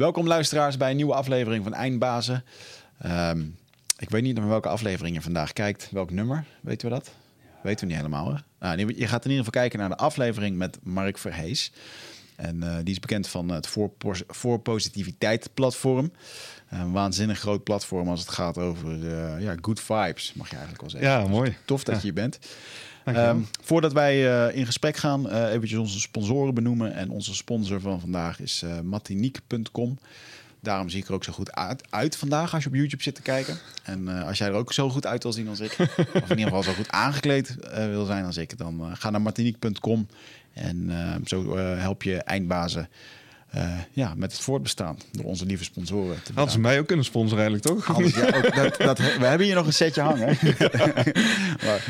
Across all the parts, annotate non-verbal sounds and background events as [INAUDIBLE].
Welkom luisteraars bij een nieuwe aflevering van Eindbazen. Ehm, ik weet niet naar welke aflevering je vandaag kijkt. Welk nummer? Weten we dat? Weten we niet helemaal. Hè? Nou, je gaat in ieder geval kijken naar de aflevering met Mark Verhees. En uh, die is bekend van het voor, voor Positiviteit platform. Een waanzinnig groot platform als het gaat over uh, ja, good vibes, mag je eigenlijk wel zeggen. Ja, mooi. Tof dat ja. je hier bent. Um, voordat wij uh, in gesprek gaan, uh, eventjes onze sponsoren benoemen. En onze sponsor van vandaag is uh, matiniek.com. Daarom zie ik er ook zo goed uit, uit, vandaag als je op YouTube zit te kijken. En als jij er ook zo goed uit wil zien als ik, of in ieder geval zo goed aangekleed wil zijn als ik, dan ga naar matiniek.com. En zo help je eindbazen uh, ja, met het voortbestaan door onze lieve sponsoren. Te Hadden ze mij ook kunnen sponsoren eigenlijk, toch? Alles, ja, ook, dat, [LAUGHS] dat, we hebben hier nog een setje hangen. [LAUGHS] [LAUGHS] maar,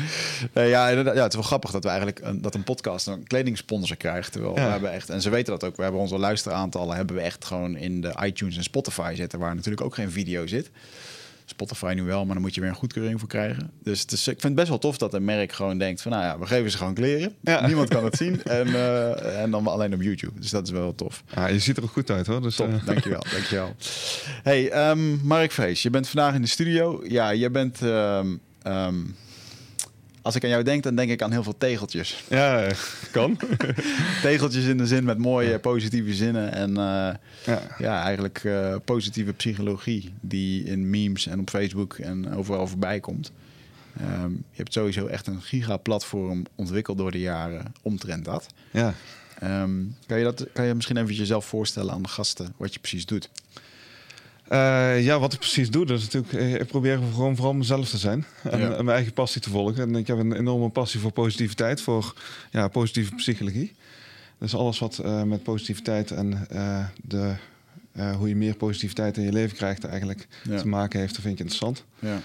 uh, ja, ja, het is wel grappig dat we eigenlijk een, dat een podcast een kledingsponsor krijgt. Terwijl ja. we hebben echt, en ze weten dat ook, we hebben onze luisteraantallen hebben we echt gewoon in de iTunes en Spotify zitten, waar natuurlijk ook geen video zit. Spotify nu wel, maar dan moet je weer een goedkeuring voor krijgen. Dus het is, ik vind het best wel tof dat een merk gewoon denkt van... nou ja, we geven ze gewoon kleren. Ja. Niemand kan het zien. [LAUGHS] En, uh, en dan alleen op YouTube. Dus dat is wel tof. Ja, je ziet er ook goed uit hoor. Dus, Top, uh... dankjewel, [LAUGHS] dankjewel. Hey, um, Mark Vrees, je bent vandaag in de studio. Ja, je bent... Um, um, als ik aan jou denk, dan denk ik aan heel veel tegeltjes. Ja, kan. [LAUGHS] tegeltjes in de zin met mooie, positieve zinnen. En uh, ja. ja. eigenlijk uh, positieve psychologie die in memes en op Facebook en overal voorbij komt. Um, je hebt sowieso echt een gigaplatform ontwikkeld door de jaren omtrent dat. Ja. Um, kan, je dat, kan je misschien even jezelf voorstellen aan de gasten wat je precies doet? Uh, ja, wat ik precies doe, dat is natuurlijk, ik probeer gewoon vooral mezelf te zijn en, ja. en mijn eigen passie te volgen. En ik heb een enorme passie voor positiviteit, voor ja, positieve psychologie. Dus alles wat uh, met positiviteit en uh, de, hoe je meer positiviteit in je leven krijgt eigenlijk ja. te maken heeft, dat vind ik interessant. Ja.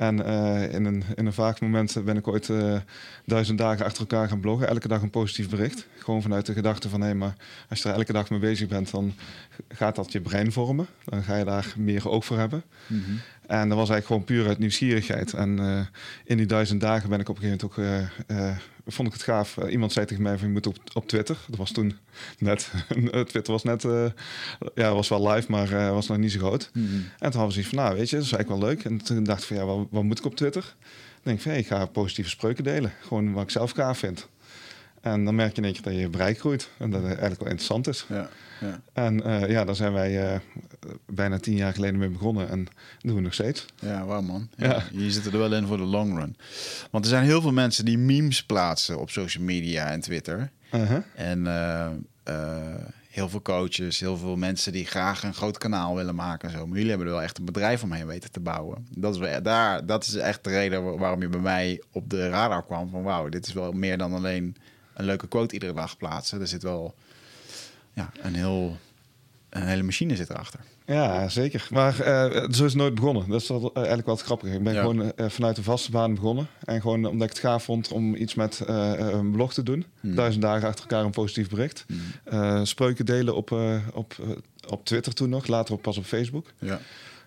En uh, in, een, in een vaak moment ben ik ooit uh, duizend dagen achter elkaar gaan bloggen. Elke dag een positief bericht. Gewoon vanuit de gedachte van... hé, maar als je er elke dag mee bezig bent... dan gaat dat je brein vormen. Dan ga je daar meer oog voor hebben. -hmm. En dat was eigenlijk gewoon puur uit nieuwsgierigheid. En uh, in die duizend dagen ben ik op een gegeven moment ook... vond ik het gaaf. iemand zei tegen mij van je moet op, op Twitter. Dat was toen net... [LAUGHS] Twitter was net... ja, was wel live, maar was nog niet zo groot. Mm -hmm. En toen hadden we zoiets van... nou, weet je, dat is eigenlijk wel leuk. En toen dacht ik van ja, wat, wat moet ik op Twitter? Dan denk ik van hey, ik ga positieve spreuken delen. Gewoon wat ik zelf gaaf vind. En dan merk je in één keer dat je bereik groeit. En dat het eigenlijk wel interessant is. Ja, ja. En uh, ja, daar zijn wij uh, bijna tien jaar geleden mee begonnen. En doen we nog steeds. Ja, wauw man. Ja, ja. Je zit er wel in voor de long run. Want er zijn heel veel mensen die memes plaatsen op social media en Twitter. Uh -huh. En uh, heel veel coaches, heel veel mensen die graag een groot kanaal willen maken en zo. Maar jullie hebben er wel echt een bedrijf omheen weten te bouwen. Dat is, wel, daar, dat is echt de reden waarom je bij mij op de radar kwam. Van wauw, dit is wel meer dan alleen een leuke quote iedere dag plaatsen. Er zit wel ja, een, heel, een hele machine zit erachter. Ja, zeker. Maar uh, zo is het nooit begonnen. Dat is wel, uh, eigenlijk wel het grappige. Ik ben Ja. gewoon uh, vanuit de vaste baan begonnen. En gewoon omdat ik het gaaf vond om iets met een blog te doen. Hmm. Duizend dagen achter elkaar een positief bericht. Hmm. Spreuken delen op, op, op Twitter toen nog. Later ook pas op Facebook. Ja,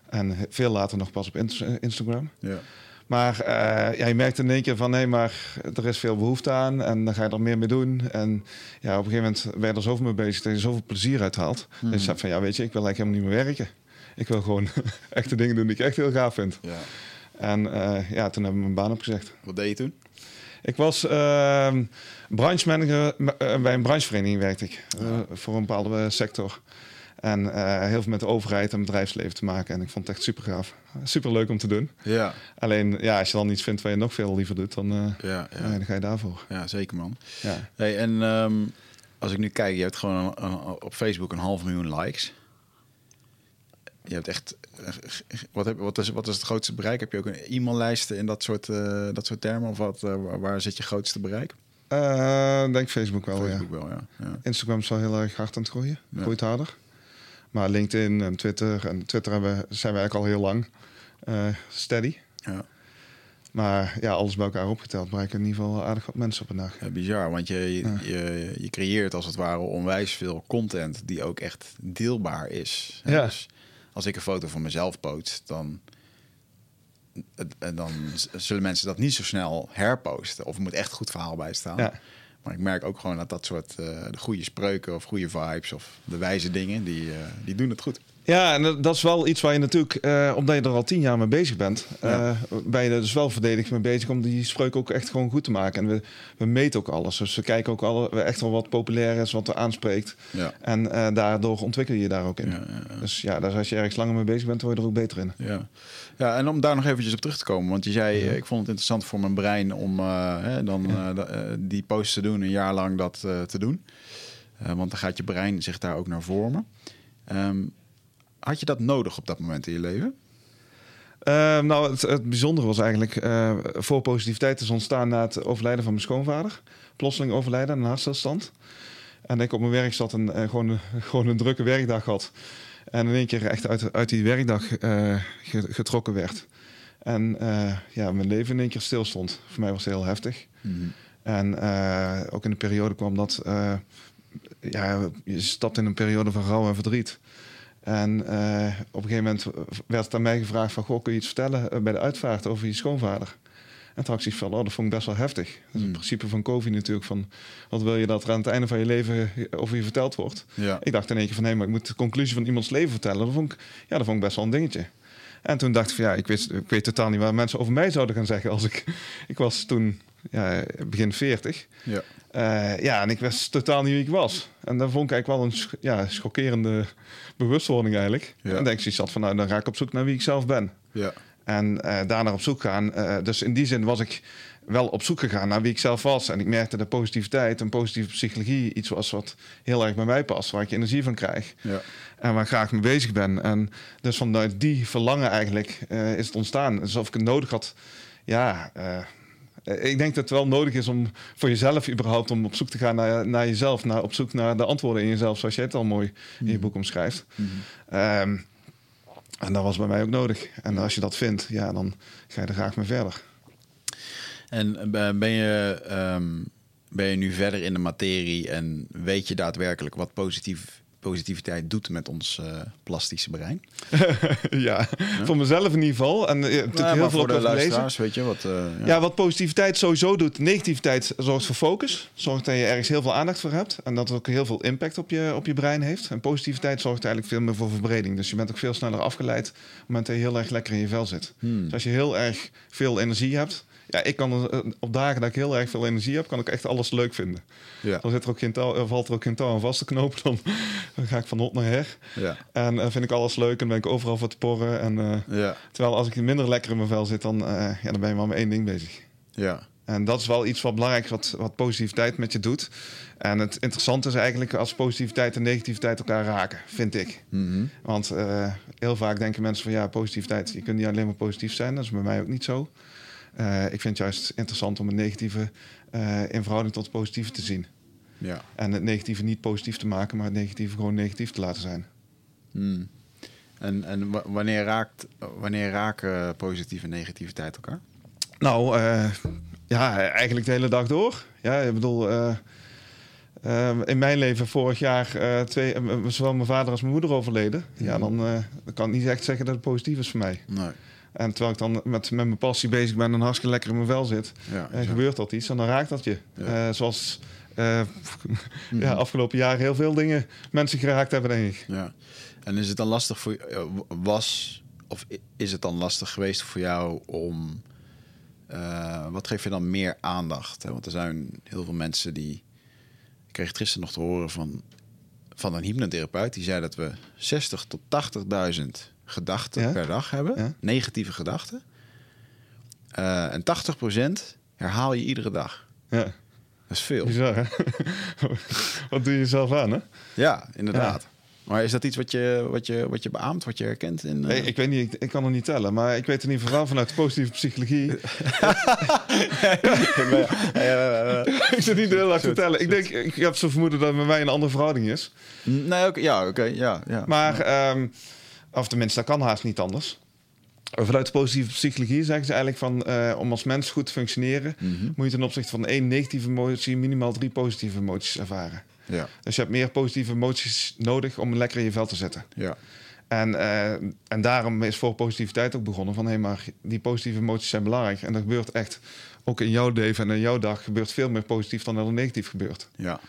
En veel later nog pas op Inst- Instagram. ja. Maar uh, ja, je merkt in één keer van... nee, maar er is veel behoefte aan en dan ga je er meer mee doen. En ja, op een gegeven moment ben je er zoveel mee bezig... dat je zoveel plezier uithaalt. Mhm. Dus je zegt van, ja, weet je, ik wil eigenlijk helemaal niet meer werken. Ik wil gewoon [LAUGHS] echte dingen doen die ik echt heel gaaf vind. ja. En uh, ja, toen heb ik mijn baan opgezegd. Wat deed je toen? Ik was uh, branchemanager uh, bij een branchevereniging werkte ik. Voor een bepaalde sector. En uh, heel veel met de overheid en bedrijfsleven te maken. En ik vond het echt super gaaf. Super leuk om te doen. Ja, Alleen ja, als je dan iets vindt waar je nog veel liever doet, dan, uh, ja, ja. dan ga je daarvoor. ja zeker man. Ja. Hey, en um, als ik nu kijk, je hebt gewoon een, een, op Facebook een half miljoen likes. Je hebt echt. Wat, heb, wat, is, wat is het grootste bereik? Heb je ook een e-maillijst in dat soort, uh, dat soort termen? Of wat, waar zit je grootste bereik? Denk Facebook wel, Facebook wel, ja. Instagram is wel heel erg hard aan het groeien. Groeit harder. Maar LinkedIn en Twitter. En Twitter hebben, zijn we eigenlijk al heel lang uh, steady. Ja. Maar ja, alles bij elkaar opgeteld bereiken in ieder geval aardig wat mensen op een dag. Ja, bizar, want je, je, Ja. je, je creëert als het ware onwijs veel content die ook echt deelbaar is. Ja. Dus als ik een foto van mezelf post, dan, dan zullen mensen dat niet zo snel herposten. Of er moet echt goed verhaal bij staan. Ja. Maar ik merk ook gewoon dat dat soort uh, de goede spreuken of goede vibes of de wijze dingen, die, uh, die doen het goed. Ja, en dat is wel iets waar je natuurlijk, uh, omdat je er al tien jaar mee bezig bent, ja. uh, ben je er dus wel verdedigd mee bezig om die spreuk ook echt gewoon goed te maken. En we, we meten ook alles. Dus we kijken ook alle, echt wel wat populair is, wat er aanspreekt. Ja. En uh, daardoor ontwikkel je je daar ook in. Ja, dus ja, dus als je ergens langer mee bezig bent, word je er ook beter in. Ja. ja, en om daar nog eventjes op terug te komen. Want je zei, ik vond het interessant voor mijn brein om hè, dan die post te doen, een jaar lang dat te doen. want dan gaat je brein zich daar ook naar vormen. Um, had je dat nodig op dat moment in je leven? Uh, nou, het, het, bijzondere was eigenlijk uh, voor positiviteit is ontstaan na het overlijden van mijn schoonvader. Plotseling overlijden, een hartstilstand. En ik op mijn werk zat en uh, gewoon, [LAUGHS] gewoon een drukke werkdag had. En in één keer echt uit, uit die werkdag getrokken werd. En ja, mijn leven in één keer stilstond. Voor mij was het heel heftig. Mm -hmm. En ook in de periode kwam dat... ja, je stapt in een periode van rouw en verdriet. En uh, op een gegeven moment werd het aan mij gevraagd van... Goh, kun je iets vertellen eh, bij de uitvaart over je schoonvader? En toen had ik van, oh, dat vond ik best wel heftig. Dat is het hmm. principe van COVID natuurlijk. Van, wat wil je dat er aan het einde van je leven over je verteld wordt? Ja. Ik dacht in één keer van, nee, maar ik moet de conclusie van iemands leven vertellen. Dat vond ik, ja, dat vond ik best wel een dingetje. En toen dacht ik van, ja, ik weet, ik weet totaal niet waar mensen over mij zouden gaan zeggen. Als ik, ik was toen ja, begin 40. Ja. Uh, ja, en ik wist totaal niet wie ik was. En dan vond ik eigenlijk wel een ja, schokkerende bewustwording eigenlijk. Ja. En denk ik zat van, nou, dan ga ik op zoek naar wie ik zelf ben. Ja. En uh, daarna op zoek gaan. Uh, dus in die zin was ik wel op zoek gegaan naar wie ik zelf was. En ik merkte dat positiviteit en positieve psychologie iets was wat heel erg bij mij past, waar ik energie van krijg. Ja. En waar ik graag mee bezig ben. En dus vanuit die verlangen eigenlijk uh, is het ontstaan. Alsof ik het nodig had. Ja, uh, ik denk dat het wel nodig is om voor jezelf überhaupt om op zoek te gaan naar, naar jezelf. Naar, op zoek naar de antwoorden in jezelf, zoals jij het al mooi in je mhm. boek omschrijft. Mm -hmm. um, en dat was bij mij ook nodig. En als je dat vindt, ja, dan ga je er graag mee verder. En ben je, um, ben je nu verder in de materie en weet je daadwerkelijk wat positief positiviteit doet met ons uh, plastische brein. [LAUGHS] ja, voor mezelf in ieder geval. En uh, natuurlijk ja, heel veel voor de luisteraars, weet je wat. Uh, ja. ja. wat positiviteit sowieso doet. Negativiteit zorgt voor focus. Zorgt dat je ergens heel veel aandacht voor hebt. En dat het ook heel veel impact op je, op je brein heeft. En positiviteit zorgt eigenlijk veel meer voor verbreding. Dus je bent ook veel sneller afgeleid op het moment dat je heel erg lekker in je vel zit. Hmm. Dus als je heel erg veel energie hebt ja, ik kan eh, op dagen dat ik heel erg veel energie heb, kan ik echt alles leuk vinden. Ja. Dan zit er ook geen touw, valt er ook geen touw aan vast te knopen. Dan, [LAUGHS] dan ga ik van hot naar her. Ja. En uh, vind ik alles leuk en ben ik overal voor te porren. En, uh, ja. Terwijl als ik minder lekker in mijn vel zit, dan, uh, ja, dan ben je maar met één ding bezig. Ja. En dat is wel iets wat belangrijk is, wat, wat positiviteit met je doet. En het interessante is eigenlijk als positiviteit en negativiteit elkaar raken, vind ik. Mm -hmm. Want heel vaak denken mensen van ja, positiviteit, je kunt niet alleen maar positief zijn. Dat is bij mij ook niet zo. Uh, ik vind het juist interessant om het negatieve uh, in verhouding tot het positieve te zien. Ja. En het negatieve niet positief te maken, maar het negatieve gewoon negatief te laten zijn. Hmm. En, en wanneer, raakt, wanneer raken positieve en negativiteit elkaar? Nou, uh, ja, eigenlijk de hele dag door. Ja, ik bedoel, in mijn leven vorig jaar twee, zowel mijn vader als mijn moeder overleden. Ja, hmm. dan, dan kan ik niet echt zeggen dat het positief is voor mij. Nee. En terwijl ik dan met, met mijn passie bezig ben en hartstikke lekker in mijn vel zit, ja, en gebeurt dat iets en dan raakt dat je. Ja. Uh, zoals uh, [LAUGHS] ja, afgelopen jaar heel veel dingen mensen geraakt hebben, denk ik. Ja. En is het dan lastig voor was of is het dan lastig geweest voor jou om uh, wat geef je dan meer aandacht? Hè? Want er zijn heel veel mensen die. Ik kreeg gisteren nog te horen van, van een hypnotherapeut die zei dat we 60 tot 80.000 gedachten per dag hebben. Negatieve gedachten. Uh, en 80% herhaal je iedere dag. Ja. Dat is veel. Bizar, hè? [LAUGHS] wat doe je zelf aan, hè? Ja, inderdaad. Maar is dat iets wat je, wat je, wat je beaamt, wat je herkent? In, uh... nee, ik weet niet, ik, ik, kan het niet tellen. Maar ik weet in ieder geval vanuit positieve psychologie. [LAUGHS] [LAUGHS] ik zit niet heel erg te tellen. Ik denk, ik heb zo vermoeden dat het met mij een andere verhouding is. Nee, ook, ja, oké, ja, ja. Maar... Um, of tenminste, dat kan haast niet anders. Vanuit de positieve psychologie zeggen ze eigenlijk van uh, om als mens goed te functioneren, mm -hmm. moet je ten opzichte van één negatieve emotie minimaal drie positieve emoties ervaren. Ja. Dus je hebt meer positieve emoties nodig om lekker in je vel te zetten. Ja. En, uh, en daarom is voor positiviteit ook begonnen van hé, hey, maar die positieve emoties zijn belangrijk. En dat gebeurt echt ook in jouw leven en in jouw dag gebeurt veel meer positief dan dat er negatief gebeurt. Ja.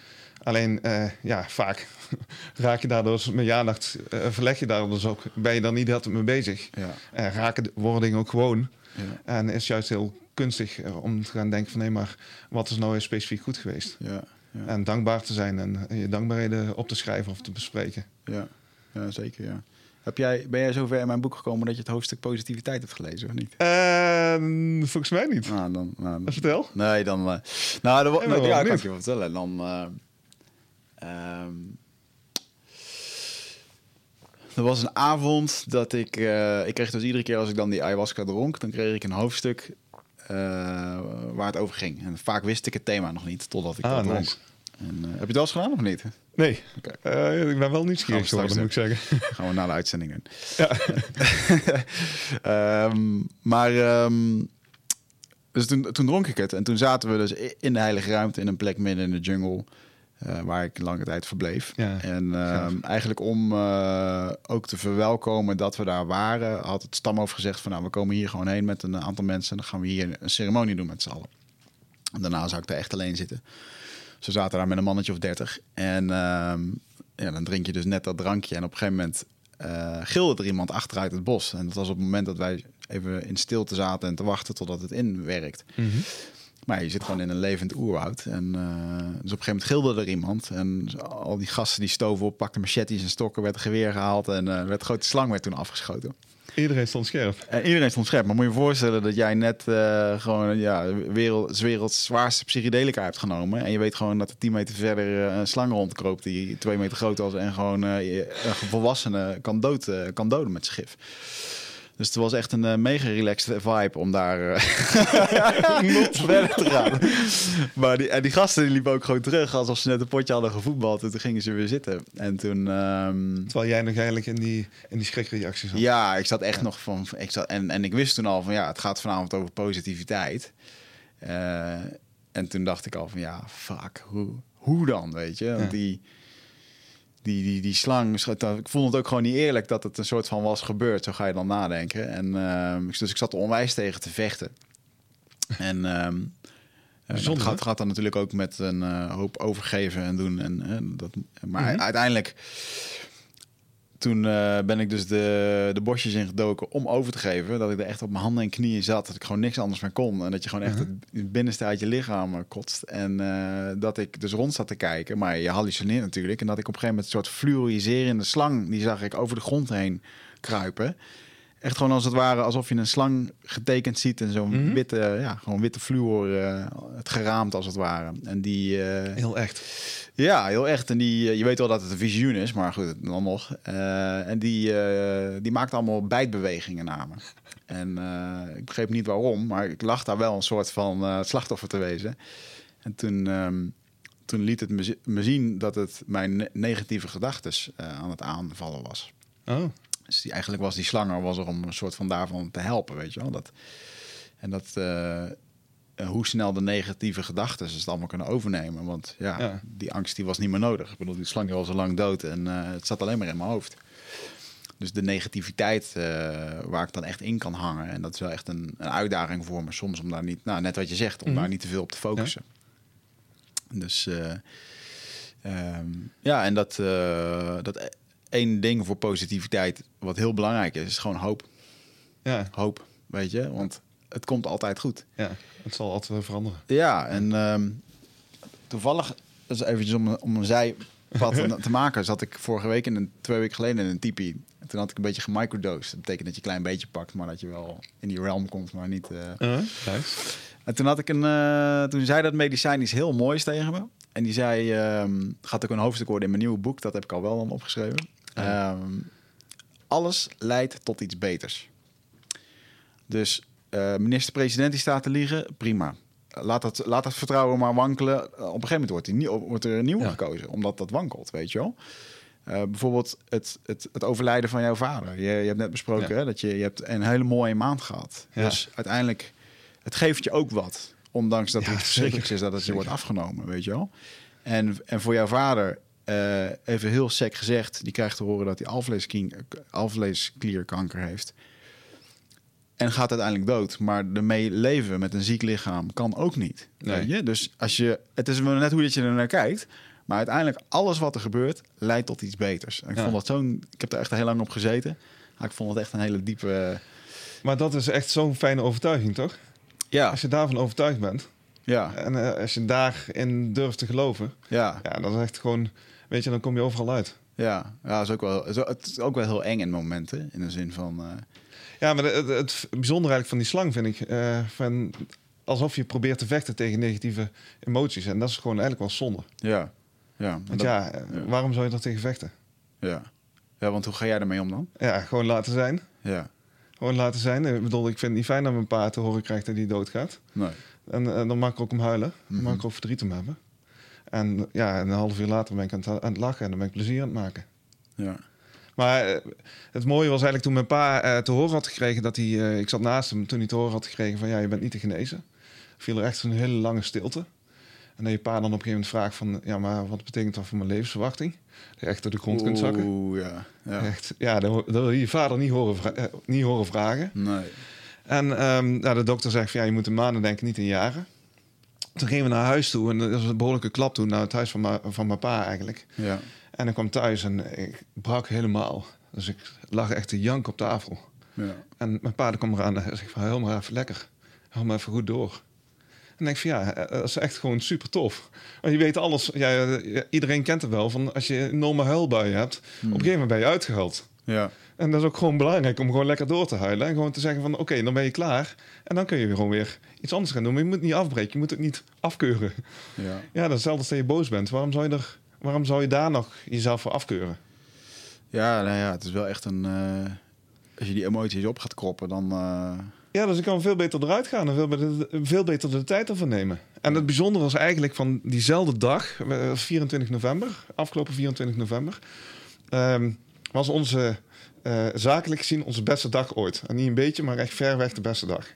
Alleen, uh, ja, vaak [LAUGHS] raak je daar dus met je aandacht, uh, verleg je daar dus ook, ben je daar niet altijd mee bezig. Ja. En raken worden dingen ook gewoon. Ja. En is juist heel kunstig uh, om te gaan denken van nee, maar wat is nou specifiek goed geweest? Ja. Ja. En dankbaar te zijn en je dankbaarheden op te schrijven of te bespreken. Ja, ja zeker ja. Heb jij, ben jij zover in mijn boek gekomen dat je het hoofdstuk positiviteit hebt gelezen, of niet? Uh, volgens mij niet. Nou, dan, nou, dan, Vertel. Nee, dan... Uh, nou, dan, Ja, nou, ja, kan ik je wel vertellen. Dan... eh, ehm, er was een avond dat ik... eh, ik kreeg dus iedere keer als ik dan die ayahuasca dronk... dan kreeg ik een hoofdstuk eh, waar het over ging. En vaak wist ik het thema nog niet, totdat ik Ah, dat dronk. nice. En, eh, heb je het wel eens gedaan of niet? Nee, ik ben wel nieuwsgierig Gaan we geworden, moet ik zeggen. [LAUGHS] Gaan we na de uitzending doen. Ja. [LAUGHS] Ehm, maar ehm, dus toen, toen dronk ik het. En toen zaten we dus in de heilige ruimte in een plek midden in de jungle. Eh, waar ik lange tijd verbleef. Ja, en ehm, eigenlijk om eh, ook te verwelkomen dat we daar waren, had het stamhoofd gezegd van nou, we komen hier gewoon heen met een aantal mensen en dan gaan we hier een ceremonie doen met z'n allen. En daarna zou ik daar echt alleen zitten. Ze zaten daar met een mannetje of dertig. En ehm, ja, dan drink je dus net dat drankje. En op een gegeven moment eh, gilde er iemand achteruit het bos. En dat was op het moment dat wij even in stilte zaten en te wachten totdat het inwerkt. Mhm. Maar je zit gewoon in een levend oerwoud. En eh, dus op een gegeven moment gilde er iemand. En al die gasten die stoven op, pakten machetes en stokken, werd een geweer gehaald. En eh, werd een grote slang werd toen afgeschoten. Iedereen stond scherp. En iedereen stond scherp. Maar moet je je voorstellen dat jij net eh, gewoon ja, wereld, werelds zwaarste psychedelica hebt genomen. En je weet gewoon dat er 10 meter verder eh, een slang rondkroopt die 2 meter groot was. En gewoon eh, een volwassene kan, dood, eh, kan doden met gif. Dus het was echt een eh, mega relaxed vibe om daar eh, [LAUGHS] [LAUGHS] verder te gaan. [LAUGHS] Maar die, en die gasten die liepen ook gewoon terug alsof ze net een potje hadden gevoetbald. En toen gingen ze weer zitten. En toen... ehm, Terwijl jij nog eigenlijk in die, in die schrikreacties zat. ja, ik zat echt nog van. Ik zat, en, en ik wist toen al van ja, het gaat vanavond over positiviteit. Eh, en toen dacht ik al van ja, fuck, hoe, hoe dan, weet je? Want Ja. die, die, die, die slang, ik vond het ook gewoon niet eerlijk dat het een soort van was gebeurd. Zo ga je dan nadenken. En, ehm, dus ik zat er onwijs tegen te vechten. En ehm, eh, het gaat, gaat dan natuurlijk ook met een eh, hoop overgeven en doen. En, eh, dat, maar Mhm. uiteindelijk toen eh, ben ik dus de, de bosjes ingedoken om over te geven. Dat ik er echt op mijn handen en knieën zat. Dat ik gewoon niks anders meer kon. En dat je gewoon echt Mhm. het, binnenste uit je lichaam eh, kotst. En eh, dat ik dus rond zat te kijken. Maar je hallucineert natuurlijk. En dat ik op een gegeven moment een soort fluoriserende slang... die zag ik over de grond heen kruipen. Echt gewoon als het ware alsof je een slang getekend ziet. En zo'n Mhm. witte, ja, gewoon witte fluor, eh, het geraamd als het ware. En die... eh, Heel echt. ja, heel echt. En die, eh, je weet wel dat het een visioen is, maar goed, dan nog. En die, die maakt allemaal bijtbewegingen naar me. En ik begreep niet waarom, maar ik lag daar wel een soort van slachtoffer te wezen. En toen, ehm, toen liet het me, zi- me zien dat het mijn ne- negatieve gedachten aan het aanvallen was. Oh. Dus die, eigenlijk was die slanger was er om een soort van daarvan te helpen, weet je wel. Dat, en dat, eh, eh, hoe snel de negatieve gedachten ze het allemaal kunnen overnemen. Want ja, Ja. die angst die was niet meer nodig. Ik bedoel, die slang was al lang dood en eh, het zat alleen maar in mijn hoofd. Dus de negativiteit waar ik dan echt in kan hangen. En dat is wel echt een, een uitdaging voor me soms om daar niet, nou net wat je zegt, om Mhm. daar niet te veel op te focussen. Dus eh, ehm, ja, en dat, dat één ding voor positiviteit wat heel belangrijk is, is gewoon hoop. Ja, Hoop, weet je, want het komt altijd goed. ja, het zal altijd veranderen. Ja, en ehm, toevallig, dus eventjes om, om een zijpad te- [LAUGHS] te maken, zat ik vorige week, in een, twee weken geleden in een tipi. En toen had ik een beetje gemicrodosed. Dat betekent dat je een klein beetje pakt, maar dat je wel in die realm komt, maar niet... Uh. En toen had ik een, eh, toen zei dat medicijn iets heel moois tegen me. En die zei, ehm, gaat ook een hoofdstuk worden in mijn nieuwe boek. Dat heb ik al wel dan opgeschreven. Ehm, alles leidt tot iets beters. Dus eh, minister-president die staat te liegen, prima. Laat dat, laat dat vertrouwen maar wankelen. Op een gegeven moment wordt, die wordt er een nieuwe Ja. gekozen, omdat dat wankelt, weet je wel. Eh, bijvoorbeeld het, het, het overlijden van jouw vader. Je, je hebt net besproken Ja. hè, dat je, je hebt een hele mooie maand gehad. Ja. Dus uiteindelijk, het geeft je ook wat. Ondanks dat het verschrikkelijk is dat het je wordt afgenomen, weet je wel. En, en voor jouw vader, eh, even heel sec gezegd... die krijgt te horen dat hij alvleesklier, alvleesklierkanker heeft. en gaat uiteindelijk dood. Maar ermee leven met een ziek lichaam kan ook niet. Nee. Weet je? Dus als je, het is wel net hoe dat je er naar kijkt. Maar uiteindelijk, alles wat er gebeurt, leidt tot iets beters. En ik Ja. vond dat zo'n. Ik heb er echt heel lang op gezeten. Maar ik vond het echt een hele diepe. Maar dat is echt zo'n fijne overtuiging, toch? Ja, Als je daarvan overtuigd bent ja, en eh, als je daarin durft te geloven, ja, ja, dat is echt gewoon, weet je, dan kom je overal uit. ja. ja is ook wel, is ook- het is ook wel heel eng in momenten. In de zin van. eh, Ja, maar het, het bijzondere eigenlijk van die slang vind ik, eh, van, alsof je probeert te vechten tegen negatieve emoties. En dat is gewoon eigenlijk wel zonde. ja, ja, Want dat- ja, eh, waarom zou je er tegen vechten? ja. Ja, want hoe ga jij ermee om dan? Ja, gewoon laten zijn. Ja, Gewoon laten zijn. Ik bedoel, ik vind het niet fijn dat mijn paard te horen krijgt dat hij doodgaat. nee. En dan mag ik ook om huilen. Dan mag Mhm. ik ook verdriet om hebben. En ja, en een half uur later ben ik aan het, aan het lachen en dan ben ik plezier aan het maken. Ja, Maar eh, het mooie was eigenlijk toen mijn pa eh, te horen had gekregen dat hij... eh, ik zat naast hem toen hij te horen had gekregen van ja, je bent niet te genezen. Viel er echt zo'n hele lange stilte. En dat je pa dan op een gegeven moment vraagt van... ja, maar wat betekent dat voor mijn levensverwachting? Dat je echt door de grond kunt zakken. Oeh, ja. ja. Echt, ja, dat, dat wil je je vader niet horen, vra- eh, niet horen vragen. Nee. En nou, de dokter zegt van ja, je moet in maanden denken, niet in jaren. Toen gingen we naar huis toe en dat was een behoorlijke klap toen naar het huis van, mijn- van mijn pa eigenlijk. Ja. En ik kwam thuis en ik brak helemaal. Dus ik lag echt te jank op tafel. Ja. En mijn pa kwam eraan en zegt van heel maar even lekker. Hou maar even goed door. En ik van ja, eh, dat is echt gewoon super tof. Want je weet alles, ja, iedereen kent het wel, van als je een enorme huilbui hebt, op een gegeven moment ben je uitgehuild. Ja. En dat is ook gewoon belangrijk om gewoon lekker door te huilen. En gewoon te zeggen van oké, dan ben je klaar. En dan kun je weer gewoon weer iets anders gaan doen. Maar je moet niet afbreken, je moet het niet afkeuren. Ja. Ja, dat is hetzelfde als dat je boos bent. Waarom zou je, er, waarom zou je daar nog jezelf voor afkeuren? Ja, nou ja, het is wel echt een... eh, als je die emoties op gaat kroppen, dan... eh, Ja, dus ik kan veel beter eruit gaan en veel beter, veel beter de tijd ervan nemen. En het bijzondere was eigenlijk van diezelfde dag, eh, 24 november, afgelopen 24 november, ehm, was onze, eh, zakelijk gezien, onze beste dag ooit. En niet een beetje, maar echt ver weg de beste dag.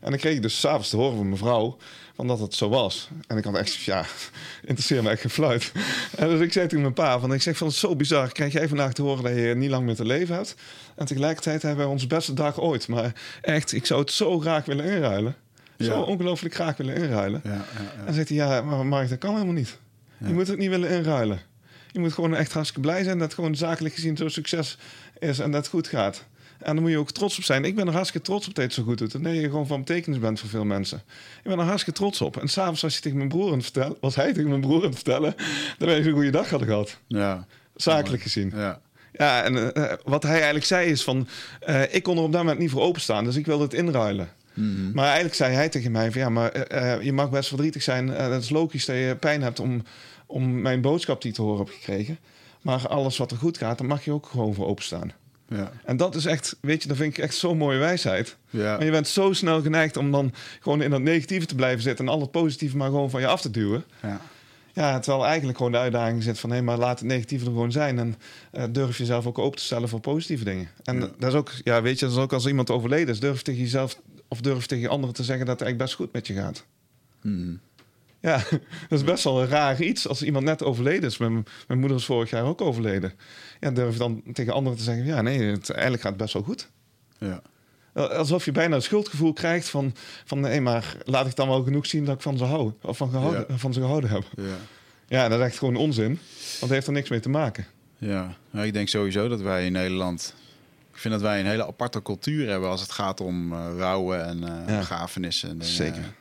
En dan kreeg ik dus s'avonds te horen van mijn vrouw van dat het zo was. En ik had echt ja, [LAUGHS] interesseer me echt geen fluit. En dus ik zei tegen mijn pa, van, ik zeg van, het is zo bizar. Krijg jij vandaag te horen dat je niet lang meer te leven hebt? En tegelijkertijd hebben wij onze beste dag ooit. Maar echt, ik zou het zo graag willen inruilen. Zo Ja. ongelooflijk graag willen inruilen. ja, ja, En dan zegt hij, ja, maar Mark, dat kan helemaal niet. Je moet het niet willen inruilen. Je moet gewoon echt hartstikke blij zijn dat gewoon zakelijk gezien zo'n succes is en dat het goed gaat. En daar moet je ook trots op zijn. Ik ben er hartstikke trots op dat je het zo goed doet. En dat je gewoon van betekenis bent voor veel mensen. Ik ben er hartstikke trots op. En s'avonds was hij tegen mijn broer aan het vertellen, was hij tegen mijn broer aan het vertellen, dat wij zo'n goede dag hadden gehad. ja. Zakelijk gezien. Ja. Ja, en eh, wat hij eigenlijk zei is van... eh, ik kon er op dat moment niet voor openstaan, dus ik wilde het inruilen. Mhm. Maar eigenlijk zei hij tegen mij van... ja, maar eh, eh, je mag best verdrietig zijn. Eh, het is logisch dat je pijn hebt om, om mijn boodschap die je te horen hebt gekregen. Maar alles wat er goed gaat, daar mag je ook gewoon voor openstaan. Ja. En dat is echt, weet je, dat vind ik echt zo'n mooie wijsheid. Ja. Maar je bent zo snel geneigd om dan gewoon in dat negatieve te blijven zitten... en al het positieve maar gewoon van je af te duwen. Ja. Ja, terwijl eigenlijk gewoon de uitdaging zit van... hé, maar laat het negatieve er gewoon zijn... en eh, durf jezelf ook open te stellen voor positieve dingen. En Ja. dat is ook, ja, weet je, dat is ook als iemand overleden is... durf tegen jezelf of durf tegen anderen te zeggen dat het eigenlijk best goed met je gaat. Mhm. Ja, [LAUGHS] dat is best wel een raar iets als iemand net overleden is. Mijn, mijn moeder is vorig jaar ook overleden. Ja, durf dan tegen anderen te zeggen... ja, nee, het, eigenlijk gaat het best wel goed. Ja. Alsof je bijna het schuldgevoel krijgt van... van nee, maar laat ik dan wel genoeg zien dat ik van ze hou. Of van, gehouden, van ze gehouden heb. Ja. Ja, dat is echt gewoon onzin. Want het heeft er niks mee te maken. Ja. Nou, ik denk sowieso dat wij in Nederland... Ik vind dat wij een hele aparte cultuur hebben als het gaat om eh, rouwen en Ja. begrafenissen. en dingen. Zeker.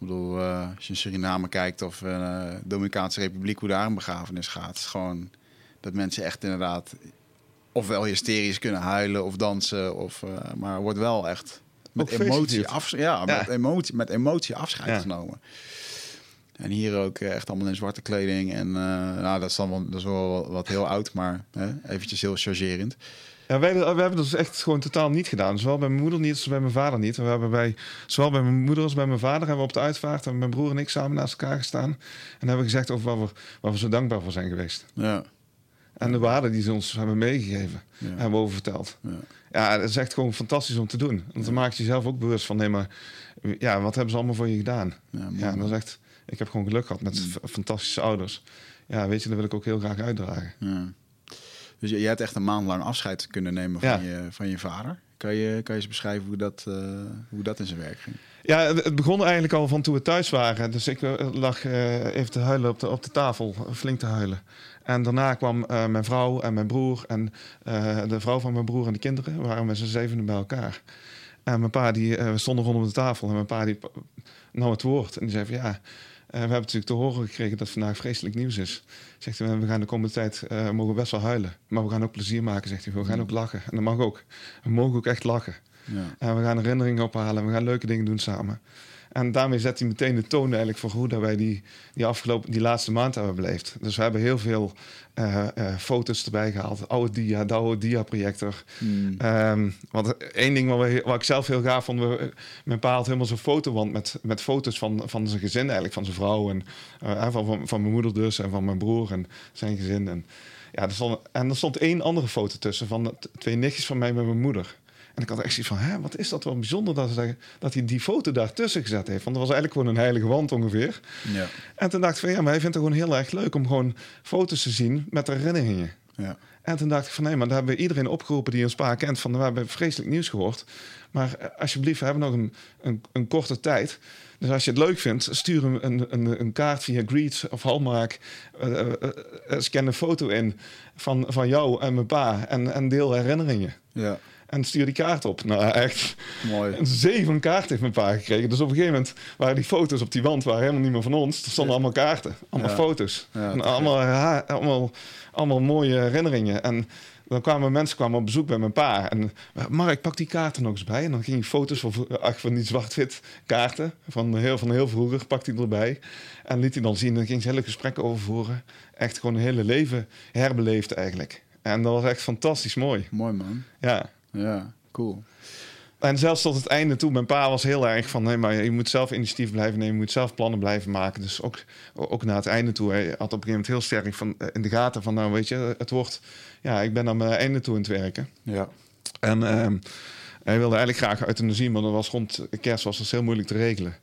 Ik bedoel, eh, als je in Suriname kijkt of uh, Dominicaanse Republiek, hoe daar een begrafenis gaat. Het is gewoon dat mensen echt inderdaad ofwel hysterisch kunnen huilen of dansen. Of, uh, maar wordt wel echt met Ook emotie, af, ja, Ja. Met, emotie, met emotie afscheid Ja. genomen. En hier ook echt allemaal in zwarte kleding. En nou, dat is dan wel, dat is wel wat heel oud, maar hè, eventjes heel chargerend. Ja, wij, we hebben dat dus echt gewoon totaal niet gedaan. Zowel bij mijn moeder niet als bij mijn vader niet. We hebben bij, zowel bij mijn moeder als bij mijn vader hebben we op de uitvaart... hebben mijn broer en ik samen naast elkaar gestaan. En hebben gezegd over waar we, waar we zo dankbaar voor zijn geweest. Ja, En de waarden die ze ons hebben meegegeven, Ja. hebben we over verteld. ja, Ja, dat is echt gewoon fantastisch om te doen. Want dan maak je jezelf ook bewust van... nee, maar ja, wat hebben ze allemaal voor je gedaan? ja, Ja, dat is echt... Ik heb gewoon geluk gehad met f- fantastische ouders. Ja, weet je, dat wil ik ook heel graag uitdragen. Ja. Dus je, je hebt echt een maand lang afscheid kunnen nemen van, Ja. je, van je vader. Kan je, kan je eens beschrijven hoe dat, uh, hoe dat in zijn werk ging? Ja, het begon eigenlijk al van toen we thuis waren. Dus ik lag even te huilen op de, op de tafel, flink te huilen. En daarna kwam mijn vrouw en mijn broer en de vrouw van mijn broer en de kinderen. Waren met z'n zevenen bij elkaar. En mijn pa, die, we stonden rondom de tafel en mijn pa die nam het woord. En die zei van ja, we hebben natuurlijk te horen gekregen dat vandaag vreselijk nieuws is. Zegt hij, we gaan de komende tijd uh, mogen best wel huilen. Maar we gaan ook plezier maken, zegt hij. We gaan ook lachen. En dat mag ook. We mogen ook echt lachen. Ja. En we gaan herinneringen ophalen. We gaan leuke dingen doen samen. En daarmee zet hij meteen de toon eigenlijk voor hoe dat wij die, die afgelopen, die laatste maand hebben beleefd. Dus we hebben heel veel uh, uh, foto's erbij gehaald. Oude dia, de oude dia-projector. Hmm. Um, want één ding wat, we, wat, ik zelf heel gaaf vond, we, mijn pa had helemaal zo'n fotowand met, met foto's van, van zijn gezin eigenlijk, van zijn vrouw en uh, van, van, van, mijn moeder dus en van mijn broer en zijn gezin. En, ja, er stond, en er stond één andere foto tussen van twee nichtjes van mij met mijn moeder. En ik had echt zoiets van, hè, wat is dat wel bijzonder dat, hij, dat hij die foto daartussen gezet heeft. Want dat was eigenlijk gewoon een heilige wand ongeveer. Ja. En toen dacht ik van, ja, maar hij vindt het gewoon heel erg leuk om gewoon foto's te zien met herinneringen. Ja. En toen dacht ik van, nee, maar daar hebben we iedereen opgeroepen die ons paar kent. Van, we hebben vreselijk nieuws gehoord. Maar eh, alsjeblieft, we hebben nog een, een, een korte tijd. Dus als je het leuk vindt, stuur een, een, een kaart via Greets of Hallmark. Uh, uh, scan een foto in van, van jou en mijn pa en, en deel herinneringen. Ja. En stuur die kaart op. Nou, echt. Mooi. En zeven kaarten heeft mijn pa gekregen. Dus op een gegeven moment waren die foto's op die wand waren helemaal niet meer van ons. Er stonden allemaal kaarten, allemaal foto's. en allemaal, allemaal, allemaal mooie herinneringen. En dan kwamen mensen kwamen op bezoek bij mijn pa. En Mark, pak die kaarten nog eens bij. En dan ging hij foto's van, van die zwart-wit kaarten. Van heel, van heel vroeger, pakte hij erbij. En liet hij dan zien. En dan ging ze hele gesprekken over voeren. Echt gewoon een hele leven herbeleefd eigenlijk. En dat was echt fantastisch mooi. Mooi man. Ja. Ja, cool. En zelfs tot het einde toe, mijn pa was heel erg van... nee, maar je moet zelf initiatief blijven nemen, je moet zelf plannen blijven maken. Dus ook, ook naar het einde toe, hij had op een gegeven moment heel sterk van, eh, in de gaten van... nou, weet je, het wordt... ja, ik ben naar mijn einde toe aan het werken. Ja. En uh, hij wilde eigenlijk graag euthanasie, maar dat was rond kerst was dat heel moeilijk te regelen.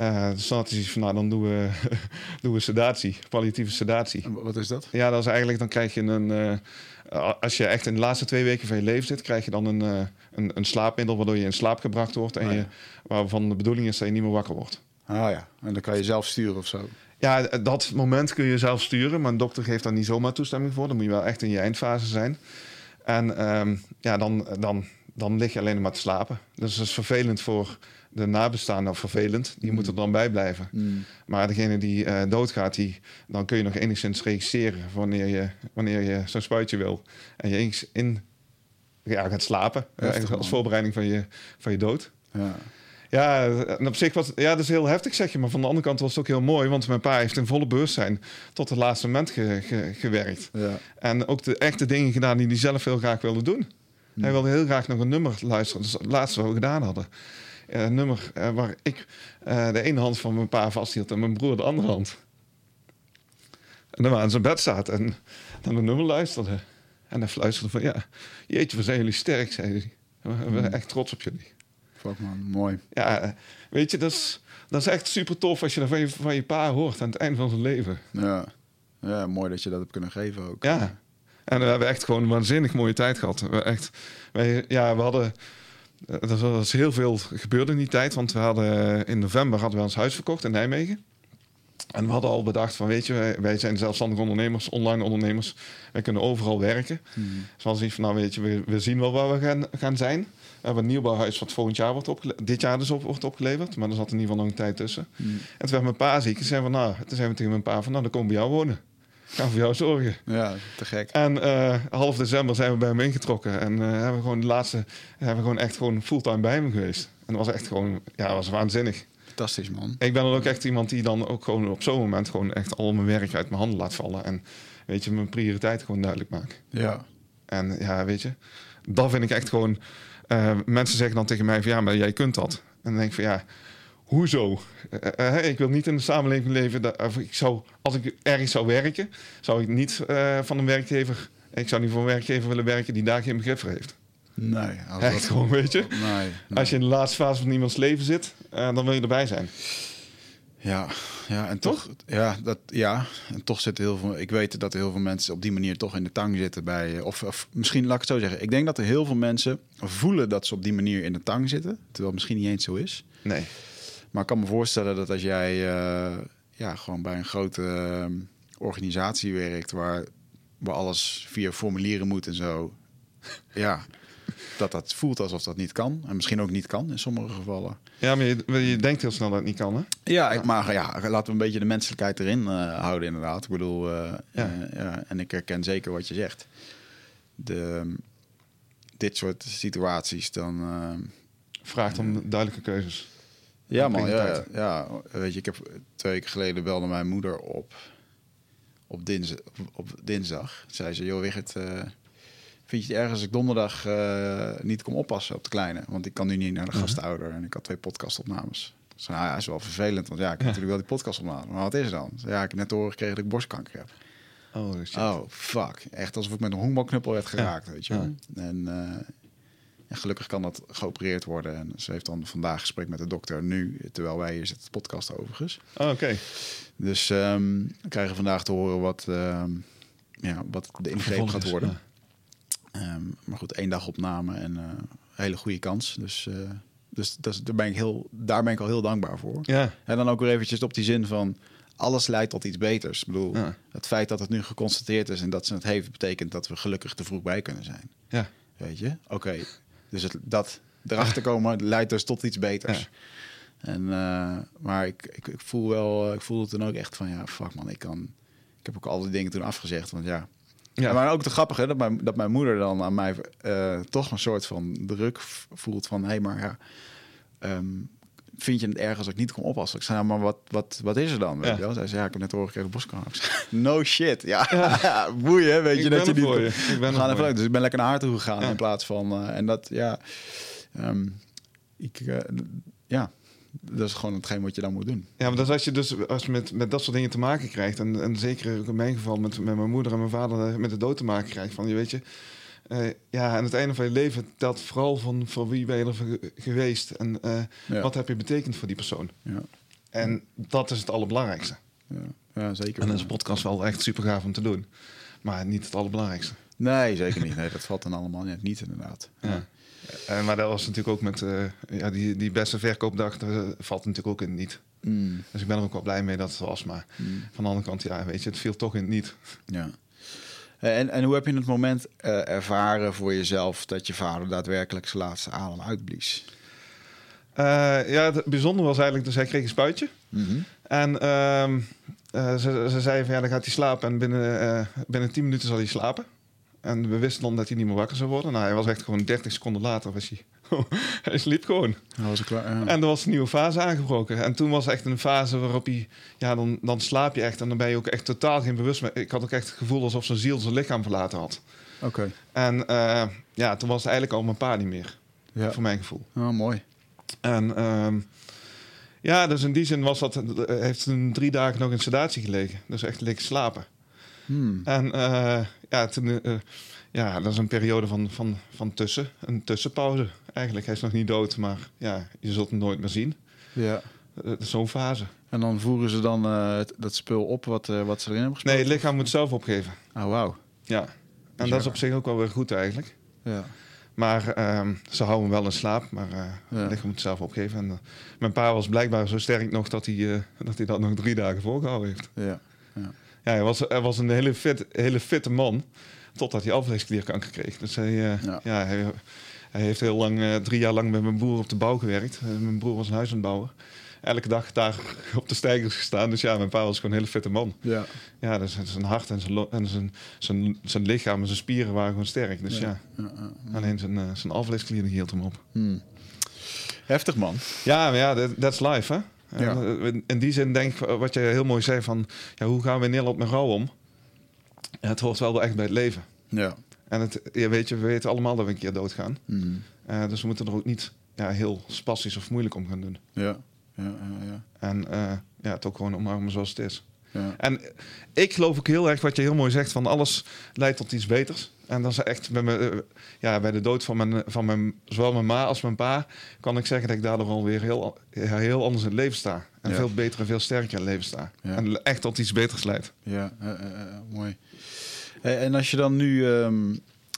Uh, dus dan had hij van, nou, dan doen we, [LAUGHS] doen we sedatie, palliatieve sedatie. Wat is dat? Ja, dat is eigenlijk, dan krijg je een... Uh, als je echt in de laatste twee weken van je leven zit, krijg je dan een, uh, een, een, slaapmiddel waardoor je in slaap gebracht wordt. En oh, je, waarvan de bedoeling is dat je niet meer wakker wordt. Ah ja, en dan kan je zelf sturen of zo. Ja, dat moment kun je zelf sturen, maar een dokter geeft daar niet zomaar toestemming voor. Dan moet je wel echt in je eindfase zijn. En um, ja, dan, dan, dan lig je alleen maar te slapen. Dus dat is vervelend voor de nabestaanden vervelend. Die mm. moeten er dan bij blijven. Mm. Maar degene die uh, doodgaat, die, dan kun je nog enigszins registreren wanneer je, wanneer je zo'n spuitje wil. En je eens in ja, gaat slapen. Heftig, als voorbereiding van je, van je dood. Ja. Ja, en op zich was ja, dat is heel heftig, zeg je. Maar van de andere kant was het ook heel mooi. Want mijn pa heeft in volle bewustzijn tot het laatste moment gewerkt. Ja. En ook de echte dingen gedaan die hij zelf heel graag wilde doen. Hij wilde heel graag nog een nummer luisteren. Dus het laatste wat we gedaan hadden. Eh, een nummer uh, waar ik uh, de ene hand van mijn pa vasthield en mijn broer de andere hand. En dan aan zijn bed staat en dan een nummer luisterde. En hij fluisterde van, ja, jeetje, we zijn jullie sterk, zei hij. We zijn hmm. echt trots op jullie. Fuck man, mooi. Ja, weet je, dat is, dat is echt super tof als je dat van je, van je pa hoort aan het eind van zijn leven. Ja. ja, mooi dat je dat hebt kunnen geven ook. Ja, en we hebben echt gewoon een waanzinnig mooie tijd gehad. We, echt, wij, ja, we hadden er eh, was heel veel gebeurd in die tijd. Want we hadden in november hadden we ons huis verkocht in Nijmegen. En we hadden al bedacht van, weet je, wij, zijn zelfstandige ondernemers, online ondernemers. Wij kunnen overal werken. Hmm. Dus we van, nou weet je, we, we, zien wel waar we gaan, gaan zijn. We hebben een nieuwbouwhuis wat volgend jaar wordt opgeleverd. Dit jaar dus op, wordt opgeleverd. Maar er zat in ieder geval nog een tijd tussen. Hmm. En toen werd mijn pa ziek. En zijn van, nou, toen zijn we tegen mijn pa van, nou, dan komen we bij jou wonen [LAUGHS] gaan voor jou zorgen. Ja, te gek. En uh, half december zijn we bij hem ingetrokken. En uh, hebben we gewoon de laatste, hebben we gewoon echt gewoon fulltime bij hem geweest. En dat was echt gewoon, ja, dat was waanzinnig. Fantastisch, man. Ik ben dan ook echt iemand die dan ook gewoon op zo'n moment gewoon echt al mijn werk uit mijn handen laat vallen. En weet je, mijn prioriteit gewoon duidelijk maak. Ja. En ja, weet je, dat vind ik echt gewoon. Uh, mensen zeggen dan tegen mij van ja, maar jij kunt dat. En dan denk ik van ja, hoezo? Uh, ik wil niet in een samenleving leven. Dat, of ik zou, als ik ergens zou werken, zou ik niet uh, van een werkgever. Ik zou niet voor een werkgever willen werken die daar geen begrip voor heeft. Nee, als echt dat... gewoon, weet je. Nee, Als je in de laatste fase van iemands leven zit, uh, dan wil je erbij zijn. Ja, ja, en toch, ja, dat, ja, en toch zitten heel veel. Ik weet dat er heel veel mensen op die manier toch in de tang zitten bij. Of, of misschien laat ik het zo zeggen. Ik denk dat er heel veel mensen voelen dat ze op die manier in de tang zitten, terwijl het misschien niet eens zo is. Nee. Maar ik kan me voorstellen dat als jij eh, ja, gewoon bij een grote eh, organisatie werkt waar, waar alles via formulieren moet en zo. [LAUGHS] Ja, dat dat voelt alsof dat niet kan. En misschien ook niet kan in sommige gevallen. Ja, maar je, je denkt heel snel dat het niet kan, hè? Ja, ik, maar ja, laten we een beetje de menselijkheid erin eh, houden, inderdaad. Ik bedoel, Ja. ja, en ik herken zeker wat je zegt. De, dit soort situaties, dan... Vraagt om duidelijke keuzes. Ja, man, ja, ja. Weet je, ik heb twee weken geleden belde mijn moeder op. Op, dinsdag, op dinsdag. Zei ze, joh, Wigert, eh, vind je het erg als ik donderdag eh, niet kom oppassen op de kleine? Want ik kan nu niet naar de Mhm. gastouder en ik had twee podcastopnames. Dus nou ja, is wel vervelend, want ja, ik [LAUGHS] heb natuurlijk wel die podcastopname. Maar wat is er dan? Zei, Ja, ik heb net te horen gekregen dat ik borstkanker heb. Oh, shit. Oh, fuck. Echt alsof ik met een honkbalknuppel werd geraakt, weet je. Ja. En, eh, en gelukkig kan dat geopereerd worden. En ze heeft dan vandaag gesprek met de dokter nu, terwijl wij hier zitten, de podcast overigens. Oh, Oké. Dus ehm, we krijgen vandaag te horen wat, ehm, ja, wat de ingreep gaat worden. ja. Ehm, maar goed, één dag opname en een hele goede kans. Dus, eh, dus dat daar, ben ik heel, daar ben ik al heel dankbaar voor. Ja, En dan ook weer eventjes op die zin van... alles leidt tot iets beters. Ik bedoel, Ja. het feit dat het nu geconstateerd is... en dat ze het heeft, betekent dat we gelukkig te vroeg bij kunnen zijn. ja. Weet je? Oké, dus het, dat erachter [LAUGHS] komen leidt dus tot iets beters. En, eh, maar ik, ik, ik voel wel, ik voelde toen ook echt van... ja, fuck man, ik kan... Ik heb ook al die dingen toen afgezegd, want ja... Ja. Maar ook te grappig hè, dat mijn, dat mijn moeder dan aan mij eh, toch een soort van druk voelt van... hé, hey, maar ja, ehm, vind je het erg als ik niet kom oppassen? Ik zei, nou, maar wat, wat, wat is er dan? Weet Ja. je wel? Zij zei, ja, ik heb net horen gekregen boskanker. No shit. Ja, ja. [LAUGHS] boeien, weet je. Dat je niet... je. Ik ben gaan even leuk. Dus ik ben lekker naar haar toe gegaan Ja. in plaats van... eh, en dat, ja... ehm, ik, eh, ja, dat is gewoon hetgeen wat je dan moet doen. Ja, maar dat is als je dus als je met, met dat soort dingen te maken krijgt, en, en zeker in mijn geval met, met mijn moeder en mijn vader eh, met de dood te maken krijgt, van je weet je, eh, ja, aan het einde van je leven telt vooral van voor wie ben je er ge- geweest en eh, Ja. wat heb je betekend voor die persoon. Ja, En dat is het allerbelangrijkste. ja, ja zeker. En dat is een podcast wel echt super gaaf om te doen, maar niet het allerbelangrijkste. Nee, zeker niet. Nee, dat valt dan allemaal net niet inderdaad. Ja. En, maar dat was natuurlijk ook met eh, ja, die, die beste verkoopdag, dat eh, valt natuurlijk ook in het niet. Mm, Dus ik ben er ook wel blij mee dat het was. Maar mm, van de andere kant, ja, weet je, het viel toch in het niet. ja. En, en hoe heb je het moment eh, ervaren voor jezelf dat je vader daadwerkelijk zijn laatste adem uitblies? Eh, ja, het bijzondere was eigenlijk, dus hij kreeg een spuitje. Mhm. En ehm, eh, ze, ze zei van ja, dan gaat hij slapen en binnen, eh, binnen 10 minuten zal hij slapen. En we wisten dan dat hij niet meer wakker zou worden. Nou, hij was echt gewoon 30 seconden later. Was hij, [LAUGHS] hij sliep gewoon. Dat was klaar. ja. En er was een nieuwe fase aangebroken. En toen was echt een fase waarop hij, ja, dan, dan slaap je echt. En dan ben je ook echt totaal geen bewust. Ik had ook echt het gevoel alsof zijn ziel zijn lichaam verlaten had. Oké. En eh, ja, toen was het eigenlijk al mijn pa niet meer, Ja. voor mijn gevoel. Oh, mooi. En ehm, ja, dus in die zin was dat, eh, heeft toen drie dagen nog in sedatie gelegen. Dus echt liggen slapen. Hmm. En eh, ja, toen, ja, dat is een periode van, van, van tussen, een tussenpauze eigenlijk. Hij is nog niet dood, maar ja, je zult hem nooit meer zien. Ja. Eh, Zo'n fase. En dan voeren ze dan eh, dat spul op wat, eh, wat ze erin hebben Nee, gesproken? het lichaam moet zelf opgeven. Oh, wauw. Ja. En dat is op zich ook wel weer goed eigenlijk. Ja. Maar ehm, ze houden hem wel in slaap, maar Ja. het lichaam moet zelf opgeven. En, mijn pa was blijkbaar zo sterk nog dat hij, dat hij dat nog drie dagen volgehouden heeft. Ja. Ja, hij was, hij was een hele, fit, hele fitte man. Totdat hij alvleesklierkanker kreeg. Dus hij, Ja. ja. hij, hij heeft heel lang, eh, drie jaar lang met mijn broer op de bouw gewerkt. Eh, mijn broer was een bouwen. Elke dag daar [LAUGHS] op de stijgers gestaan. Dus ja, mijn pa was gewoon een hele fitte man. Ja. Ja, dus zijn hart en zijn, en zijn, zijn, zijn lichaam en zijn spieren waren gewoon sterk. Dus ja, Ja, alleen zijn, eh, zijn hield hem op. Hmm. Heftig, man. Ja, maar ja, that- that's life, hè? Ja. In- die zin denk ik, wat je heel mooi zei van... Ja, hoe gaan we in Nederland met rouw om? Het hoort wel echt bij het leven. Ja. En het, ja, weet je, we weten allemaal dat we een keer doodgaan. Eh, dus we moeten er ook niet ja, heel spastisch of moeilijk om gaan doen. Ja. Ja, ja, ja. En eh, ja, het ook gewoon omarmen zoals het is. Ja. En ik geloof ook heel erg wat je heel mooi zegt: van alles leidt tot iets beters. En dat is echt bij, me, eh, ja, bij de dood van, mijn, van mijn, zowel mijn ma als mijn pa, kan ik zeggen dat ik daardoor alweer heel, heel anders in het leven sta. En Ja. veel beter en veel sterker in het leven sta. Ja. En echt tot iets beters leidt. Ja, mooi. En als je dan nu ehm,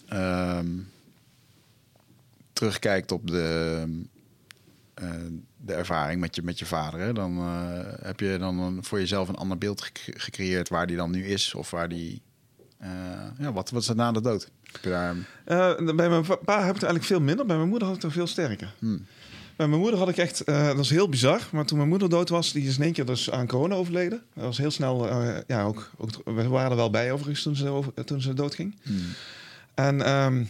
ehm, terugkijkt op de, eh, de ervaring met je, met je vader, hè, dan eh, heb je dan een- voor jezelf een ander beeld gec- gecreëerd waar die dan nu is of waar die. eh, ja, wat, wat is het na de dood? Daar, bij mijn pa heb ik het eigenlijk veel minder. Bij mijn moeder had ik het veel sterker. Hmm. Bij mijn moeder had ik echt, eh, dat is heel bizar, maar toen mijn moeder dood was, die is in één keer dus aan corona overleden. Dat was heel snel, eh, ja, ook, ook, we waren er wel bij overigens toen ze, over, toen ze doodging. Hmm. En ehm,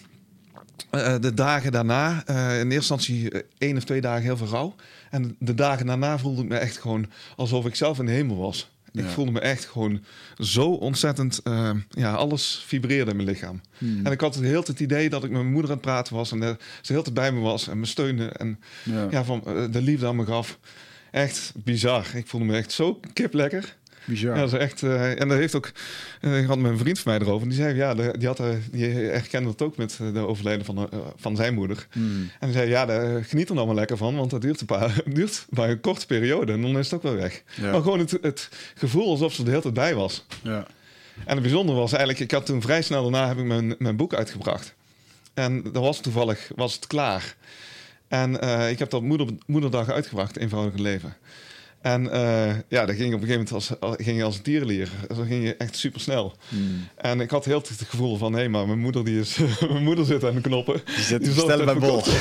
eh, de dagen daarna, in eerste instantie één of twee dagen heel veel rouw. En de dagen daarna voelde ik me echt gewoon alsof ik zelf in de hemel was. Ik voelde me echt gewoon zo ontzettend, eh, ja, alles vibreerde in mijn lichaam. Hmm. En ik had het heel het idee dat ik met mijn moeder aan het praten was en eh, ze heel tijd bij me was en me steunde en Ja, ja, van eh, de liefde aan me gaf. Echt bizar. Ik voelde me echt zo kip lekker. Bizar. Ja, dat is echt. eh, en dat heeft ook. eh, ik had een vriend van mij erover. En die zei: Ja, de- die, had, eh, die herkende het ook met de overlijden van, van zijn moeder. Hmm. En die zei: Ja, daar geniet er nou maar lekker van. Want dat duurt, een paar, [LAUGHS] duurt maar een korte periode. En dan is het ook wel weg. Ja. Maar gewoon het, het gevoel alsof ze er de hele tijd bij was. Ja. En het bijzondere was eigenlijk, ik had toen vrij snel daarna heb ik mijn, mijn boek uitgebracht. En dat was toevallig was het klaar. En ik heb dat moeder, moederdag uitgebracht, Eenvoudige Leven. En eh, ja, dat ging op een gegeven moment als, al- ging als een tierenlier. Dat ging je echt super snel. Hmm. En ik had heel het gevoel van, hé, maar mijn moeder, die is, [LAUGHS] mijn moeder zit aan de knoppen. Die zit Die [LAUGHS] stellen bij bol. Die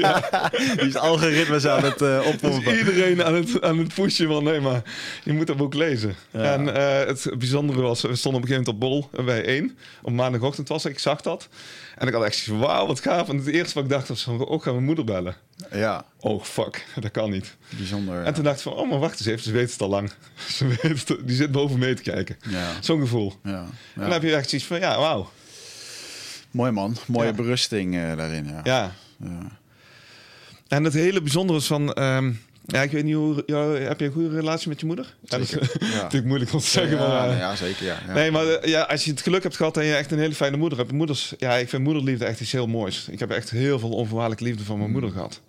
ja. Is algoritmes aan het eh Dus oppompen. iedereen aan het, aan het pushen van nee, maar je moet dat boek lezen. Ja. En eh, het bijzondere was, we stonden op een gegeven moment op bol bij één. Op maandagochtend was ik, ik zag dat. En ik had echt zoiets van, wauw, wat gaaf. En het eerste wat ik dacht was, van, oh, gaan mijn moeder bellen. Ja, Oh, fuck, [LAUGHS] dat kan niet. bijzonder. En toen dacht ik van, oh, maar wacht eens even, ze weet het al lang. [LAUGHS] Ze weet het, die zit boven mee te kijken. Ja, Zo'n gevoel. ja, En dan heb je echt zoiets van, ja, wauw. Mooi man, mooie berusting eh, daarin. Ja. Ja. Ja. En het hele bijzondere is van... ehm, ja, ik weet niet hoe... jou- heb je een goede relatie met je moeder? [LAUGHS] Ja, dat is ja. natuurlijk moeilijk om te zeggen, ja, maar... ja, zeker. Ja, ja. Nee, maar eh, ja, als je het geluk hebt gehad en je echt een hele fijne moeder hebt. Moeders, ja, ik vind moederliefde echt iets heel moois. Ik heb echt heel veel onvoorwaardelijke liefde van mijn Mm. moeder gehad.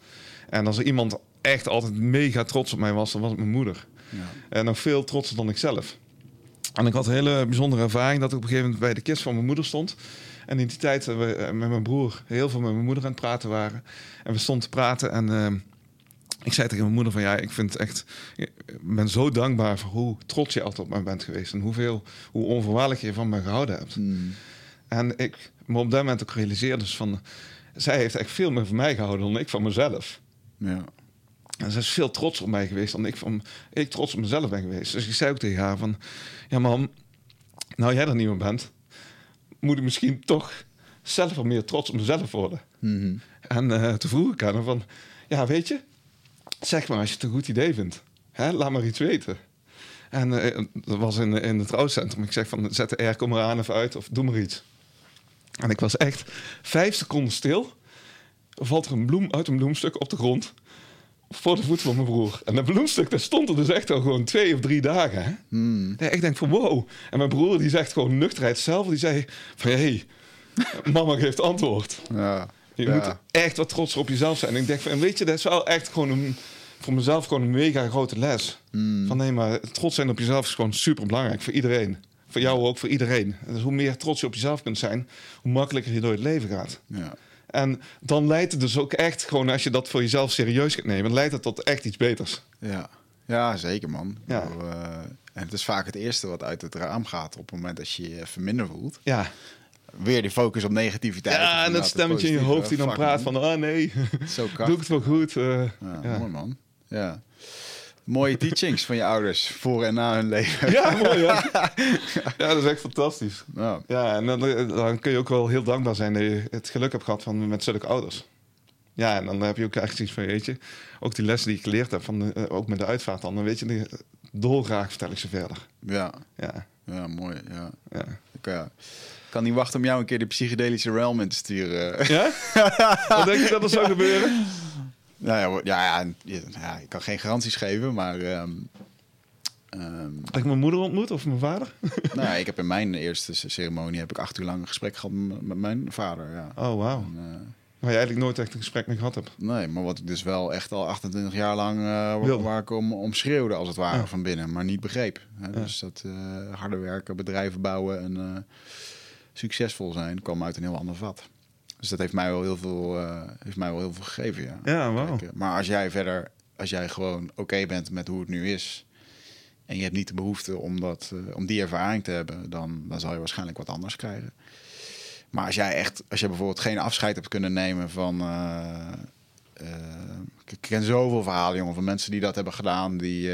En als er iemand echt altijd mega trots op mij was, dan was het mijn moeder. Ja. En nog veel trotser dan ik zelf. En ik had een hele bijzondere ervaring dat ik op een gegeven moment bij de kist van mijn moeder stond. En in die tijd we eh, met mijn broer heel veel met mijn moeder aan het praten waren. En we stonden te praten en eh, ik zei tegen mijn moeder van ja, ik vind echt, ik ben zo dankbaar voor hoe trots je altijd op mij bent geweest. En hoeveel, hoe onvoorwaardelijk je van me gehouden hebt. Hmm. En ik me op dat moment ook realiseerde dus van, zij heeft echt veel meer van mij gehouden dan ik van mezelf. Ja. En ze is veel trots op mij geweest dan ik, van, ik trots op mezelf ben geweest. Dus ik zei ook tegen haar van... Ja, mam, nou jij er niet meer bent... moet ik misschien toch zelf wat meer trots op mezelf worden. Mhm. En eh toen vroeg ik aan haar van... Ja, weet je, zeg maar als je het een goed idee vindt. Hè, laat maar iets weten. En eh, dat was in, in het rouwcentrum. Ik zeg van, zet de airco maar aan of uit of doe maar iets. En ik was echt vijf seconden stil. Valt er een bloem uit een bloemstuk op de grond voor de voet van mijn broer. En dat bloemstuk, daar stond er dus echt al gewoon twee of drie dagen. Hè? Hmm. Ja, ik denk van wow. En mijn broer die zegt gewoon nuchterheid zelf. Die zei van hé, hey, mama geeft antwoord. Ja. Je Ja. moet echt wat trots op jezelf zijn. En ik denk van, en weet je, dat is wel echt gewoon een, voor mezelf gewoon een mega grote les. Hmm. Van nee, maar trots zijn op jezelf is gewoon super belangrijk voor iedereen. Voor jou ook, voor iedereen. Dus hoe meer trots je op jezelf kunt zijn, hoe makkelijker je door het leven gaat. Ja. En dan leidt het dus ook echt gewoon, als je dat voor jezelf serieus gaat nemen, leidt het tot echt iets beters. Ja. ja, zeker man. Ja. Eh, en het is vaak het eerste wat uit het raam gaat op het moment dat je je even minder voelt. Ja, Weer die focus op negativiteit. Ja en dat stemmetje in je hoofd die dan Fuck, praat man. van, ah nee, [LAUGHS] Zo doe ik het wel goed. eh, Ja, ja. Mooi man. Ja. Mooie teachings van je ouders voor en na hun leven. [LAUGHS] Ja, mooi ja. [LAUGHS] Ja, dat is echt fantastisch. Ja. Ja, en dan, dan kun je ook wel heel dankbaar zijn dat je het geluk hebt gehad van met zulke ouders. Ja, en dan heb je ook echt iets van, weet je, ook die lessen die ik geleerd heb, van de- eh, ook met de uitvaart dan, dan weet je, die, dolgraag vertel ik ze verder. Ja. Ja, ja, mooi. Ja. ja. Ik eh, kan niet wachten om jou een keer de psychedelische realm in te sturen. Ja? [LAUGHS] Wat denk je dat er zou gebeuren? Nou ja, ja, ja, ja, ik kan geen garanties geven, maar ehm, Ehm, Heb ik mijn moeder ontmoet of mijn vader? [LAUGHS] nou, ja, ik heb in mijn eerste ceremonie heb ik acht uur lang een gesprek gehad met, mijn vader. Ja. Oh, wauw. Eh, Waar je eigenlijk nooit echt een gesprek mee gehad hebt. nee, maar wat ik dus wel echt al 28 jaar lang eh, waar, ik om, om schreeuwde als het ware Ja. van binnen, maar niet begreep. Hè? Dus dat eh, harde werken, bedrijven bouwen en succesvol zijn kwam uit een heel ander vat. Dus dat heeft mij wel heel veel, eh, heeft mij wel heel veel gegeven. Ja. Ja. Kijk, eh, maar als jij verder, als jij gewoon oké bent met hoe het nu is. En je hebt niet de behoefte om, dat, eh, om die ervaring te hebben, dan, dan zal je waarschijnlijk wat anders krijgen. Maar als jij echt, als je bijvoorbeeld geen afscheid hebt kunnen nemen van. ik ken zoveel verhalen, jongen, van mensen die dat hebben gedaan, die,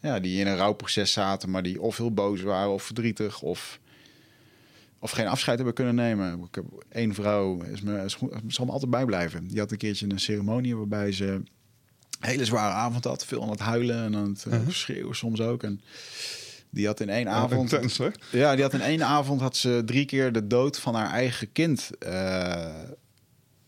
ja, die in een rouwproces zaten, maar die of heel boos waren of verdrietig of, of geen afscheid hebben kunnen nemen. Ik heb één vrouw, is me, is, goed- zal me altijd bijblijven. Die had een keertje een ceremonie waarbij ze een hele zware avond had, veel aan het huilen en aan het Uh-huh. schreeuwen soms ook. En die had in één avond intens, ja, die had in één avond had ze drie keer de dood van haar eigen kind eh,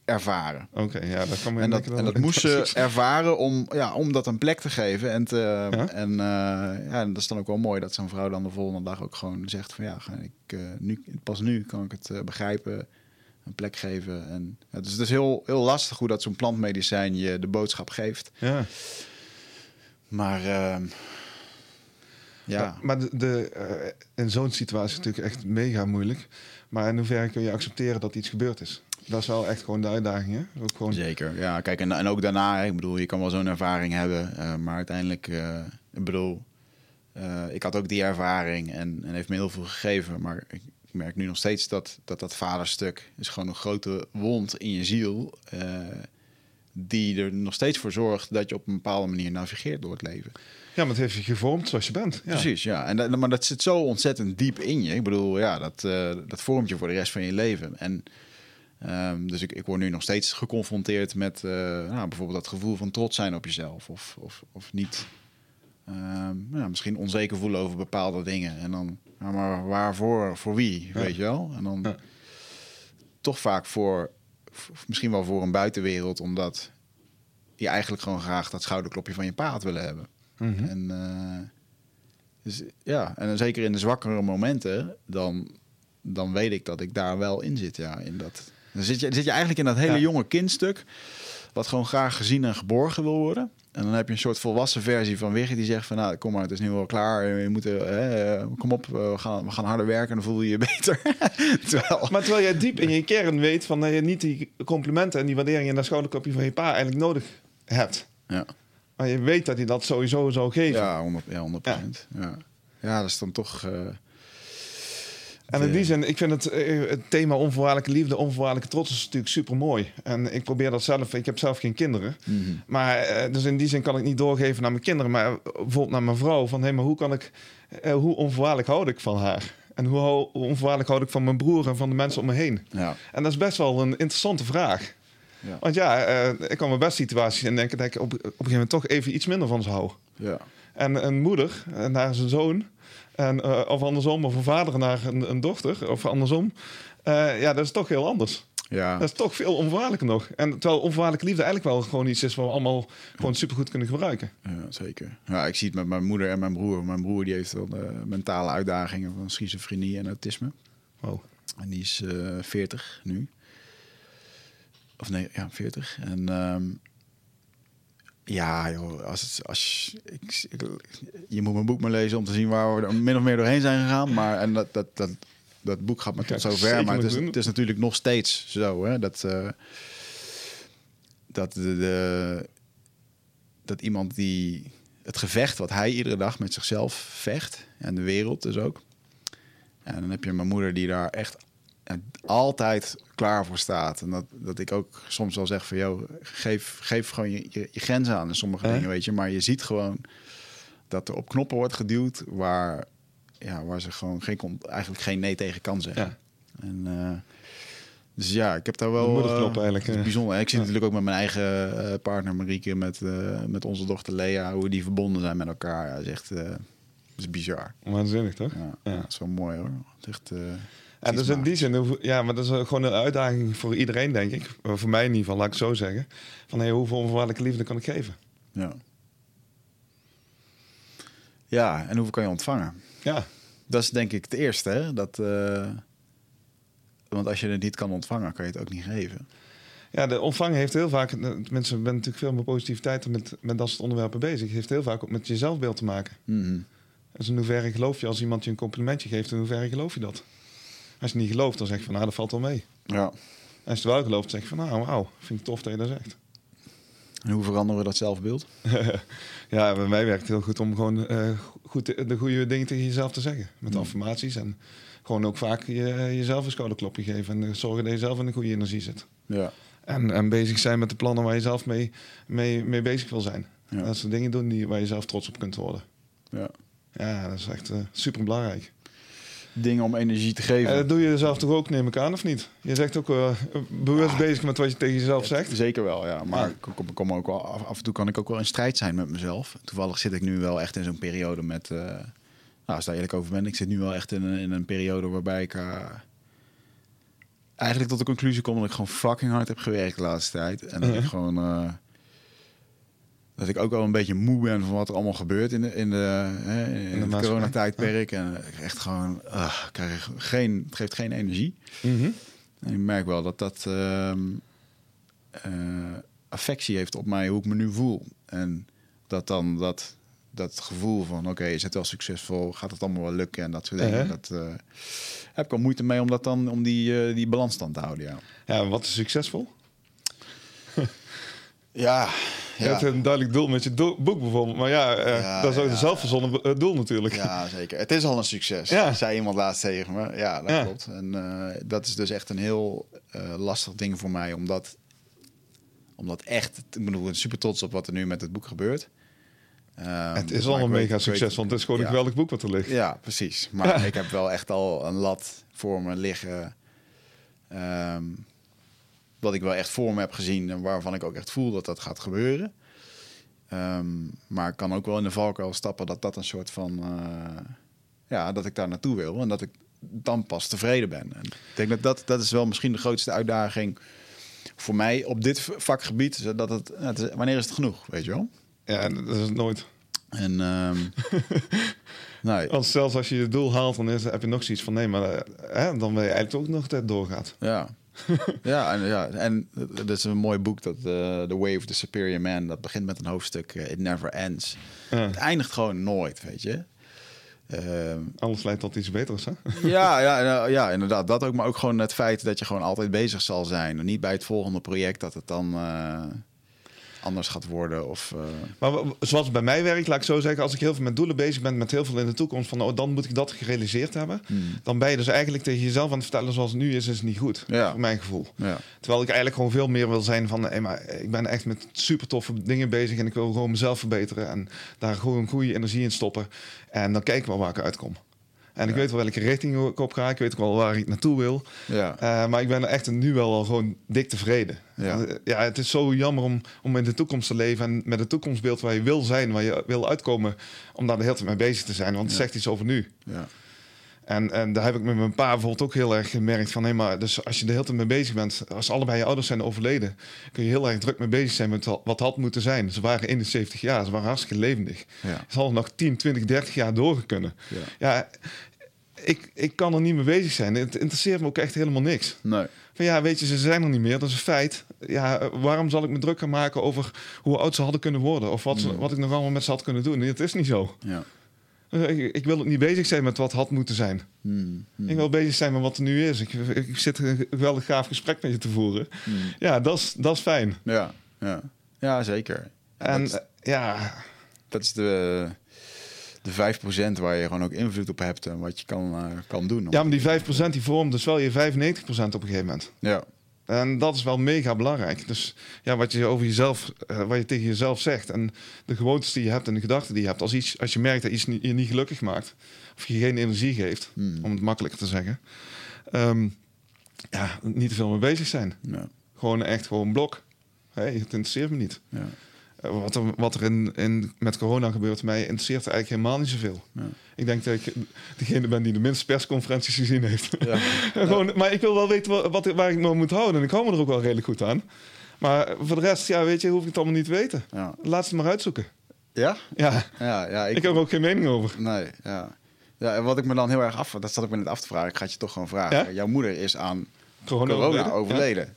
ervaren. Oké, ja, dat kan me En dat, en moest ze [LAUGHS] ervaren om, ja, om dat een plek te geven. En, te, Ja? en, eh, ja, dat is dan ook wel mooi dat zo'n vrouw dan de volgende dag ook gewoon zegt van ja, ik, eh, nu, pas nu kan ik het eh, begrijpen, een plek geven. En, ja, dus het is heel, heel lastig hoe dat zo'n plantmedicijn je de boodschap geeft. Ja. Maar ehm, ja, Maar, maar de, de, eh, in zo'n situatie is het natuurlijk echt mega moeilijk. Maar in hoeverre kun je accepteren dat iets gebeurd is? Dat is wel echt gewoon de uitdaging, hè? Ook gewoon... Zeker, ja. Kijk, en, en ook daarna, ik bedoel, je kan wel zo'n ervaring hebben, eh, maar uiteindelijk, eh, ik bedoel, eh, ik had ook die ervaring en, en heeft me heel veel gegeven, maar ik merk nu nog steeds dat dat, dat vaderstuk is gewoon een grote wond in je ziel, die er nog steeds voor zorgt dat je op een bepaalde manier navigeert door het leven. Ja, maar het heeft je gevormd zoals je bent. Ja. Precies, ja. En dat, maar dat zit zo ontzettend diep in je. Ik bedoel, ja, dat, dat vormt je voor de rest van je leven. En ehm, dus ik, ik word nu nog steeds geconfronteerd met eh, nou, bijvoorbeeld dat gevoel van trots zijn op jezelf. Of, of, of niet. ehm, ja, misschien onzeker voelen over bepaalde dingen. En dan, ja, maar waarvoor, voor wie, Ja. weet je wel? En dan Ja. toch vaak voor, misschien wel voor een buitenwereld, omdat je eigenlijk gewoon graag dat schouderklopje van je pa had willen hebben. Mhm. En, eh, dus, ja, en zeker in de zwakkere momenten, dan, dan weet ik dat ik daar wel in zit. Ja, in dat, dan zit je, zit je eigenlijk in dat hele Ja. jonge kindstuk, wat gewoon graag gezien en geborgen wil worden. En dan heb je een soort volwassen versie van Wiggy die zegt van... nou, kom maar, het is nu wel klaar. Je moet, eh, eh, kom op, eh, we gaan, we gaan harder werken en dan voel je je [LAUGHS] beter. Terwijl, Maar terwijl jij diep in je kern weet van dat je niet die complimenten en die waardering en dat schouderklopje van je pa eigenlijk nodig hebt. ja, Maar je weet dat hij dat sowieso zou geven. ja, 100, ja, 100 Ja. Ja. dat is dan toch... eh, En in die zin, ik vind het, eh, het thema onvoorwaardelijke liefde, onvoorwaardelijke trots is natuurlijk super mooi. En ik probeer dat zelf, ik heb zelf geen kinderen. mhm. Maar eh, dus in die zin kan ik niet doorgeven naar mijn kinderen, maar eh, bijvoorbeeld naar mijn vrouw. Van hé, maar hoe kan ik, eh, hoe onvoorwaardelijk houd ik van haar? En hoe, onvoorwaardelijk houd ik van mijn broer en van de mensen om me heen? ja, En dat is best wel een interessante vraag. Ja. Want ja, eh, ik kan me best situaties in denken dat ik op, op een gegeven moment toch even iets minder van ze hou. ja. En een moeder eh, naar zijn zoon, en, eh, of andersom, of een vader naar een, een dochter, of andersom. Eh, ja, dat is toch heel anders. ja. Dat is toch veel onvoorwaardelijker nog. En terwijl onvoorwaardelijke liefde eigenlijk wel gewoon iets is wat we allemaal gewoon supergoed kunnen gebruiken. Ja, zeker. Ja, ik zie het met mijn moeder en mijn broer. Mijn broer die heeft wel eh, mentale uitdagingen van schizofrenie en autisme. Wow. En die is eh 40 nu. Of nee, ja, 40. En ehm, ja, joh, als het, als ik, ik- je moet mijn boek maar lezen om te zien waar we er min of meer doorheen zijn gegaan. Maar en dat, dat, dat, dat boek gaat me tot zover. Maar het is, het is natuurlijk nog steeds zo, hè, dat, eh, dat de, de- dat iemand die het gevecht wat hij iedere dag met zichzelf vecht en de wereld dus ook. En dan heb je mijn moeder die daar echt altijd klaar voor staat. En dat, dat ik ook soms wel zeg van, joh, geef, geef gewoon je, je, je grenzen aan in sommige dingen, weet je. Maar je ziet gewoon dat er op knoppen wordt geduwd waar, ja, waar ze gewoon geen, eigenlijk geen nee tegen kan zeggen. Ja. En, eh, dus ja, ik heb daar wel... Moederknop eh, eigenlijk, eh. bijzonder. Ik zie Ja. natuurlijk ook met mijn eigen partner Marieke, met, met onze dochter Lea, hoe die verbonden zijn met elkaar. Ja, dat is echt dat is bizar. Waanzinnig, toch? Ja, Ja. dat is wel mooi hoor. Het is echt, En dus in die zin, ja, maar dat is gewoon een uitdaging voor iedereen, denk ik. Voor mij in ieder geval, laat ik het zo zeggen. Van hey, hoeveel onvoorwaardelijke liefde kan ik geven? Ja. Ja, en hoeveel kan je ontvangen? Ja, Dat is denk ik het eerste. Hè? Dat, eh, want als je het niet kan ontvangen, kan je het ook niet geven. Ja, de ontvang heeft heel vaak, mensen zijn natuurlijk veel meer positiviteit met, met dat soort onderwerpen bezig. heeft heel vaak ook met je zelfbeeld te maken. Mhm. Dus in hoeverre geloof je als iemand je een complimentje geeft, in hoeverre geloof je dat? Als je niet gelooft, dan zeg je van nou, dat valt wel mee. Ja. Als je het wel gelooft, zeg je van nou, wauw, vind ik tof dat je dat zegt. En hoe veranderen we dat zelfbeeld? [LAUGHS] ja, bij mij werkt het heel goed om gewoon eh, goed de, de goede dingen tegen jezelf te zeggen. Met Mm. affirmaties en gewoon ook vaak je, jezelf een schouderklopje geven. En eh, zorgen dat je zelf in de goede energie zit. Ja. En, en bezig zijn met de plannen waar je zelf mee, mee, mee bezig wil zijn. Ja. Dat zijn dingen doen die, waar je zelf trots op kunt worden. ja. Ja, dat is echt super belangrijk. Dingen om energie te geven. En dat doe je zelf toch ook, neem ik aan, of niet? Je zegt ook eh, bewust bezig met wat je tegen jezelf zegt. Zeker wel, ja. Maar Ja. ik kom, kom ook wel, af, af en toe kan ik ook wel in strijd zijn met mezelf. Toevallig zit ik nu wel echt in zo'n periode met... eh, nou, als ik daar eerlijk over ben, ik zit nu wel echt in een, in een periode waarbij ik... eh, eigenlijk tot de conclusie kom dat ik gewoon fucking hard heb gewerkt de laatste tijd. En dat ik Mhm. gewoon... dat ik ook wel een beetje moe ben van wat er allemaal gebeurt in de, in de, hè, in de het coronatijdperk. En echt gewoon... ik krijg geen, het geeft geen energie. Mhm. En ik merk wel dat dat ehm, eh, affectie heeft op mij, hoe ik me nu voel. En dat dan dat, dat gevoel van, oké, is het wel succesvol? Gaat het allemaal wel lukken? En dat soort dingen. Uh-huh. Dat eh, heb ik al moeite mee om, dat dan, om die, eh, die balansstand te houden, ja. Ja, wat is succesvol? Ja, Je hebt een duidelijk doel met je boek bijvoorbeeld. Maar ja, eh, Ja, dat is ook ja. een zelfverzonnen doel natuurlijk. Ja, zeker. Het is al een succes. Ja. Zei iemand laatst tegen me. Ja, dat Ja. klopt. En eh, dat is dus echt een heel eh, lastig ding voor mij. Omdat, omdat echt... Ik bedoel, ik ben super trots op wat er nu met het boek gebeurt. Ehm, Het is maar al een mega weet- succes, want het is gewoon ja. een geweldig boek wat er ligt. Ja, precies. Maar [LAUGHS] ik heb wel echt al een lat voor me liggen. ehm, wat ik wel echt voor me heb gezien en waarvan ik ook echt voel dat dat gaat gebeuren. Ehm, maar ik kan ook wel in de valkuil stappen dat dat een soort van... eh, ja, dat ik daar naartoe wil en dat ik dan pas tevreden ben. En ik denk dat, dat dat is wel misschien de grootste uitdaging voor mij op dit vakgebied. Dat het, het is- wanneer is het genoeg, weet je wel? Ja, dat is het nooit. En [LAUGHS] Want zelfs als je je doel haalt, dan is, heb je nog zoiets van... nee, maar eh, hè, dan ben je eigenlijk ook nog dat doorgaat. Ja. [LAUGHS] ja, en, ja, en dat is een mooi boek, dat, eh, The Way of the Superior Man. Dat begint met een hoofdstuk, eh, It Never Ends. Ja. Het eindigt gewoon nooit, weet je. Ehm, Alles leidt tot iets beters, hè? ja, [LAUGHS] ja, ja, ja, inderdaad. Dat ook, maar ook gewoon het feit dat je gewoon altijd bezig zal zijn. En niet bij het volgende project dat het dan eh, anders gaat worden. Of, eh, Maar zoals het bij mij werkt, laat ik zo zeggen... als ik heel veel met doelen bezig ben, met heel veel in de toekomst... van oh, dan moet ik dat gerealiseerd hebben... Hmm. dan ben je dus eigenlijk tegen jezelf aan het vertellen... zoals het nu is, is het niet goed. Ja. Voor mijn gevoel. ja. Terwijl ik eigenlijk gewoon veel meer wil zijn van... Hey, maar ik ben echt met super toffe dingen bezig... en ik wil gewoon mezelf verbeteren... en daar gewoon goede energie in stoppen. En dan kijken we wel waar ik uitkom. En ik weet wel welke richting ik op ga. Ik weet ook wel waar ik naartoe wil. Ja. Eh, maar ik ben echt nu wel al gewoon dik tevreden. Ja. Eh, ja, het is zo jammer om, om in de toekomst te leven... en met het toekomstbeeld waar je wil zijn... waar je wil uitkomen... om daar de hele tijd mee bezig te zijn. Want het Ja. zegt iets over nu. ja. En, en daar heb ik met mijn pa bijvoorbeeld ook heel erg gemerkt van... hé, maar dus als je er heel tijd mee bezig bent... als allebei je ouders zijn overleden... kun je heel erg druk mee bezig zijn met wat- had moeten zijn. Ze waren 71 jaar, ze waren hartstikke levendig. Ja. Ze hadden nog 10, 20, 30 jaar doorgekunnen. Ja. Ja, ik, ik kan er niet mee bezig zijn. Het interesseert me ook echt helemaal niks. Nee. Van ja, weet je, ze zijn er niet meer, dat is een feit. Ja, waarom zal ik me druk gaan maken over hoe oud ze hadden kunnen worden? Of wat, ze- Mm. wat ik nog allemaal met ze had kunnen doen? Nee, het is niet zo. Ja. Eh, Ik, ik wil ook niet bezig zijn met wat had moeten zijn. Hmm. Hmm. Ik wil bezig zijn met wat er nu is. Ik, ik zit een geweldig gaaf gesprek met je te voeren. Hmm. Ja, dat is, dat is fijn. Ja. Ja. ja, zeker. En dat, eh, ja, dat is de, de 5% waar je gewoon ook invloed op hebt en wat je kan, eh, kan doen. ja, maar die 5% die vormt dus wel je 95% op een gegeven moment. ja. En dat is wel mega belangrijk. Dus ja, wat je over jezelf, eh, wat je tegen jezelf zegt en de gewoontes die je hebt en de gedachten die je hebt. Als, iets, als je merkt dat iets niet- je niet gelukkig maakt of je geen energie geeft, Hmm. om het makkelijker te zeggen. ehm, ja, niet te veel mee bezig zijn. Ja. Gewoon echt gewoon blok. Hey, het interesseert me niet. Ja. Eh, Wat er, wat er in, in, met corona gebeurt, mij interesseert er eigenlijk helemaal niet zoveel. Ja. Ik denk dat ik degene ben die de minste persconferenties gezien heeft. [LAUGHS] Ja. Gewoon, maar ik wil wel weten wat, wat, waar ik me moet houden. En ik hou me er ook wel redelijk goed aan. Maar voor de rest, ja, weet je, hoef ik het allemaal niet te weten. Ja. Laat ze het maar uitzoeken. Ja? Ja, Ja, ja. ik, heb er ook geen mening over. Nee, ja. Ja, en wat ik me dan heel erg af... Dat zat ik me net af te vragen. Ik ga het je toch gewoon vragen. Jouw moeder is aan Corona, corona overleden.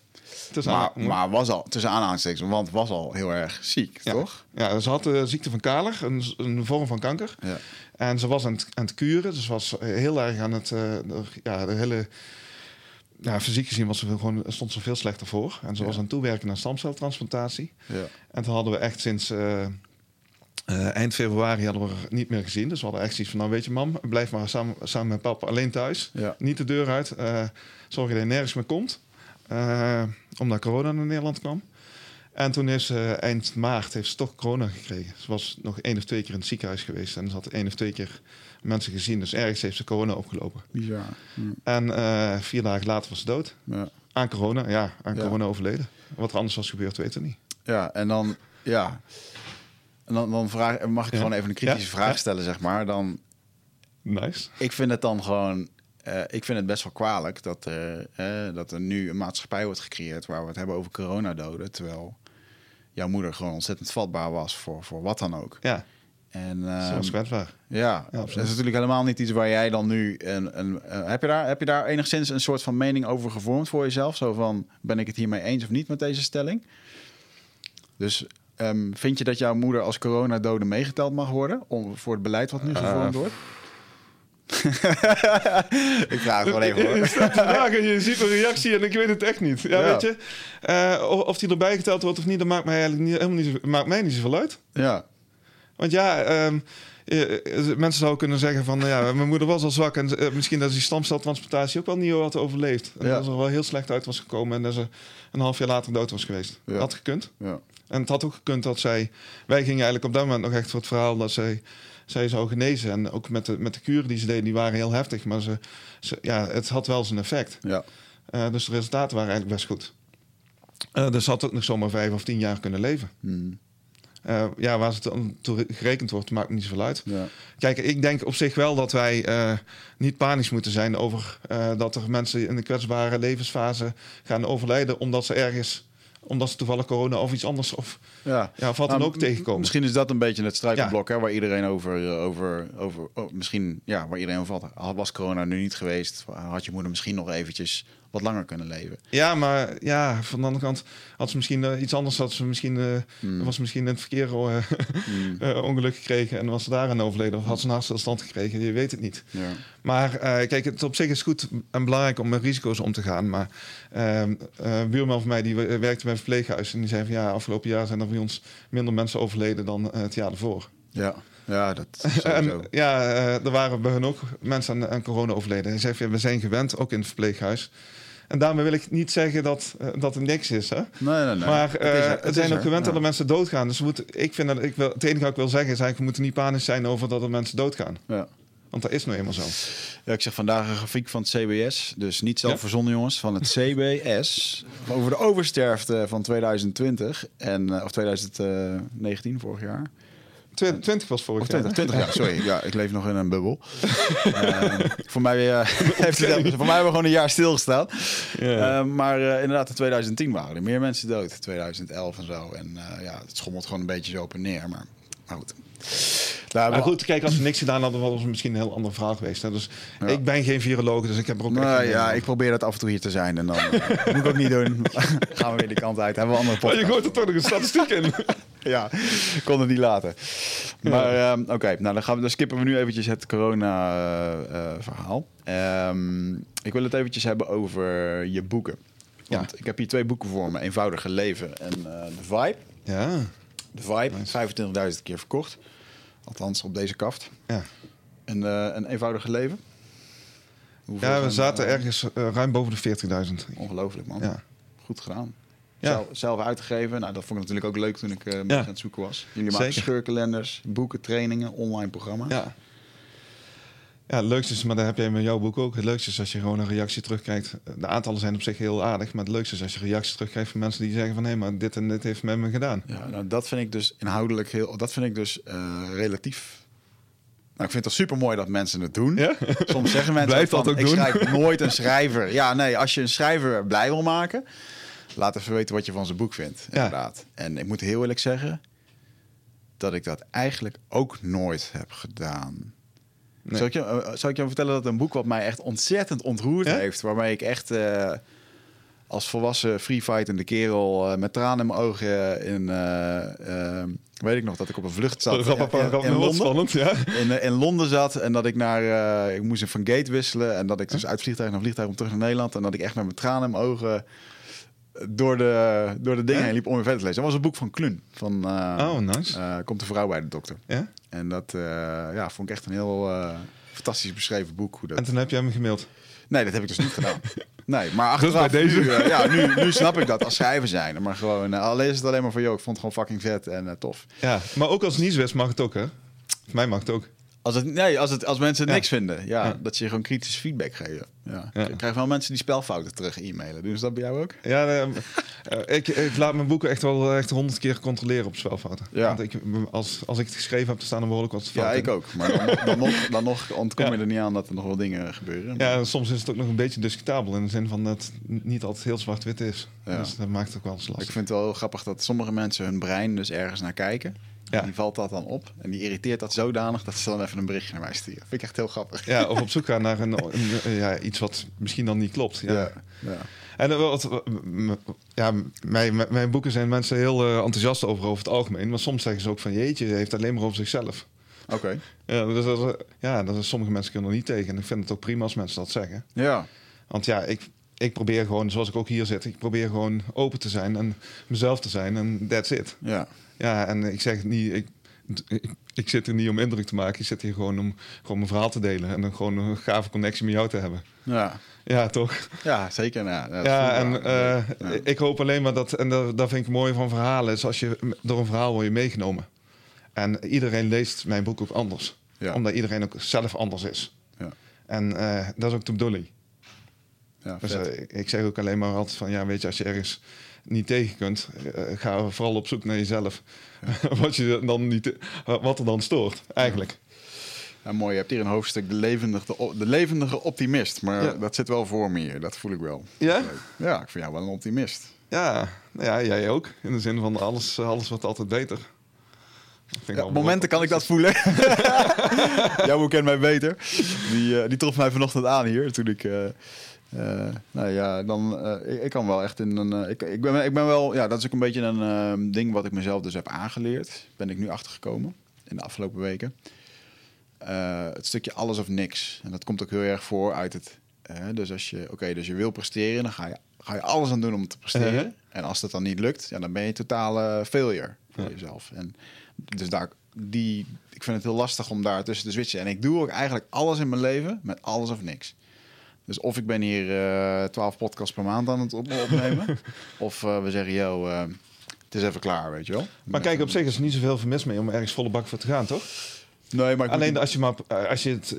Is Maar, aan- maar was al, tussen aanhalingstekens, want was al heel erg ziek, ja. toch? Ja, ze had de ziekte van Kaler, een, een vorm van kanker. Ja. En ze was aan het, aan het kuren, dus was heel erg aan het... eh, ja, de hele... Ja, fysiek gezien was ze gewoon, stond ze veel slechter voor. En ze was aan het toewerken naar stamceltransplantatie. Ja. En toen hadden we echt sinds eh, eh, eind februari hadden we haar niet meer gezien. Dus we hadden echt zoiets van, nou weet je mam, blijf maar samen, samen met papa alleen thuis. Ja. Niet de deur uit. eh, zorg dat je nergens meer komt. Eh, omdat corona naar Nederland kwam. En toen heeft ze eind maart heeft ze toch corona gekregen. Ze was nog één of twee keer in het ziekenhuis geweest. En ze had één of twee keer mensen gezien. Dus ergens heeft ze corona opgelopen. Bizar. Hm. En eh, vier dagen later was ze dood. Ja. Aan corona, ja, aan Ja. corona overleden. Wat er anders was gebeurd, weten we niet. ja, en dan, ja. En dan, dan vraag, mag ik gewoon even een kritische vraag stellen, zeg maar. Dan, Nice. ik vind het dan gewoon, eh, ik vind het best wel kwalijk dat er, eh, dat er nu een maatschappij wordt gecreëerd waar we het hebben over coronadoden, terwijl jouw moeder gewoon ontzettend vatbaar was voor, voor wat dan ook. Ja, En, ze ehm, was kwetsbaar. Ja, Ja, dat is natuurlijk helemaal niet iets waar jij dan nu een. een eh, heb, je daar, heb je daar enigszins een soort van mening over gevormd voor jezelf? Zo van: ben ik het hiermee eens of niet met deze stelling? Dus ehm, vind je dat jouw moeder als coronadode meegeteld mag worden om, voor het beleid wat nu gevormd wordt? [LAUGHS] ik vraag het gewoon even Je hoor. en je ziet mijn reactie en ik weet het echt niet. Ja, Ja. weet je, eh, of, die erbij geteld wordt of niet, dat maakt mij eigenlijk niet, helemaal niet, maakt mij niet zoveel uit. Ja, Want ja, ehm, eh, eh, mensen zouden kunnen zeggen van, ja, mijn moeder was al zwak en misschien dat ze die stamceltransplantatie ook wel niet had overleefd. En Ja. dat ze er wel heel slecht uit was gekomen en dat ze een half jaar later dood was geweest. Ja. Had gekund. ja, En het had ook gekund dat zij... Wij gingen eigenlijk op dat moment nog echt voor het verhaal dat zij, zij zou genezen. En ook met de, met de kuren die ze deden, die waren heel heftig. Maar ze, ze, ja, het had wel zijn effect. ja. Eh, dus de resultaten waren eigenlijk best goed. Eh, dus ze had ook nog zomaar vijf of tien jaar kunnen leven. Hmm, Eh, ja, waar ze dan toe gerekend wordt, maakt niet zoveel uit. ja. Kijk, ik denk op zich wel dat wij niet panisch moeten zijn over dat er mensen in de kwetsbare levensfase gaan overlijden omdat ze ergens, omdat ze toevallig corona of iets anders of Ja. ja, of wat dan Nou, ook tegenkomen. Misschien is dat een beetje het struikelblok hè, waar iedereen over, eh, over, over oh, misschien ja, waar iedereen over valt. Was corona nu niet geweest, had je moeder misschien nog eventjes wat langer kunnen leven. Ja, maar ja, van de andere kant had ze misschien eh, iets anders. Had ze misschien, eh, Hmm. was misschien in het verkeer eh, [LAUGHS] eh, ongeluk gekregen en was ze daaraan overleden. Of had ze een hartstilstand gekregen, je weet het niet. Ja. Maar kijk, het op zich is goed en belangrijk om met risico's om te gaan. Maar ehm, eh, een buurman van mij die we- werkte bij een verpleeghuis. En die zei van ja, afgelopen jaar zijn er bij ons minder mensen overleden dan het jaar ervoor. Ja. ja, dat [LAUGHS] En ja, er waren bij hun ook mensen aan, aan corona overleden. Hij zegt, ja, we zijn gewend, ook in het verpleeghuis. En daarmee wil ik niet zeggen dat, eh, dat er niks is. Hè? Nee, nee, nee. Maar Het eh is er, het het zijn ook gewend ja. dat er mensen doodgaan. Dus we moeten, ik vind dat ik wil, het enige wat ik wil zeggen is eigenlijk, we moeten niet panisch zijn over dat er mensen doodgaan. Ja. Want dat is nou eenmaal zo. Ja, ik zeg vandaag een grafiek van het CBS, dus niet zelf verzonnen jongens, van het CBS [LAUGHS] over de oversterfte van 2020 en eh, of 2019 vorig jaar. 20 was vorig jaar. 2020, ja, sorry. [LAUGHS] Ja, ik leef nog in een bubbel. [LAUGHS] Eh, voor, mij, eh, [LAUGHS] heeft het, voor mij hebben we gewoon een jaar stilgestaan. Ja. Eh, maar inderdaad, in 2010 waren er meer mensen dood. 2011 en zo. En ja, het schommelt gewoon een beetje zo op en neer. Maar, maar goed. Daar Maar goed, kijk, als we niks gedaan hadden, was het misschien een heel ander verhaal geweest. Hè? Dus Ja. ik ben geen viroloog, dus ik heb er ook Nou ja, ik probeer dat af en toe hier te zijn. En dan eh, [LAUGHS] moet ik ook niet doen. [LAUGHS] Gaan we weer die kant uit. Hebben we andere over. Maar je podcast. gooit er toch nog een statistiek in. [LAUGHS] Ja, ik kon het niet laten. Maar ehm, oké, nou dan, gaan we, dan skippen we nu eventjes het corona-verhaal. Ehm, ik wil het eventjes hebben over je boeken. Want Ja. ik heb hier twee boeken voor me. Eenvoudige leven en eh The Vibe. Ja, The Vibe, Nice. 25.000 keer verkocht. Althans, op deze kaft. ja. En eh, een eenvoudige leven. Hoeveel ja we zijn, zaten eh, ergens eh, ruim boven de 40.000. Ongelooflijk, man. Ja. Goed gedaan. Ja. Zelf, zelf uitgegeven. Nou, dat vond ik natuurlijk ook leuk toen ik Ja. aan het zoeken was. Jullie maken Zeker. scheurkalenders, boeken, trainingen, online programma's. Ja. Ja, het leukste is, maar dat heb jij met jouw boek ook. Het leukste is als je gewoon een reactie terugkrijgt. De aantallen zijn op zich heel aardig, maar het leukste is als je reacties terugkrijgt van mensen die zeggen van hé, maar dit en dit heeft met me gedaan. Ja, nou, dat vind ik dus inhoudelijk heel. Dat vind ik dus eh, relatief. Nou, ik vind het super mooi dat mensen het doen. Ja? Soms zeggen [LAUGHS] mensen ook dat van, ook ik doen. schrijf [LAUGHS] nooit een schrijver. Ja, nee, als je een schrijver blij wil maken, laat even weten wat je van zijn boek vindt. Ja. Inderdaad. En ik moet heel eerlijk zeggen, dat ik dat eigenlijk ook nooit heb gedaan. Nee. Zal, ik je, zal ik je vertellen dat een boek wat mij echt ontzettend ontroerd Ja? heeft, waarmee ik echt eh, als volwassen free fightende kerel eh, met tranen in mijn ogen in, eh, weet ik nog dat ik op een vlucht zat in- in, Londen. spannend, ja. In, in Londen zat en dat ik naar, ik moest van gate wisselen en dat ik dus uit vliegtuig naar vliegtuig om terug naar Nederland en dat ik echt met mijn tranen in mijn ogen door de, door de dingen heen liep om weer verder te lezen. Dat was een boek van Klun. Van, eh, Oh, nice. eh, Komt de vrouw bij de dokter. Ja? En dat eh, ja, vond ik echt een heel fantastisch beschreven boek. Hoe dat... En toen heb je hem gemaild. Nee, dat heb ik dus niet gedaan. [LAUGHS] Nee, maar achteraf, deze. Nu, ja, nu, [LAUGHS] nu snap ik dat als schrijver zijn. Maar gewoon, uh, al is het alleen maar van, joh, ik vond het gewoon fucking vet en tof. Ja, maar ook als nieuwswest mag het ook, hè? Voor mij mag het ook. Als, het, nee, als, het, als mensen Ja. niks vinden, ja, Ja. dat je gewoon kritisch feedback geeft. Ja. Ja. Ik krijg wel mensen die spelfouten terug e-mailen. Doen ze dat bij jou ook? Ja, eh, eh, ik, ik laat mijn boeken echt wel echt honderd keer controleren op spelfouten. Ja. Want ik, als, als ik het geschreven heb, dan staan er behoorlijk wat Ja, fouten ik in. ook. Maar dan, dan, nog, dan nog [LAUGHS] ontkom Ja. je er niet aan dat er nog wel dingen gebeuren. Ja, soms is het ook nog een beetje discutabel in de zin van dat het niet altijd heel zwart-wit is. Ja. Dus dat maakt het ook wel eens Ik lastig. vind het wel grappig dat sommige mensen hun brein dus ergens naar kijken. Ja. Die valt dat dan op. En die irriteert dat zodanig dat ze dan even een berichtje naar mij sturen. Vind ik echt heel grappig. Ja, of op [LAUGHS] zoek gaan naar een, ja, iets wat misschien dan niet klopt. Ja. Ja, ja. En eh, wat, ja, mijn, mijn- boeken zijn mensen heel eh, enthousiast over over het algemeen. Maar soms zeggen ze ook van jeetje, hij heeft het alleen maar over zichzelf. Oké. Ja, dus dat, ja, dat is sommige mensen kunnen er niet tegen. En ik vind het ook prima als mensen dat zeggen. Ja. Want ja, ik, ik probeer gewoon, zoals ik ook hier zit, ik probeer gewoon open te zijn en mezelf te zijn. En that's it. Ja. Ja, en ik zeg het niet, ik, ik, ik zit er niet om indruk te maken. Ik zit hier gewoon om gewoon mijn verhaal te delen. En dan gewoon een gave connectie met jou te hebben. Ja. Ja, toch? Ja, zeker. Nou, Ja, voel en eh, Ja. ik hoop alleen maar dat, en dat, dat vind ik mooi van verhalen, is als je door een verhaal word je meegenomen. En iedereen leest mijn boek ook anders. Ja. Omdat iedereen ook zelf anders is. Ja. En eh, dat is ook de bedoeling. Ja, Dus eh, ik- zeg ook alleen maar altijd van, ja, weet je, als je ergens niet tegen kunt, eh, ga vooral op zoek naar jezelf. [LAUGHS] wat, je dan niet, wat er dan stoort, eigenlijk. Ja, mooi. Je hebt hier een hoofdstuk, de levendige, de levendige optimist. Maar dat zit wel voor me hier. Dat voel ik wel. Ja? Ja, ik vind jou wel een optimist. Ja, ja, jij ook. In de zin van alles, alles wordt altijd beter. Ja, op momenten kan ik dat voelen. [LAUGHS] [LAUGHS] Jouw kent mij beter. Die, eh, die trof mij vanochtend aan hier toen ik. eh, eh, nou ja, dan. eh, ik, ik kan wel echt in een. eh, ik, ik, ben, ik ben wel. Ja, dat is ook een beetje een eh, ding wat ik mezelf dus heb aangeleerd. Ben ik nu achtergekomen in de afgelopen weken. Het stukje alles of niks. En dat komt ook heel erg voor uit het. dus als je. Oké, dus je wil presteren, dan ga je, ga je alles aan doen om te presteren. Uh-huh. En als dat dan niet lukt, ja, dan ben je totale failure voor jezelf. En dus daar, die, ik vind het heel lastig om daar tussen te switchen. En ik doe ook eigenlijk alles in mijn leven met alles of niks. Dus of ik ben hier eh, twaalf podcasts per maand aan het op- opnemen. [LAUGHS] of eh, we zeggen, yo, eh, het is even klaar, weet je wel. Maar kijk, op zich is er niet zoveel vermis mee om ergens volle bak voor te gaan, toch? Nee, maar Alleen moet- als je, maar, als je het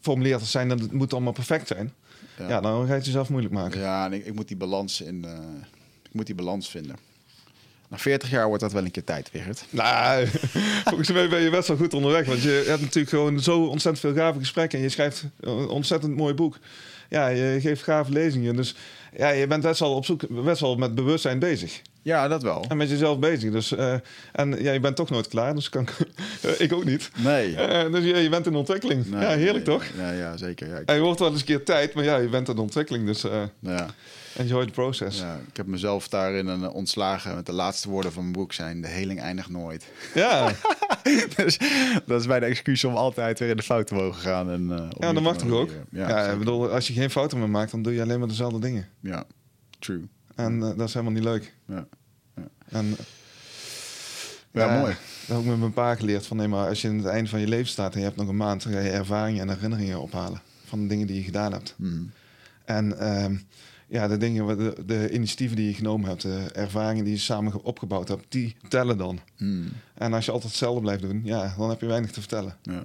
formuleert als zijn het moet allemaal perfect zijn. Ja. Ja, dan ga je het jezelf moeilijk maken. Ja, en ik, ik moet die balans in. ik moet die balans vinden. Na 40 jaar wordt dat wel een keer tijd, Wigert. Nou, [LAUGHS] volgens mij ben je best wel goed onderweg. Want je hebt natuurlijk gewoon zo ontzettend veel gave gesprekken. En je schrijft een ontzettend mooi boek. Ja, je geeft gave lezingen. Dus ja, je bent best wel op zoek, best wel met bewustzijn bezig. Ja, dat wel. En met jezelf bezig. Dus, eh, en ja, je bent toch nooit klaar. Dus kan, ik ook [LAUGHS] niet. Nee. Eh, dus ja, je bent in ontwikkeling. Nee, ja, heerlijk nee, toch? Ja, ja zeker. Ja, ik- En je wordt wel eens een keer tijd, maar ja, je bent in ontwikkeling. Dus eh, ja. enjoy the process. Ja, ik heb mezelf daarin een eh, ontslagen met de laatste woorden van mijn boek zijn: de heling eindigt nooit. [LAUGHS] Ja, dus dat is mijn excuus om altijd weer in de fout te mogen gaan. En, eh, ja dat mag toch ook? Ja, Ja, ik bedoel, als je geen fouten meer maakt, dan doe je alleen maar dezelfde dingen. ja, true. En eh, dat is helemaal niet leuk. Ja. En, Ja, mooi. Dat heb ik met mijn pa geleerd. Van, nee, maar als je aan het eind van je leven staat en je hebt nog een maand, dan ga je ervaringen en herinneringen ophalen van de dingen die je gedaan hebt. Mhm. En ehm, ja, de dingen, de, de initiatieven die je genomen hebt, de ervaringen die je samen ge- opgebouwd hebt, die tellen dan. Mhm. En als je altijd hetzelfde blijft doen, ja, dan heb je weinig te vertellen. Ja.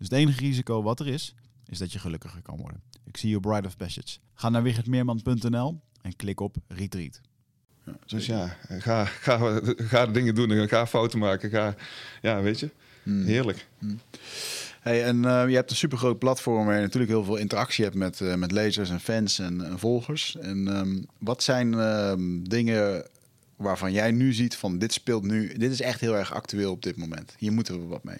Dus het enige risico wat er is, is dat je gelukkiger kan worden. Ik zie je Bride of Passage. Ga naar wichertmeerman.nl en klik op retreat. Ja, dus ja, ga, ga, ga dingen doen. Ga fouten maken. Ga, ja, weet je. Hmm. Heerlijk. Hmm. Hey, en uh, je hebt een supergroot platform waar je natuurlijk heel veel interactie hebt met, uh, met lezers en fans en, en volgers. En um, wat zijn um, dingen waarvan jij nu ziet van dit speelt nu, dit is echt heel erg actueel op dit moment. Hier moeten we wat mee.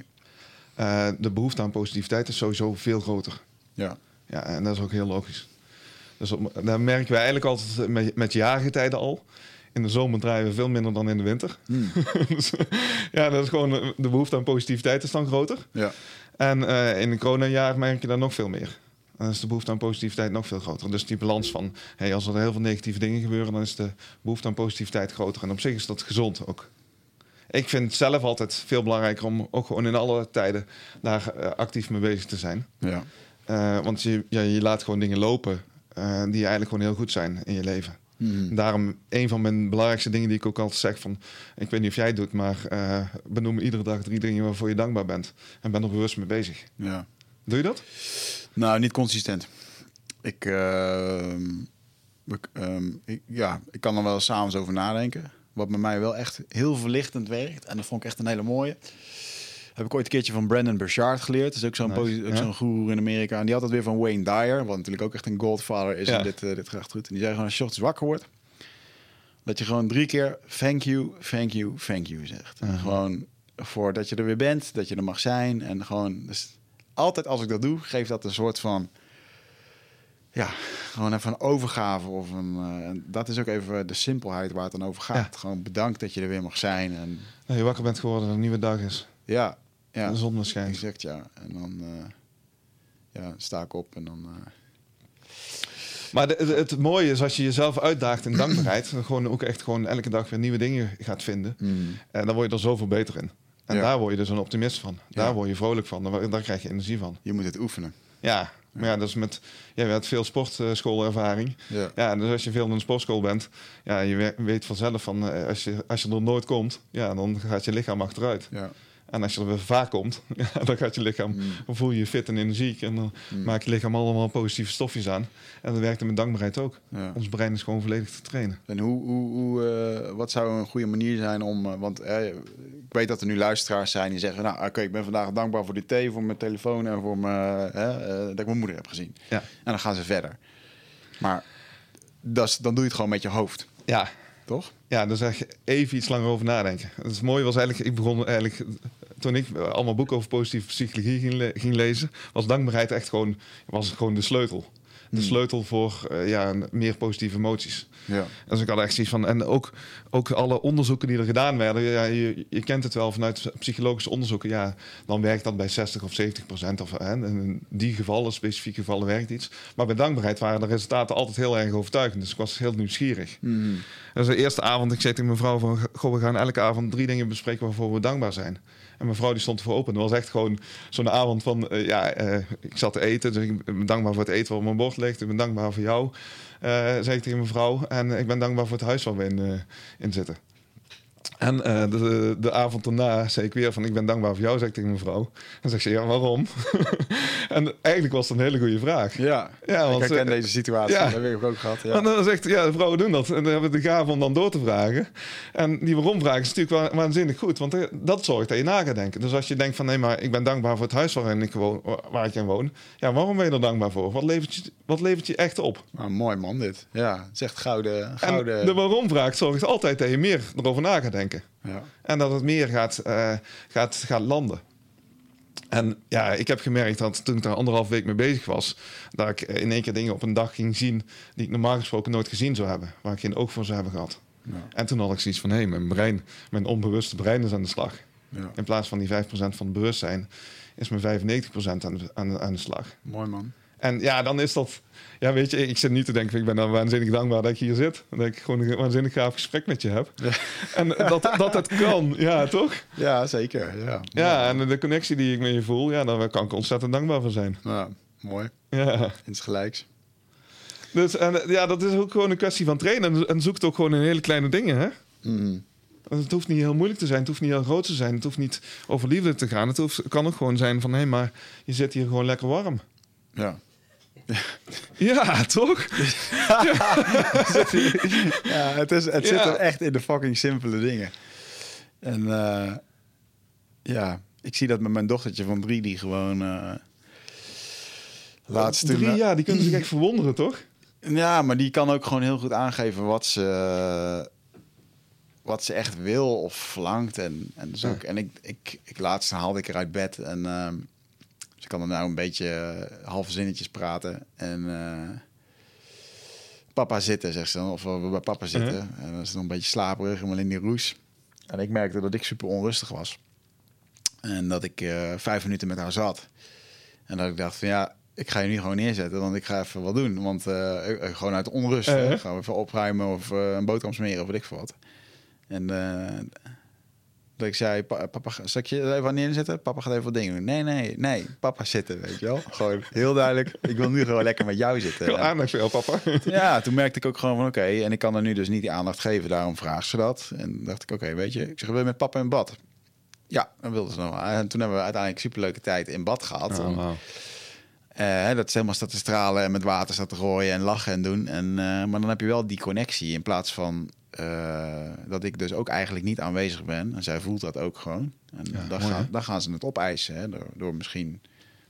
Uh, de behoefte aan positiviteit is sowieso veel groter. Ja. Ja, en dat is ook heel logisch. Dus daar merken we eigenlijk altijd met, met jaargetijden al. In de zomer draaien we veel minder dan in de winter. Hmm. [LAUGHS] dus, ja, dat is gewoon de behoefte aan positiviteit is dan groter. Ja. En uh, in een coronajaar merk je daar nog veel meer. Dan is de behoefte aan positiviteit nog veel groter. Dus die balans van, hey, als er heel veel negatieve dingen gebeuren, dan is de behoefte aan positiviteit groter. En op zich is dat gezond ook. Ik vind het zelf altijd veel belangrijker om ook gewoon in alle tijden daar uh, actief mee bezig te zijn. Ja. Uh, want je, ja, je laat gewoon dingen lopen die eigenlijk gewoon heel goed zijn in je leven. Hmm. Daarom een van mijn belangrijkste dingen die ik ook altijd zeg van... ik weet niet of jij het doet, maar benoem iedere dag drie dingen waarvoor je dankbaar bent. En ben er bewust mee bezig. Ja. Doe je dat? Nou, niet consistent. Ik, ik, um, ik, ja, ik kan er wel s'avonds over nadenken. Wat bij mij wel echt heel verlichtend werkt. En dat vond ik echt een hele mooie. Heb ik ooit een keertje van Brandon Burchard geleerd. Dat is ook zo'n nice. ja. zo'n guru in Amerika. En die had het weer van Wayne Dyer. Wat natuurlijk ook echt een godfather is ja. in dit, uh, dit grachtgoed. En die zei gewoon als je ochtends wakker wordt. Dat je gewoon drie keer thank you, thank you, thank you zegt. En gewoon voor dat je er weer bent. Dat je er mag zijn. En gewoon... Dus altijd als ik dat doe, geeft dat een soort van... Ja, gewoon even een overgave of een... Uh, dat is ook even de simpelheid waar het dan over gaat. Gewoon bedankt dat je er weer mag zijn. En... Dat je wakker bent geworden en een nieuwe dag is. Ja, ja. De zon schijnt. Exact, ja. En dan uh, ja, sta ik op en dan... Uh... Maar de, de, het mooie is als je jezelf uitdaagt in dankbaarheid... gewoon ook echt gewoon elke dag weer nieuwe dingen gaat vinden... Mm. en dan word je er zoveel beter in. En Ja. daar word je dus een optimist van. Daar Ja. word je vrolijk van. Daar, daar krijg je energie van. Je moet het oefenen. Ja, maar ja, dat is met... Jij hebt veel sportschoolervaring. Ja. Ja, dus als je veel in een sportschool bent... ja, je we- weet vanzelf van... eh, als je, als je er nooit komt... ja, dan gaat je lichaam achteruit. Ja. En als je er weer vaak komt, [LAUGHS] dan gaat je lichaam, Mm. dan voel je je fit en energiek. En dan Mm. maakt je lichaam allemaal positieve stofjes aan. En dat werkt er met dankbaarheid ook. Ja. Ons brein is gewoon volledig te trainen. En hoe, hoe, hoe, eh, wat zou een goede manier zijn om... eh, want eh, ik weet dat er nu luisteraars zijn die zeggen... nou, oké, ik ben vandaag dankbaar voor die thee, voor mijn telefoon... en voor mijn, dat ik mijn moeder heb gezien. Ja. En dan gaan ze verder. Maar dat is, dan doe je het gewoon met je hoofd, Ja, toch? ja dan zeg je even iets langer over nadenken. Het mooie was eigenlijk, ik begon eigenlijk... Toen ik allemaal boeken over positieve psychologie ging, ging lezen... was dankbaarheid echt gewoon, was gewoon de sleutel. De Hmm. sleutel voor eh, ja, meer positieve emoties. Ja. Dus ik had echt zoiets van. En ook, ook alle onderzoeken die er gedaan werden. Ja, je, je kent het wel vanuit psychologische onderzoeken. Ja, dan werkt dat bij 60 of 70 procent. Of, hè, in die gevallen, specifieke gevallen, werkt iets. Maar bij dankbaarheid waren de resultaten altijd heel erg overtuigend. Dus ik was heel nieuwsgierig. Dus de eerste avond, ik zei tegen mijn vrouw van... Goh, we gaan elke avond drie dingen bespreken waarvoor we dankbaar zijn. En mijn vrouw die stond ervoor open. Het was echt gewoon zo'n avond van... eh, ja, eh, ik zat te eten, dus ik ben dankbaar voor het eten wat op mijn bord ligt. Ik ben dankbaar voor jou, eh zei ik tegen mijn vrouw. En ik ben dankbaar voor het huis waar we in, in zitten. En uh, de, de avond daarna zei ik weer van ik ben dankbaar voor jou, zeg ik tegen mijn vrouw. En zegt ze, ja, waarom? [LAUGHS] en eigenlijk was dat een hele goede vraag. Ja, ja want, ik herken uh, deze situatie, ja. dat heb ik ook gehad. Ja. En dan zegt, ja, de vrouwen doen dat. En dan hebben we de gave om dan door te vragen. En die waarom-vraag is natuurlijk waanzinnig goed, want uh, dat zorgt dat je na gaat denken. Dus als je denkt van, nee, maar ik ben dankbaar voor het huis waarin ik woon, waar ik in woon. Ja, waarom ben je er dankbaar voor? Wat levert je, wat levert je echt op? Nou, mooi man dit. Ja, echt gouden... gouden... En de waarom-vraag zorgt altijd dat je meer erover na gaat denken. Ja. En dat het meer gaat, uh, gaat, gaat landen. En ja, ik heb gemerkt dat toen ik daar anderhalf week mee bezig was, dat ik in één keer dingen op een dag ging zien die ik normaal gesproken nooit gezien zou hebben, waar ik geen oog voor zou hebben gehad. Ja. En toen had ik zoiets van, hé, hey, mijn brein, mijn onbewuste brein is aan de slag. Ja. In plaats van die 5% van het bewustzijn, is mijn 95% aan de, aan, aan de slag. Mooi man. En ja, dan is dat... Ja, weet je, ik zit niet te denken... ik ben dan waanzinnig dankbaar dat ik hier zit. Dat ik gewoon een waanzinnig gaaf gesprek met je heb. Ja. En dat, dat het kan, ja, toch? Ja, zeker. Ja, ja en de connectie die ik met je voel... ja, daar kan ik ontzettend dankbaar voor zijn. Ja, mooi. Ja. gelijks. Dus en, ja, dat is ook gewoon een kwestie van trainen. En, zoekt ook gewoon in hele kleine dingen, hè? Mm. Het hoeft niet heel moeilijk te zijn, het hoeft niet heel groot te zijn, het hoeft niet over liefde te gaan. Het hoeft, kan ook gewoon zijn van hé, hey, maar je zit hier gewoon lekker warm. Ja. Ja, toch? [LAUGHS] ja, het, is, het zit er echt in de fucking simpele dingen. En uh, ja, ik zie dat met mijn dochtertje van drie, die gewoon uh, laatst Drie, ja, die kunnen zich echt verwonderen, toch? Ja, maar die kan ook gewoon heel goed aangeven wat ze, wat ze echt wil of verlangt. En, en, dus ook, en ik, ik, ik laatst haalde ik er uit bed en... Ik kan er nou een beetje uh, halve zinnetjes praten. En uh, papa zitten, zegt ze dan. Of we bij papa zitten. Uh-huh. En dan is het nog een beetje slaperig, helemaal in die roes. En ik merkte dat ik super onrustig was. En dat ik uh, vijf minuten met haar zat. En dat ik dacht van ja, ik ga je nu gewoon neerzetten, want ik ga even wat doen. Want gewoon uit onrust -huh. gaan we even opruimen of een boterham smeren of wat ik veel wat. En dat ik zei, papa, zal ik je even aan neerzetten? Papa gaat even wat dingen doen. Nee, nee, nee, papa zitten, weet je wel. Gewoon heel duidelijk, ik wil nu gewoon lekker met jou zitten. Veel aandacht voor papa. [LAUGHS] Ja, toen merkte ik ook gewoon van, oké, en ik kan er nu dus niet die aandacht geven, daarom vraag ze dat. En dacht ik, oké, weet je, ik zeg, met papa in bad? Ja, dan wilde ze nog. En toen hebben we uiteindelijk superleuke tijd in bad gehad. Oh, wow. Uh, dat is helemaal staat te stralen en met water staat te gooien en lachen en doen. En, uh, maar dan heb je wel die connectie in plaats van uh, dat ik dus ook eigenlijk niet aanwezig ben. En zij voelt dat ook gewoon. En ja, dan, mooi, gaan, dan, gaan, ze het opeisen. Hè, door, door misschien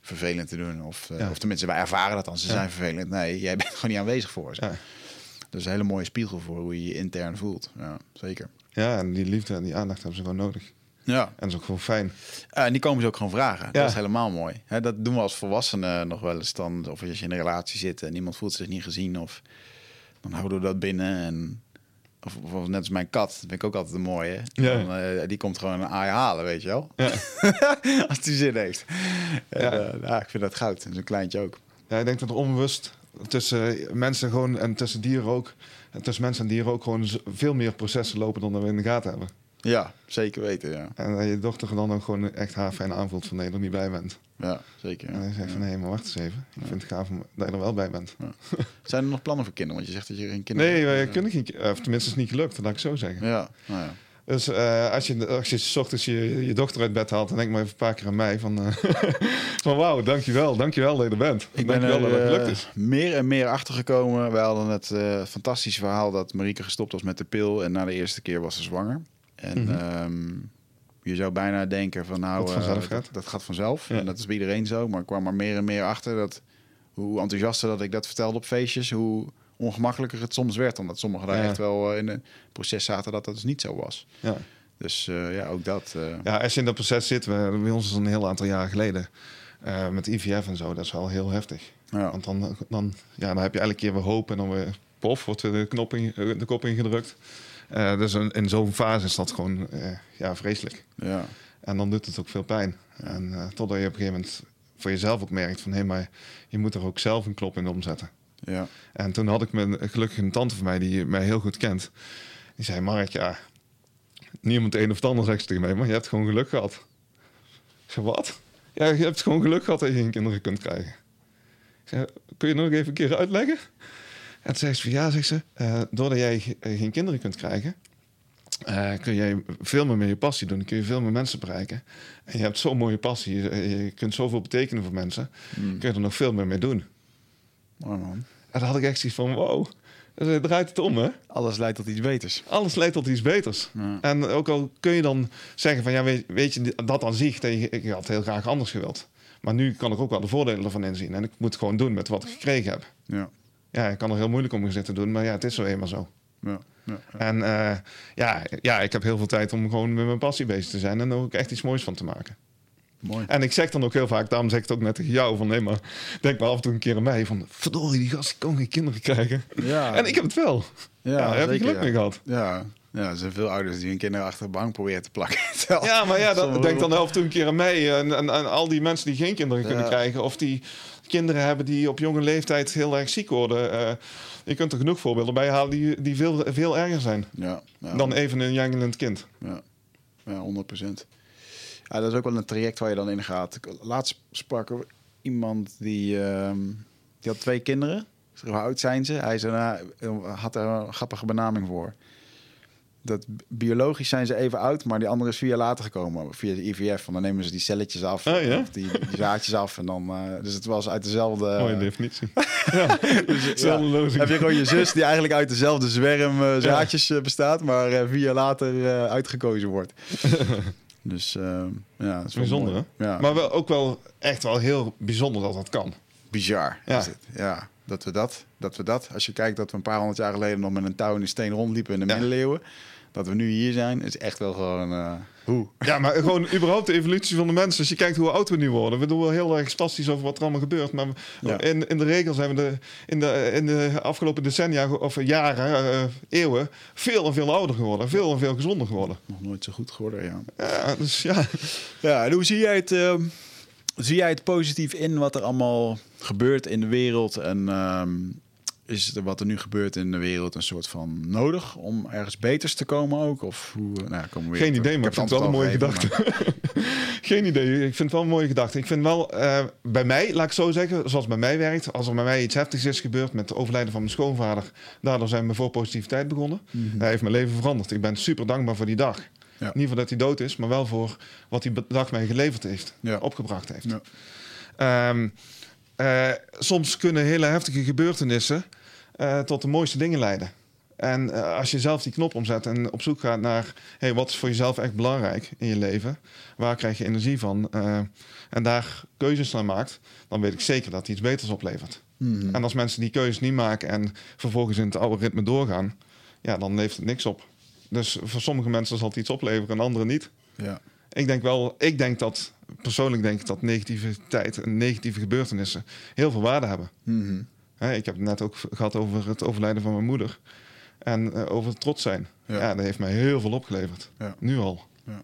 vervelend te doen. Of, uh, ja. of tenminste, wij ervaren dat dan. Ze ja. zijn vervelend. Nee, jij [LAUGHS] bent gewoon niet aanwezig voor ze. Dat is een hele mooie spiegel voor hoe je je intern voelt. Ja, zeker. Ja, en die liefde en die aandacht hebben ze gewoon nodig. Ja. En dat is ook gewoon fijn. Uh, en die komen ze ook gewoon vragen. Ja. Dat is helemaal mooi. Hè, dat doen we als volwassenen nog wel eens dan. Of als je in een relatie zit en iemand voelt zich niet gezien. Of dan houden we dat binnen. En of, of, net als mijn kat, dat vind ik ook altijd een mooie. Ja. Dan, uh, die komt gewoon een aai halen, weet je wel. Ja. [LAUGHS] als die zin heeft. Ja. En, uh, ja, ik vind dat goud. En zo'n kleintje ook. Ja, ik denk dat er onbewust tussen mensen gewoon en tussen dieren ook, en tussen mensen en dieren ook gewoon veel meer processen lopen dan we in de gaten hebben. Ja, zeker weten, ja. En dat je dochter dan ook gewoon echt haar fijn aanvoelt van nee, je er niet bij bent. Ja, zeker. Ja. En hij zegt van nee, maar wacht eens even. Ik vind het gaaf dat je er wel bij bent. Zijn er nog plannen voor kinderen? Want je zegt dat je geen kinderen Nee, wij kunnen geen Of tenminste, is niet gelukt, dat laat ik zo zeggen. Ja, nou ja. Dus uh, als, je, als je s ochtends je, je dochter uit bed haalt, dan denk maar even een paar keer aan mij. Van, uh, [LAUGHS] van wauw, dankjewel, dankjewel dat je er bent. Ik ben wel dat het gelukt is. meer en meer achtergekomen. We hadden het uh, fantastische verhaal dat Marieke gestopt was met de pil. En na de eerste keer was ze zwanger. En mm -hmm. um, je zou bijna denken van nou, dat, vanzelf uh, dat, dat, gaat vanzelf. Ja. En dat is bij iedereen zo. Maar ik kwam er meer en meer achter dat hoe enthousiaster dat ik dat vertelde op feestjes, hoe ongemakkelijker het soms werd. Omdat sommigen daar ja. echt wel in het proces zaten dat dat dus niet zo was. Ja. Dus uh, ja, ook dat. Uh... Ja, als je in dat proces zit, we, bij ons is een heel aantal jaren geleden. Uh, met IVF en zo, dat is wel heel heftig. Ja. Want dan, dan, ja, dan heb je elke keer weer hoop en dan weer pof, wordt de, knop in, de kop ingedrukt. Uh, dus in, in zo'n fase is dat gewoon uh, ja, vreselijk. Ja. En dan doet het ook veel pijn. En uh, totdat je op een gegeven moment voor jezelf ook merkt van... hé, hey, maar je moet er ook zelf een klop in omzetten. Ja. En toen had ik me gelukkig een tante van mij die mij heel goed kent. Die zei, Mark, ja, niemand een of het ander zegt tegen mij... maar je hebt gewoon geluk gehad. Ik zei, wat? Ja, je hebt gewoon geluk gehad dat je geen kinderen kunt krijgen. Ik zei, kun je nog even een keer uitleggen? En toen zei ze van ja, zegt ze, uh, doordat jij geen kinderen kunt krijgen, eh, kun je veel meer met je passie doen. Dan kun je veel meer mensen bereiken. En je hebt zo'n mooie passie. Je, je kunt zoveel betekenen voor mensen. Mm. Kun je er nog veel meer mee doen. Mooi man. En dan had ik echt zoiets van, wow, het draait het om hè. Alles leidt tot iets beters. Alles leidt tot iets beters. Ja. En ook al kun je dan zeggen van, ja, weet, weet je, dat aan zich, je- ik had heel graag anders gewild. Maar nu kan ik ook wel de voordelen ervan inzien. En ik moet gewoon doen met wat ik gekregen heb. Ja. Ja, ik kan er heel moeilijk om zitten doen, maar ja, het is zo eenmaal zo. Ja. ja. En eh, ja, ja, ik heb heel veel tijd om gewoon met mijn passie bezig te zijn en er ook echt iets moois van te maken. Mooi. En ik zeg dan ook heel vaak, daarom zeg ik het ook net tegen jou, van nee, maar denk maar af en toe een keer aan mij, van verdorie, die gast kan geen kinderen krijgen. Ja. En ik heb het wel. Ja, daar heb ik geluk mee gehad. Ja. ja, er zijn veel ouders die hun kinderen achter de bank proberen te plakken. [LAUGHS] Ja, maar ja, dat, denk dan af en toe een keer aan mij en, en, en al die mensen die geen kinderen kunnen krijgen, of die kinderen hebben die op jonge leeftijd heel erg ziek worden. Eh, je kunt er genoeg voorbeelden bij halen die, die veel, veel erger zijn Ja, ja. dan even een jangelend kind. Ja, ja 100 procent. Ja, dat is ook wel een traject waar je dan in gaat. Laatst sprak er iemand die, ehm, die had twee kinderen. Hoe oud zijn ze? Hij zei, nou, had er een grappige benaming voor. Dat biologisch zijn ze even oud, maar die andere is vier jaar later gekomen. Via de IVF. Want dan nemen ze die celletjes af. Oh, ja? Of die, die zaadjes af. En dan, eh, dus het was uit dezelfde... [LAUGHS] Mooie definitie. [LAUGHS] ja, zelfde lozing. Heb je gewoon je zus die eigenlijk uit dezelfde zwerm eh, zaadjes eh, bestaat, maar vier jaar later uitgekozen wordt. [LAUGHS] dus ja, dat is Bijzonder, hè? Ja, Maar wel, ook wel echt wel heel bijzonder dat dat kan. bizar Ja. is het. Ja, dat we dat, dat we dat. Als je kijkt dat we een paar honderd jaar geleden nog met een touw en een steen rondliepen in de Ja. middeleeuwen, dat we nu hier zijn, is echt wel gewoon eh, hoe. [LAUGHS] Ja, maar gewoon überhaupt de evolutie van de mensen. Als je kijkt hoe oud we nu worden. We doen wel heel erg spastisch over wat er allemaal gebeurt. Maar Ja. in, in de regel zijn we de, in, de, in de afgelopen decennia of jaren, eh, eeuwen, veel en veel ouder geworden. Veel en veel gezonder geworden. Nog nooit zo goed geworden, ja. Ja, dus ja. Ja, en hoe zie jij het? ehm, zie jij het positief in wat er allemaal gebeurt in de wereld? En ehm, is er wat er nu gebeurt in de wereld een soort van nodig om ergens beters te komen ook? Of hoe? Nou, ja, komen we Geen idee, maar ik vind het wel een mooie gedachte. [LAUGHS] Geen idee. Ik vind het wel een mooie gedachte. Ik vind wel, eh, bij mij, laat ik zo zeggen, zoals bij mij werkt. Als er bij mij iets heftigs is gebeurd met het overlijden van mijn schoonvader. Daardoor zijn we voor positiviteit begonnen. Hij heeft mijn leven veranderd. Ik ben super dankbaar voor die dag. Ja. Niet voor dat hij dood is, maar wel voor wat die dag mij geleverd heeft. Ja. Opgebracht heeft. Ja. Ehm, eh, soms kunnen hele heftige gebeurtenissen eh, tot de mooiste dingen leiden. En eh, als je zelf die knop omzet en op zoek gaat naar hey, wat is voor jezelf echt belangrijk in je leven, waar krijg je energie van, eh, en daar keuzes naar maakt, dan weet ik zeker dat het iets beters oplevert. Mhm. En als mensen die keuzes niet maken en vervolgens in het oude ritme doorgaan, ja, dan levert het niks op. Dus voor sommige mensen zal het iets opleveren en anderen niet. Ja. Ik denk wel, ik denk dat, persoonlijk denk ik dat negativiteit en negatieve gebeurtenissen heel veel waarde hebben. Mhm. Hè, ik heb het net ook gehad over het overlijden van mijn moeder. En eh, over het trots zijn. Ja. Ja. dat heeft mij heel veel opgeleverd. Ja. Nu al. Ja.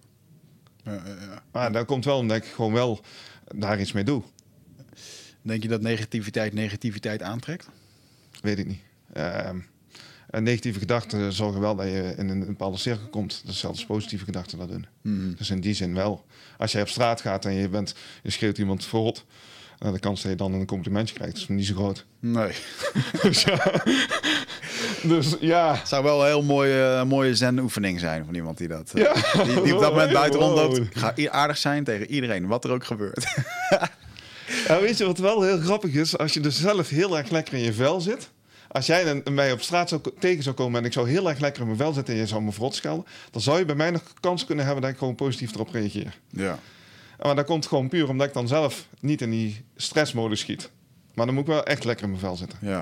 Maar dat komt wel omdat ik gewoon wel daar iets mee doe. Denk je dat negativiteit negativiteit aantrekt? Weet ik niet. Een negatieve gedachten zorgen wel dat je in een bepaalde cirkel komt. Hetzelfde als positieve gedachten dat doen. Mhm. Dus in die zin wel. Als jij op straat gaat en je, bent, je schreeuwt iemand verrot... Uh, de kans dat je dan een complimentje krijgt is niet zo groot. Nee. [LAUGHS] dus ja. dus ja. Het zou wel een heel mooie, mooie zen-oefening zijn van iemand die dat, eh, Ja. die, die op dat moment buiten rondloopt. Ik ga aardig zijn tegen iedereen, wat er ook gebeurt. Ja, [LAUGHS] weet je wat wel heel grappig is? Als je dus zelf heel erg lekker in je vel zit. Als jij mij op straat zou, tegen zou komen en ik zou heel erg lekker in mijn vel zitten en je zou me verrot schelden, dan zou je bij mij nog kans kunnen hebben dat ik gewoon positief erop reageer. Ja. Maar dat komt gewoon puur omdat ik dan zelf niet in die stressmodus schiet. Maar dan moet ik wel echt lekker in mijn vel zitten. Ja.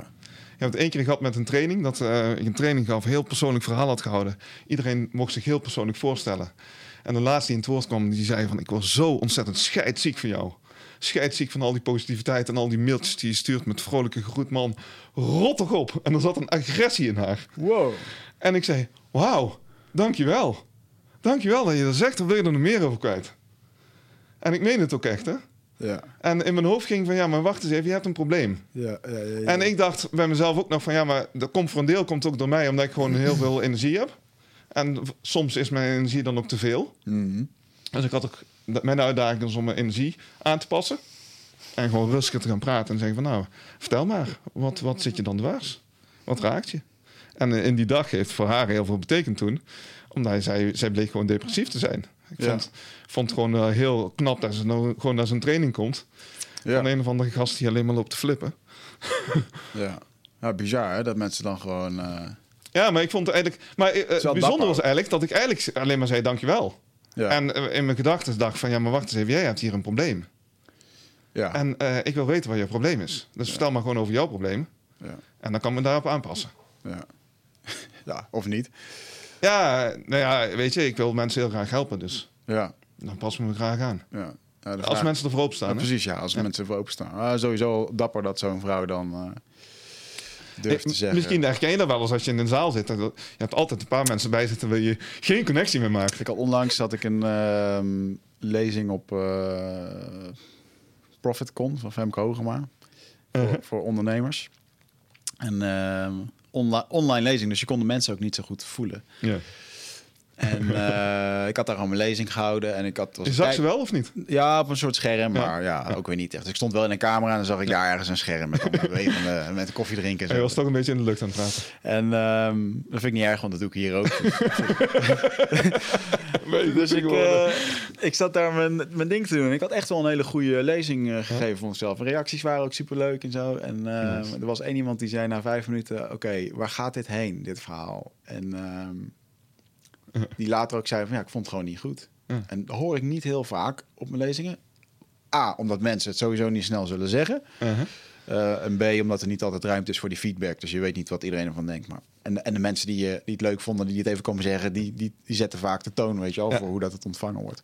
Ik heb het één keer gehad met een training. Dat eh, ik een training gaf, heel persoonlijk verhaal had gehouden. Iedereen mocht zich heel persoonlijk voorstellen. En de laatste die in het woord kwam, die zei van... ik was zo ontzettend scheidziek van jou. Scheidziek van al die positiviteit en al die mailtjes die je stuurt... met vrolijke groet, man. Rot toch op. En er zat een agressie in haar. Wow. En ik zei, wauw, dankjewel. Dankjewel dat je dat zegt, daar wil je er nog meer over kwijt. En ik meen het ook echt, hè. Ja. En in mijn hoofd ging van, ja, maar wacht eens even, je hebt een probleem. Ja, ja, ja. En ik dacht bij mezelf ook nog van ja, maar dat komt voor een deel komt ook door mij, omdat ik gewoon [LAUGHS] heel veel energie heb. En soms is mijn energie dan ook te veel. Mhm. Dus ik had ook mijn uitdaging om mijn energie aan te passen. En gewoon rustig te gaan praten en zeggen van nou, vertel maar, wat, wat zit je dan dwars? Wat raakt je? En eh, in die dag heeft voor haar heel veel betekend toen. Omdat zei, zij bleek gewoon depressief te zijn. Ik Ja. vond, vond het gewoon eh, heel knap dat ze nou gewoon naar zijn training komt. Ja. Van een of andere gast die alleen maar loopt te flippen. [LAUGHS] Ja. ja, bizar hè, dat mensen dan gewoon... eh, Ja, maar ik vond het eigenlijk... Maar eh, het bijzondere dapper. was eigenlijk dat ik eigenlijk alleen maar zei dankjewel. ja. En in mijn gedachten dacht van... Ja, maar wacht eens even, jij hebt hier een probleem. ja. En ik wil weten wat je probleem is. Dus vertel maar gewoon over jouw probleem. ja. En dan kan ik me daarop aanpassen. Ja. [LAUGHS] ja, of niet. Ja, nou ja, weet je, ik wil mensen heel graag helpen. Dus Ja, dan pas ik me graag aan. ja. Als mensen ervoor opstaan. hè? precies, ja. Als mensen ervoor openstaan. Ah, sowieso dapper dat zo'n vrouw dan eh, durft te zeggen. Misschien herken je dat wel eens als je in een zaal zit. en Je hebt altijd een paar mensen bij zitten waar je geen connectie mee maakt. Ik had onlangs had ik een ehm, lezing op eh ProfitCon van Femke Hogema. Voor, Uh-huh. voor ondernemers. En ehm, onli- online lezing, dus je kon de mensen ook niet zo goed voelen. Ja. En [LAUGHS] eh, ik had daar gewoon mijn lezing gehouden. En ik had, was Je zag kijk- ze wel of niet? Ja, op een soort scherm, maar ja, ook weer niet echt. Dus ik stond wel in een camera en dan zag ik daar ergens een scherm met [LAUGHS] bewegende, met koffie drinken. En Je was toch een beetje in de lucht aan het praten. En ehm, dat vind ik niet erg, want dat doe ik hier ook. [LAUGHS] dus ik, eh, ik zat daar mijn, mijn ding te doen. En ik had echt wel een hele goede lezing eh, gegeven voor mezelf. De reacties waren ook superleuk en zo. En eh, Nice. er was één iemand die zei na vijf minuten... Oké, waar gaat dit heen, dit verhaal? En ehm, [LAUGHS] die later ook zei van... Ja, ik vond het gewoon niet goed. En dat hoor ik niet heel vaak op mijn lezingen. A, omdat mensen het sowieso niet snel zullen zeggen. Uh-huh. Eh, en B, omdat er niet altijd ruimte is voor die feedback. Dus je weet niet wat iedereen ervan denkt. Maar, en, en de mensen die, je die het leuk vonden, die het even komen zeggen, die, die, die zetten vaak de toon, weet je Ja. voor hoe dat het ontvangen wordt.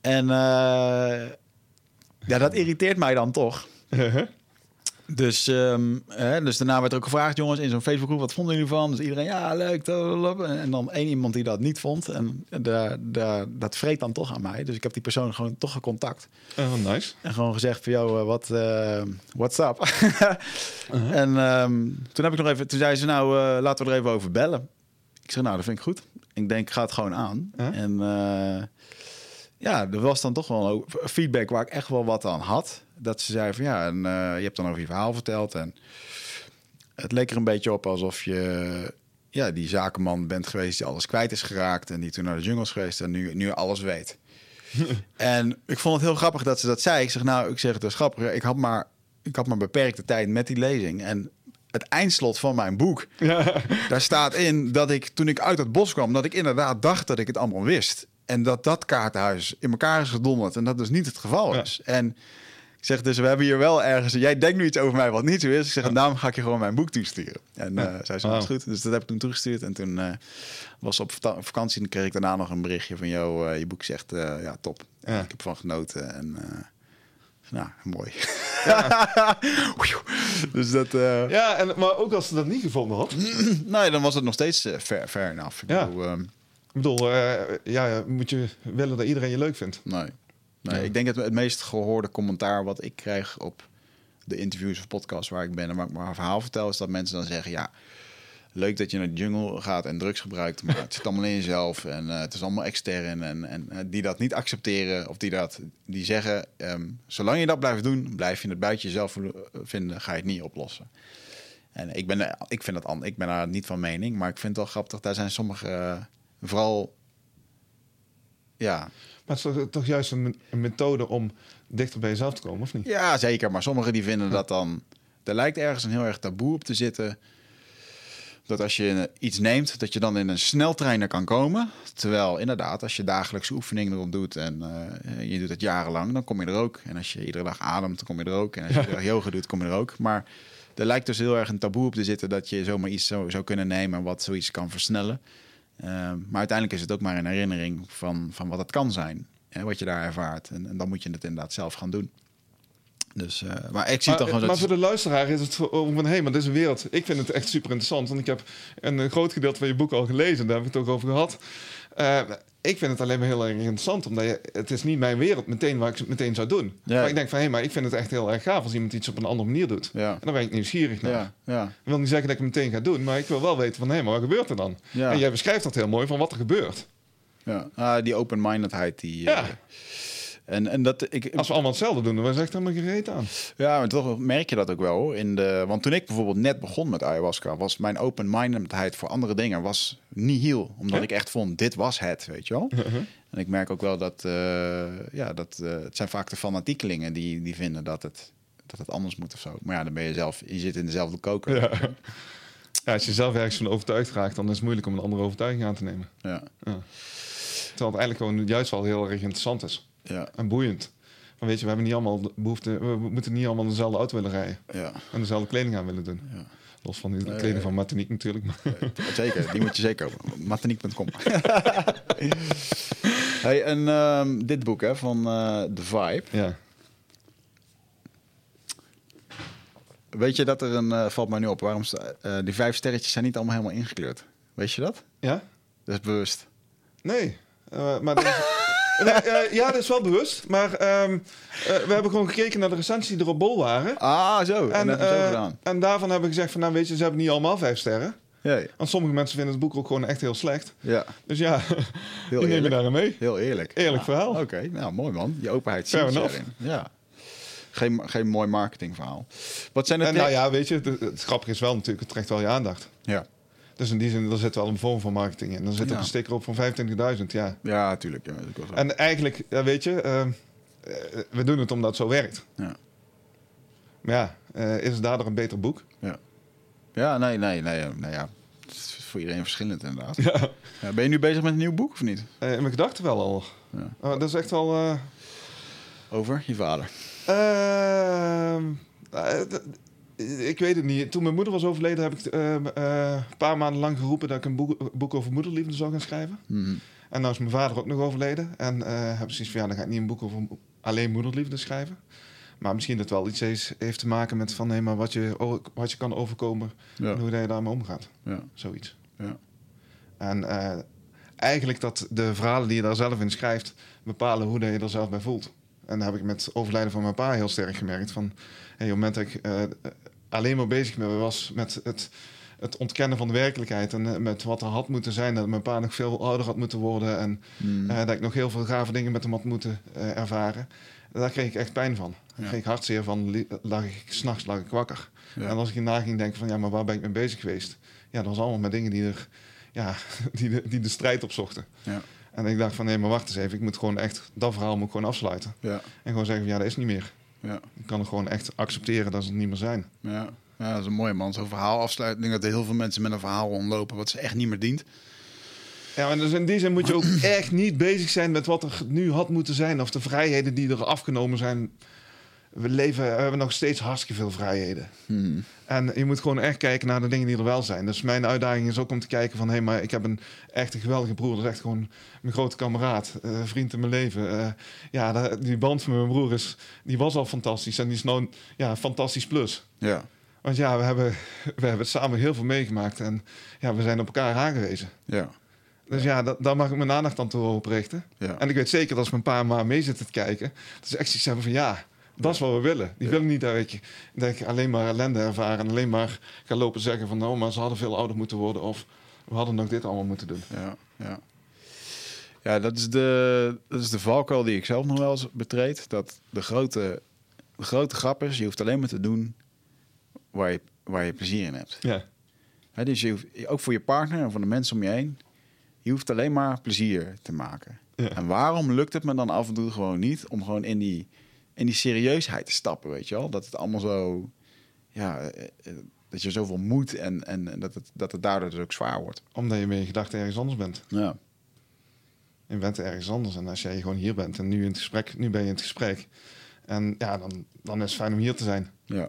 En eh, ja, dat irriteert mij dan toch. Uh-huh. Dus, ehm, hè, dus daarna werd er ook gevraagd, jongens, in zo'n Facebookgroep, wat vonden jullie van? Dus iedereen, ja, leuk. En dan één iemand die dat niet vond. En daar, daar, dat vreet dan toch aan mij. Dus ik heb die persoon gewoon toch gecontact. Oh, nice. En gewoon gezegd van, joh, eh, wat, eh, what's up? [LAUGHS] En ehm, toen heb ik nog even, toen zei ze, nou, eh, laten we er even over bellen. Ik zeg, nou, dat vind ik goed. Ik denk, ik ga het gewoon aan. En ja, er was dan toch wel feedback waar ik echt wel wat aan had. Dat ze zei van, ja, en, eh, je hebt dan over je verhaal verteld. En het leek er een beetje op alsof je ja, die zakenman bent geweest die alles kwijt is geraakt. En die toen naar de jungle is geweest en nu, nu alles weet. [LAUGHS] En ik vond het heel grappig dat ze dat zei. Ik zeg, nou, ik zeg het is grappig. Ik had maar, ik had maar beperkte tijd met die lezing. En het eindslot van mijn boek, Ja. [LAUGHS] daar staat in dat ik toen ik uit het bos kwam, dat ik inderdaad dacht dat ik het allemaal wist. En dat dat kaartenhuis in elkaar is gedonderd en dat dus niet het geval Ja. is. En zeg dus, we hebben hier wel ergens... Jij denkt nu iets over mij wat niet zo is. Ik zeg, en daarom ga ik je gewoon mijn boek toesturen. En eh zij zei, Wauw. dat is goed. Dus dat heb ik toen toegestuurd. En toen eh, was op vakantie. En kreeg ik daarna nog een berichtje van... jou. je boek zegt, eh, ja, top. Ja. Ik heb van genoten. En eh, nou, mooi. [LAUGHS] dus dat... eh, ja, en, maar ook als ze dat niet gevonden had. [CLEARS THROAT] Nee, dan was het nog steeds eh, fair, fair enough. Ik Ja. bedoel, ehm, Ik bedoel, eh, ja, moet je willen dat iedereen je leuk vindt. nee. Nee Ja. Ik denk dat het meest gehoorde commentaar wat ik krijg op de interviews of podcasts waar ik ben en waar ik mijn verhaal vertel, is dat mensen dan zeggen: Ja, leuk dat je naar de jungle gaat en drugs gebruikt, maar het zit allemaal in jezelf en eh, het is allemaal extern. En, en eh, die dat niet accepteren of die, dat, die zeggen: ehm, Zolang je dat blijft doen, blijf je het buiten jezelf vinden, ga je het niet oplossen. En ik ben, ik vind dat ik ben daar niet van mening, maar ik vind het wel grappig. Daar zijn sommige, eh, vooral, ja, Maar het is toch, juist een, me- een methode om dichter bij jezelf te komen, of niet? Ja, zeker. Maar sommigen die vinden dat dan... Er lijkt ergens een heel erg taboe op te zitten. Dat als je iets neemt, dat je dan in een sneltreiner kan komen. Terwijl inderdaad, als je dagelijkse oefeningen erop doet... en eh, je doet het jarenlang, dan kom je er ook. En als je iedere dag ademt, dan kom je er ook. En als je iedere dag yoga doet, kom je er ook. Maar er lijkt dus heel erg een taboe op te zitten... dat je zomaar iets zou, zou kunnen nemen wat zoiets kan versnellen. Eh, maar uiteindelijk is het ook maar een herinnering van, van wat het kan zijn. Hè, wat je daar ervaart. En, en dan moet je het inderdaad zelf gaan doen. Dus, eh, maar ik zie Maar, toch gewoon maar dat... voor de luisteraar is het van... hé, hey, maar dit is een wereld. Ik vind het echt super interessant. Want ik heb een eh, groot gedeelte van je boek al gelezen. Daar heb ik het ook over gehad. Eh, ik vind het alleen maar heel erg interessant. Omdat je, het is niet mijn wereld meteen waar ik het meteen zou doen. Ja. Maar ik denk van... hé, hey, maar ik vind het echt heel erg gaaf... als iemand iets op een andere manier doet. Ja, En dan ben ik nieuwsgierig naar. ja, ja, Ik wil niet zeggen dat ik het meteen ga doen... maar ik wil wel weten van... hé, maar wat gebeurt er dan? ja. En jij beschrijft dat heel mooi van wat er gebeurt. ja. Ah, die open-mindedheid, die... Ja. eh, En, en dat ik, Als we allemaal hetzelfde doen, dan was echt helemaal gereed aan. Ja, maar toch merk je dat ook wel. hoor. In de, want toen ik bijvoorbeeld net begon met ayahuasca, was mijn open-mindedheid voor andere dingen was nihil. Omdat Ja? ik echt vond, dit was het, weet je wel. En ik merk ook wel dat, eh, ja, dat eh, het zijn vaak de fanatiekelingen die, die vinden dat het, dat het anders moet of zo. Maar ja, dan ben je zelf, je zit in dezelfde koker. Ja. Ja, als je zelf ergens van overtuigd raakt, dan is het moeilijk om een andere overtuiging aan te nemen. Ja, Ja. Terwijl het eigenlijk gewoon juist wel heel erg interessant is. Ja, En boeiend. Van weet je, we hebben niet allemaal de behoefte, we moeten niet allemaal dezelfde auto willen rijden. ja. En dezelfde kleding aan willen doen. Ja. Los van die Nee, kleding nee. van Martinique natuurlijk. Maar Zeker, die moet je zeker. Mataniek.com. [LAUGHS] hey, en ehm, dit boek hè, van eh The Vibe. ja. Weet je dat er een, eh, valt mij nu op, waarom eh, die vijf sterretjes zijn niet allemaal helemaal ingekleurd? Weet je dat? Ja? Dat is bewust. Nee. Maar [LAUGHS] Nee, eh, ja, dat is wel bewust. Maar ehm, eh, we hebben gewoon gekeken naar de recensies die er op bol waren. Ah, zo. En, En, zo eh, en daarvan hebben we gezegd van, nou weet je, ze hebben niet allemaal vijf sterren. Ja, Want sommige mensen vinden het boek ook gewoon echt heel slecht. ja, Dus ja, [LAUGHS] heel die neem je eerlijk. daarin mee. Heel eerlijk. Eerlijk verhaal. Oké, nou mooi man. Je openheid enough. erin. Ja. Geen, geen mooi marketingverhaal. Wat zijn de En nou ja, weet je, het, het grappige is wel natuurlijk, het trekt wel je aandacht. ja. Dus in die zin, er zit wel een vorm van marketing in. Dan zit Ja. er een sticker op van 25.000, ja. Ja, tuurlijk. Ja. En eigenlijk, ja, weet je, ehm, eh, we doen het omdat het zo werkt. Ja. Maar ja, eh, is daardoor een beter boek? Ja. ja, nee, nee, nee. Nou ja, het is voor iedereen verschillend inderdaad. [LAUGHS] Ja. Ja, ben je nu bezig met een nieuw boek of niet? Eh, in mijn gedachten wel al. Ja. Oh, dat is echt wel... Over je vader. Ik weet het niet. Toen mijn moeder was overleden, heb ik ehm, eh, een paar maanden lang geroepen dat ik een boek, boek over moederliefde zou gaan schrijven. Mhm. En nou is mijn vader ook nog overleden. En eh heb ik zoiets van, ja, dan ga ik niet een boek over alleen moederliefde schrijven. Maar misschien dat wel iets is, heeft te maken met van, nee, maar wat je, wat je kan overkomen Ja. en hoe je daarmee omgaat. Ja. Zoiets. Ja. En eh, eigenlijk dat de verhalen die je daar zelf in schrijft, bepalen hoe je er zelf bij voelt. En dat heb ik met het overlijden van mijn pa heel sterk gemerkt. Van, hey, op het moment dat ik alleen maar bezig ben- was met het, het ontkennen van de werkelijkheid... en eh, met wat er had moeten zijn, dat mijn pa nog veel ouder had moeten worden... en Mhm. eh, dat ik nog heel veel gave dingen met hem had moeten eh, ervaren... daar kreeg ik echt pijn van. Daar Ja. kreeg ik hartzeer van, lag ik, s'nachts lag ik wakker. Ja. En als ik hierna ging denken van, ja, maar waar ben ik mee bezig geweest? Ja, dat was allemaal met dingen die, er, ja, [LAUGHS] die, de, die de strijd opzochten. Ja. En ik dacht van, nee, maar wacht eens even. Ik moet gewoon echt, dat verhaal moet ik gewoon afsluiten. Ja. En gewoon zeggen van, ja, dat is niet meer. Ja. Ik kan gewoon echt accepteren dat ze het niet meer zijn. Ja. ja, dat is een mooie man. Zo'n verhaal afsluiten. Ik denk dat er heel veel mensen met een verhaal rondlopen wat ze echt niet meer dient. Ja, en dus in die zin moet je ook [CLEARS THROAT] echt niet bezig zijn met wat er nu had moeten zijn. Of de vrijheden die er afgenomen zijn. We leven, we hebben nog steeds hartstikke veel vrijheden. Hmm. En je moet gewoon echt kijken naar de dingen die er wel zijn. Dus mijn uitdaging is ook om te kijken van... hé, maar ik heb een echt een geweldige broer. Dat is echt gewoon mijn grote kameraad. eh, vriend in mijn leven. Eh, ja, die band met mijn broer is, die was al fantastisch. En die is nou ja, fantastisch plus. Ja. Want ja, we hebben, [LAUGHS] we hebben samen heel veel meegemaakt. En ja, we zijn op elkaar aangewezen. Ja. Dus ja, da- daar mag ik mijn aandacht aan toe op richten. Ja. En ik weet zeker dat als mijn pa en ma mee zitten te kijken... dat ze echt zoiets hebben van ja, dat is wat we willen. Die willen niet dat ik, dat ik alleen maar ellende ervaren... en alleen maar ga lopen zeggen van... nou, maar ze hadden veel ouder moeten worden... of we hadden nog dit allemaal moeten doen. Ja, ja. Ja, dat is, de, dat is de valkuil die ik zelf nog wel eens betreed. Dat de grote, de grote grap is, je hoeft alleen maar te doen waar je, waar je plezier in hebt. Ja, Hè, dus je hoeft, ook voor je partner en voor de mensen om je heen, je hoeft alleen maar plezier te maken. Ja. En waarom lukt het me dan af en toe gewoon niet om gewoon in die, in die serieusheid te stappen, weet je wel? Dat het allemaal zo, ja, eh, eh, dat je zoveel moet en, en, en dat, het, dat het daardoor dus ook zwaar wordt. omdat je met je gedachten ergens anders bent. Ja, Je bent ergens anders. En als jij gewoon hier bent en nu, in het gesprek, nu ben je in het gesprek... en ja, dan, dan is het fijn om hier te zijn. ja,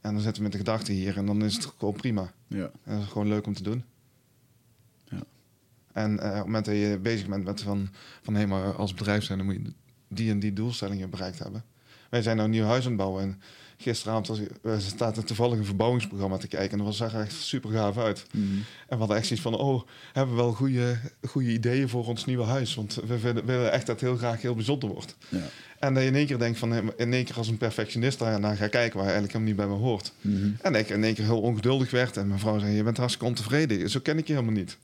En dan zitten we met de gedachten hier en dan is het gewoon prima. ja. En dat is gewoon leuk om te doen. Ja. En eh, op het moment dat je bezig bent met van, van hé, maar als bedrijf zijn, dan moet je die en die doelstellingen bereikt hebben. Wij zijn nou een nieuw huis aan het bouwen. En gisteravond was, uh, staat er toevallig een verbouwingsprogramma te kijken. En dat zag er echt super gaaf uit. Mhm. En we hadden echt zoiets van, oh, hebben we wel goede, goede ideeën voor ons nieuwe huis? Want we willen echt dat het heel graag heel bijzonder wordt. Ja. En dat je in één keer denkt van, in één keer als een perfectionist daar naar gaat kijken, waar eigenlijk helemaal niet bij me hoort. Mhm. En ik in één keer heel ongeduldig werd. En mijn vrouw zei, je bent hartstikke ontevreden. Zo ken ik je helemaal niet.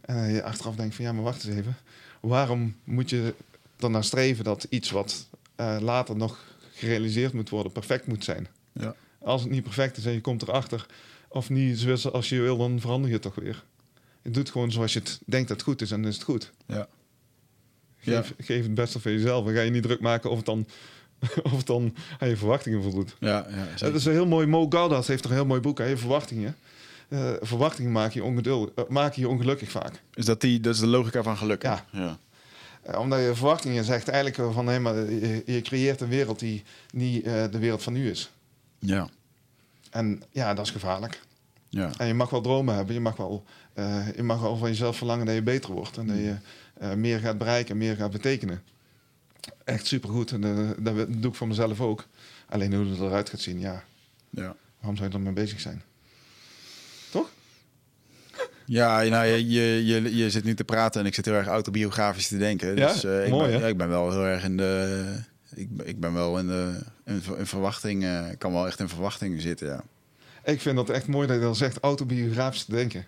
En je achteraf denkt van, ja, maar wacht eens even. Waarom moet je ernaar streven dat iets wat eh, later nog gerealiseerd moet worden, perfect moet zijn. Ja. Als het niet perfect is en je komt erachter, of niet zoals je wil, dan verander je het toch weer. Je doet gewoon zoals je het denkt dat het goed is en dan is het goed. Ja. Geef, geef het beste van jezelf en ga je niet druk maken of het dan, [LAUGHS] of het dan aan je verwachtingen voldoet. Ja, ja Dat is een heel mooi, Mo Gaudas heeft er een heel mooi boek, hè, je verwachtingen. Eh, verwachtingen maken je, ongeduld, eh, maken je ongelukkig vaak. Is dat, die, dat is de logica van geluk? Ja. ja. Eh, omdat je verwachtingen zegt eigenlijk van hé, maar je, je creëert een wereld die niet eh, de wereld van nu is. Ja. En ja, dat is gevaarlijk. Ja. En je mag wel dromen hebben, je mag wel, eh, je mag wel van jezelf verlangen dat je beter wordt en dat je meer gaat bereiken, meer gaat betekenen. Echt supergoed. En dat doe ik voor mezelf ook. Alleen hoe het eruit gaat zien, ja, ja. waarom zou je er mee bezig zijn? Toch? Ja, nou, je, je, je, je zit nu te praten en ik zit heel erg autobiografisch te denken. Ja, Dus eh, ik, mooi, ben, ja, ik ben wel heel erg in de... Ik, ben- ik ben wel in de in, ver- in verwachting... Ik kan wel echt in verwachting zitten, ja. Ik vind dat echt mooi dat je dan zegt autobiografisch te denken.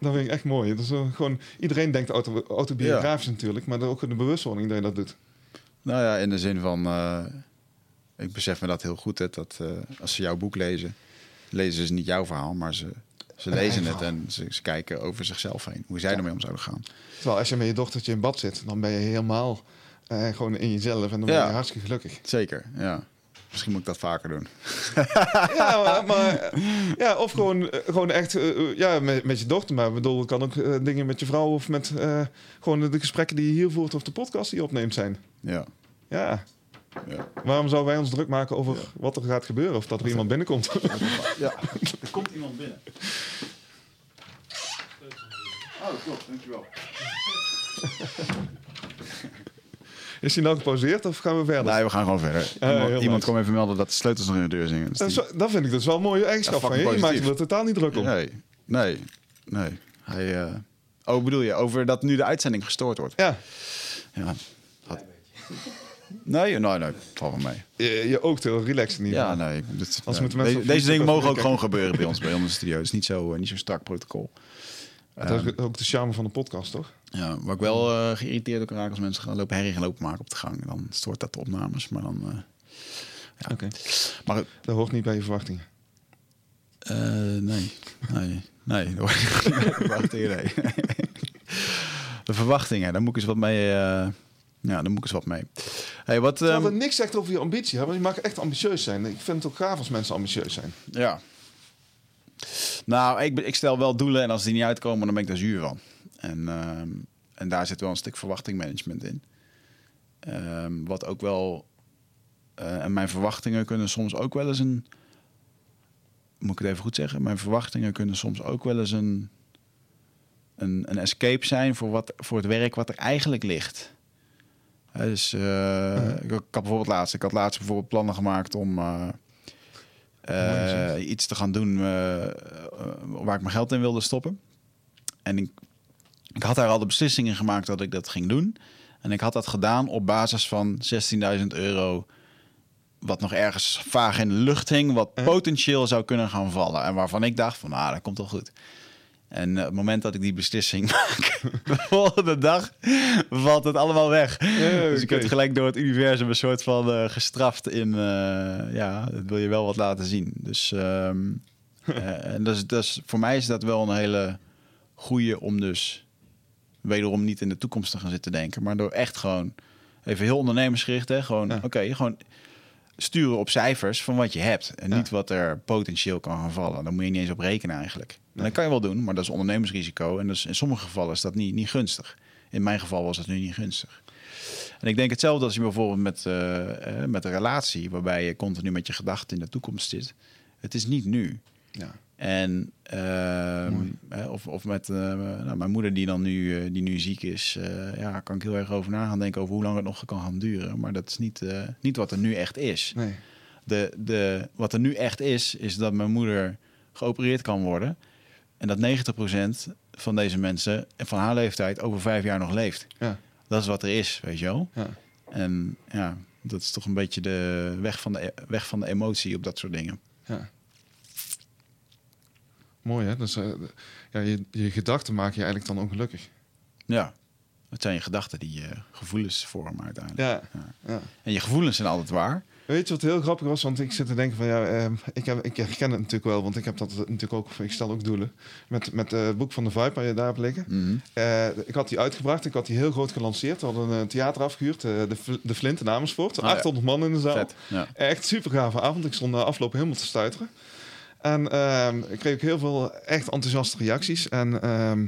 Dat vind ik echt mooi. Dat is gewoon, iedereen denkt auto, autobiografisch natuurlijk, maar ook in de bewustwording dat je dat doet. Nou ja, in de zin van... eh, ik besef me dat heel goed, hè, dat als ze jouw boek lezen... lezen ze niet jouw verhaal, maar ze, ze lezen het... en ze, ze kijken over zichzelf heen. Hoe zij Ja. ermee om zouden gaan. Terwijl als je met je dochtertje in bad zit, dan ben je helemaal eh, gewoon in jezelf en dan ben Ja. je hartstikke gelukkig. Zeker, ja. Misschien moet ik dat vaker doen. [LAUGHS] ja, maar, maar, ja, of gewoon, eh, gewoon echt eh, ja, met, met je dochter. Maar ik bedoel, het kan ook dingen met je vrouw of met gewoon de gesprekken die je hier voert of de podcast die je opneemt zijn. Ja. Ja, ja. waarom zouden wij ons druk maken over wat er gaat gebeuren of dat er iemand binnenkomt? ja. [LAUGHS] Er komt iemand binnen. Oh, klopt, dankjewel. Is hij nou gepauzeerd of gaan we verder? Nee, we gaan gewoon verder. heel iemand iemand kwam even melden dat de sleutels nog in de deur zingen. Dus Dat, die- vind ik dus wel een mooie eigenschap Ja, van je. Maakt je er totaal niet druk om. Nee, nee, nee. Hij, eh, Oh, bedoel je, over dat nu de uitzending gestoord wordt? Ja, Ja. Had- Nee, nee, nee, valt wel mee. je, je oogt heel relaxed in ieder Ja, nee. moeten mensen Deze, dingen mogen ook gewoon gebeuren bij ons, bij de studio. Het is niet zo, eh, niet zo strak protocol. dat is ook de charme van de podcast, toch? Ja, waar ik wel eh, geïrriteerd ook raak als mensen gaan lopen herrie gaan lopen maken op de gang. Dan stoort dat de opnames, maar dan... eh, ja. Oké. Maar Dat hoort niet bij je verwachtingen. eh, nee, nee, nee. dat hoort niet bij de verwachtingen, nee. [LAUGHS] De verwachtingen, daar moet ik eens wat mee... ja, daar moet ik eens wat mee. Hey, wat... Ehm, niks zegt over je ambitie. Want je mag echt ambitieus zijn. Ik vind het ook gaaf als mensen ambitieus zijn. Ja. Nou, ik, ik stel wel doelen en als die niet uitkomen, dan ben ik daar zuur van. En, ehm, en daar zit wel een stuk verwachtingmanagement in. Ehm, wat ook wel... eh, en mijn verwachtingen kunnen soms ook wel eens een... Moet ik het even goed zeggen? Mijn verwachtingen kunnen soms ook wel eens een... Een, een escape zijn voor, wat, voor het werk wat er eigenlijk ligt. Dus ik, ik had bijvoorbeeld laatst... Ik had laatst bijvoorbeeld plannen gemaakt om... eh, eh, iets te gaan doen waar ik mijn geld in wilde stoppen. En ik, ik had daar al de beslissingen gemaakt dat ik dat ging doen. En ik had dat gedaan op basis van 16.000 euro. Wat nog ergens vaag in de lucht hing. Wat potentieel zou kunnen gaan vallen. En waarvan ik dacht van, nou, dat komt wel goed. En eh, op het moment dat ik die beslissing [LAUGHS] maak, de volgende dag valt het allemaal weg. dus ik werd gelijk door het universum een soort van eh, gestraft in, eh, ja, dat wil je wel wat laten zien. Dus ehm, [LAUGHS] eh, en dat is, dat is, voor mij is dat wel een hele goede om dus wederom niet in de toekomst te gaan zitten denken, maar door echt gewoon even heel ondernemersgericht, hè, gewoon Ja. oké, gewoon sturen op cijfers van wat je hebt en Ja. niet wat er potentieel kan gaan vallen. Daar moet je niet eens op rekenen eigenlijk. En dat kan je wel doen, maar dat is ondernemersrisico. En dus in sommige gevallen is dat niet, niet gunstig. In mijn geval was dat nu niet gunstig. En ik denk hetzelfde als je bijvoorbeeld met, eh, eh, met een relatie, waarbij je continu met je gedachten in de toekomst zit. Het is niet nu. Ja. En ehm, of, of met eh, nou, mijn moeder die dan nu, die nu ziek is, ja, kan ik heel erg over na gaan denken over hoe lang het nog kan gaan duren. Maar dat is niet, niet wat er nu echt is. Nee. De, de, wat er nu echt is, is dat mijn moeder geopereerd kan worden. En dat 90% van deze mensen van haar leeftijd over vijf jaar nog leeft. Ja. Dat is wat er is, weet je wel. Ja. En ja, dat is toch een beetje de weg van de, weg van de emotie op dat soort dingen. Ja. Mooi hè? Dus, ja, je, je gedachten maken je eigenlijk dan ongelukkig. Ja, Het zijn je gedachten die je gevoelens vormen uiteindelijk. Ja. ja. En je gevoelens zijn altijd waar. Weet je wat heel grappig was? Want ik zit te denken van ja, eh, ik, heb, ik herken het natuurlijk wel, want ik heb dat natuurlijk ook, ik stel ook doelen. Met, met het boek van de Vibe waar je daar hebt liggen. Eh, ik had die uitgebracht, ik had die heel groot gelanceerd. We hadden een theater afgehuurd, eh, de, de Flint in Amersfoort. Ah, ja. 800 man in de zaal. Ja. Echt super gave avond. Ik stond na afloop helemaal te stuiteren. En ehm, ik kreeg ook heel veel echt enthousiaste reacties. En ehm,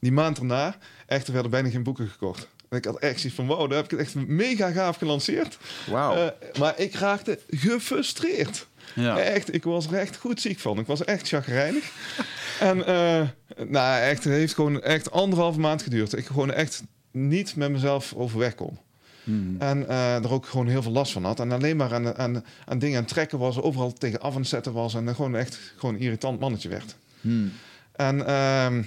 die maand erna, echt, er werden bijna geen boeken gekocht. En ik had echt zoiets van, wow, daar heb ik het echt mega gaaf gelanceerd. Wauw. Eh, maar ik raakte gefrustreerd. ja. Echt, ik was er echt goed ziek van. Ik was echt chagrijnig. [LAUGHS] en eh, nou, echt, het heeft gewoon echt anderhalve maand geduurd. Ik gewoon echt niet met mezelf overweg kon. Mhm. En eh er ook gewoon heel veel last van had. En alleen maar aan, aan, aan dingen aan trekken was. Overal tegen af het zetten was. En gewoon echt gewoon een irritant mannetje werd. Mhm. En ehm,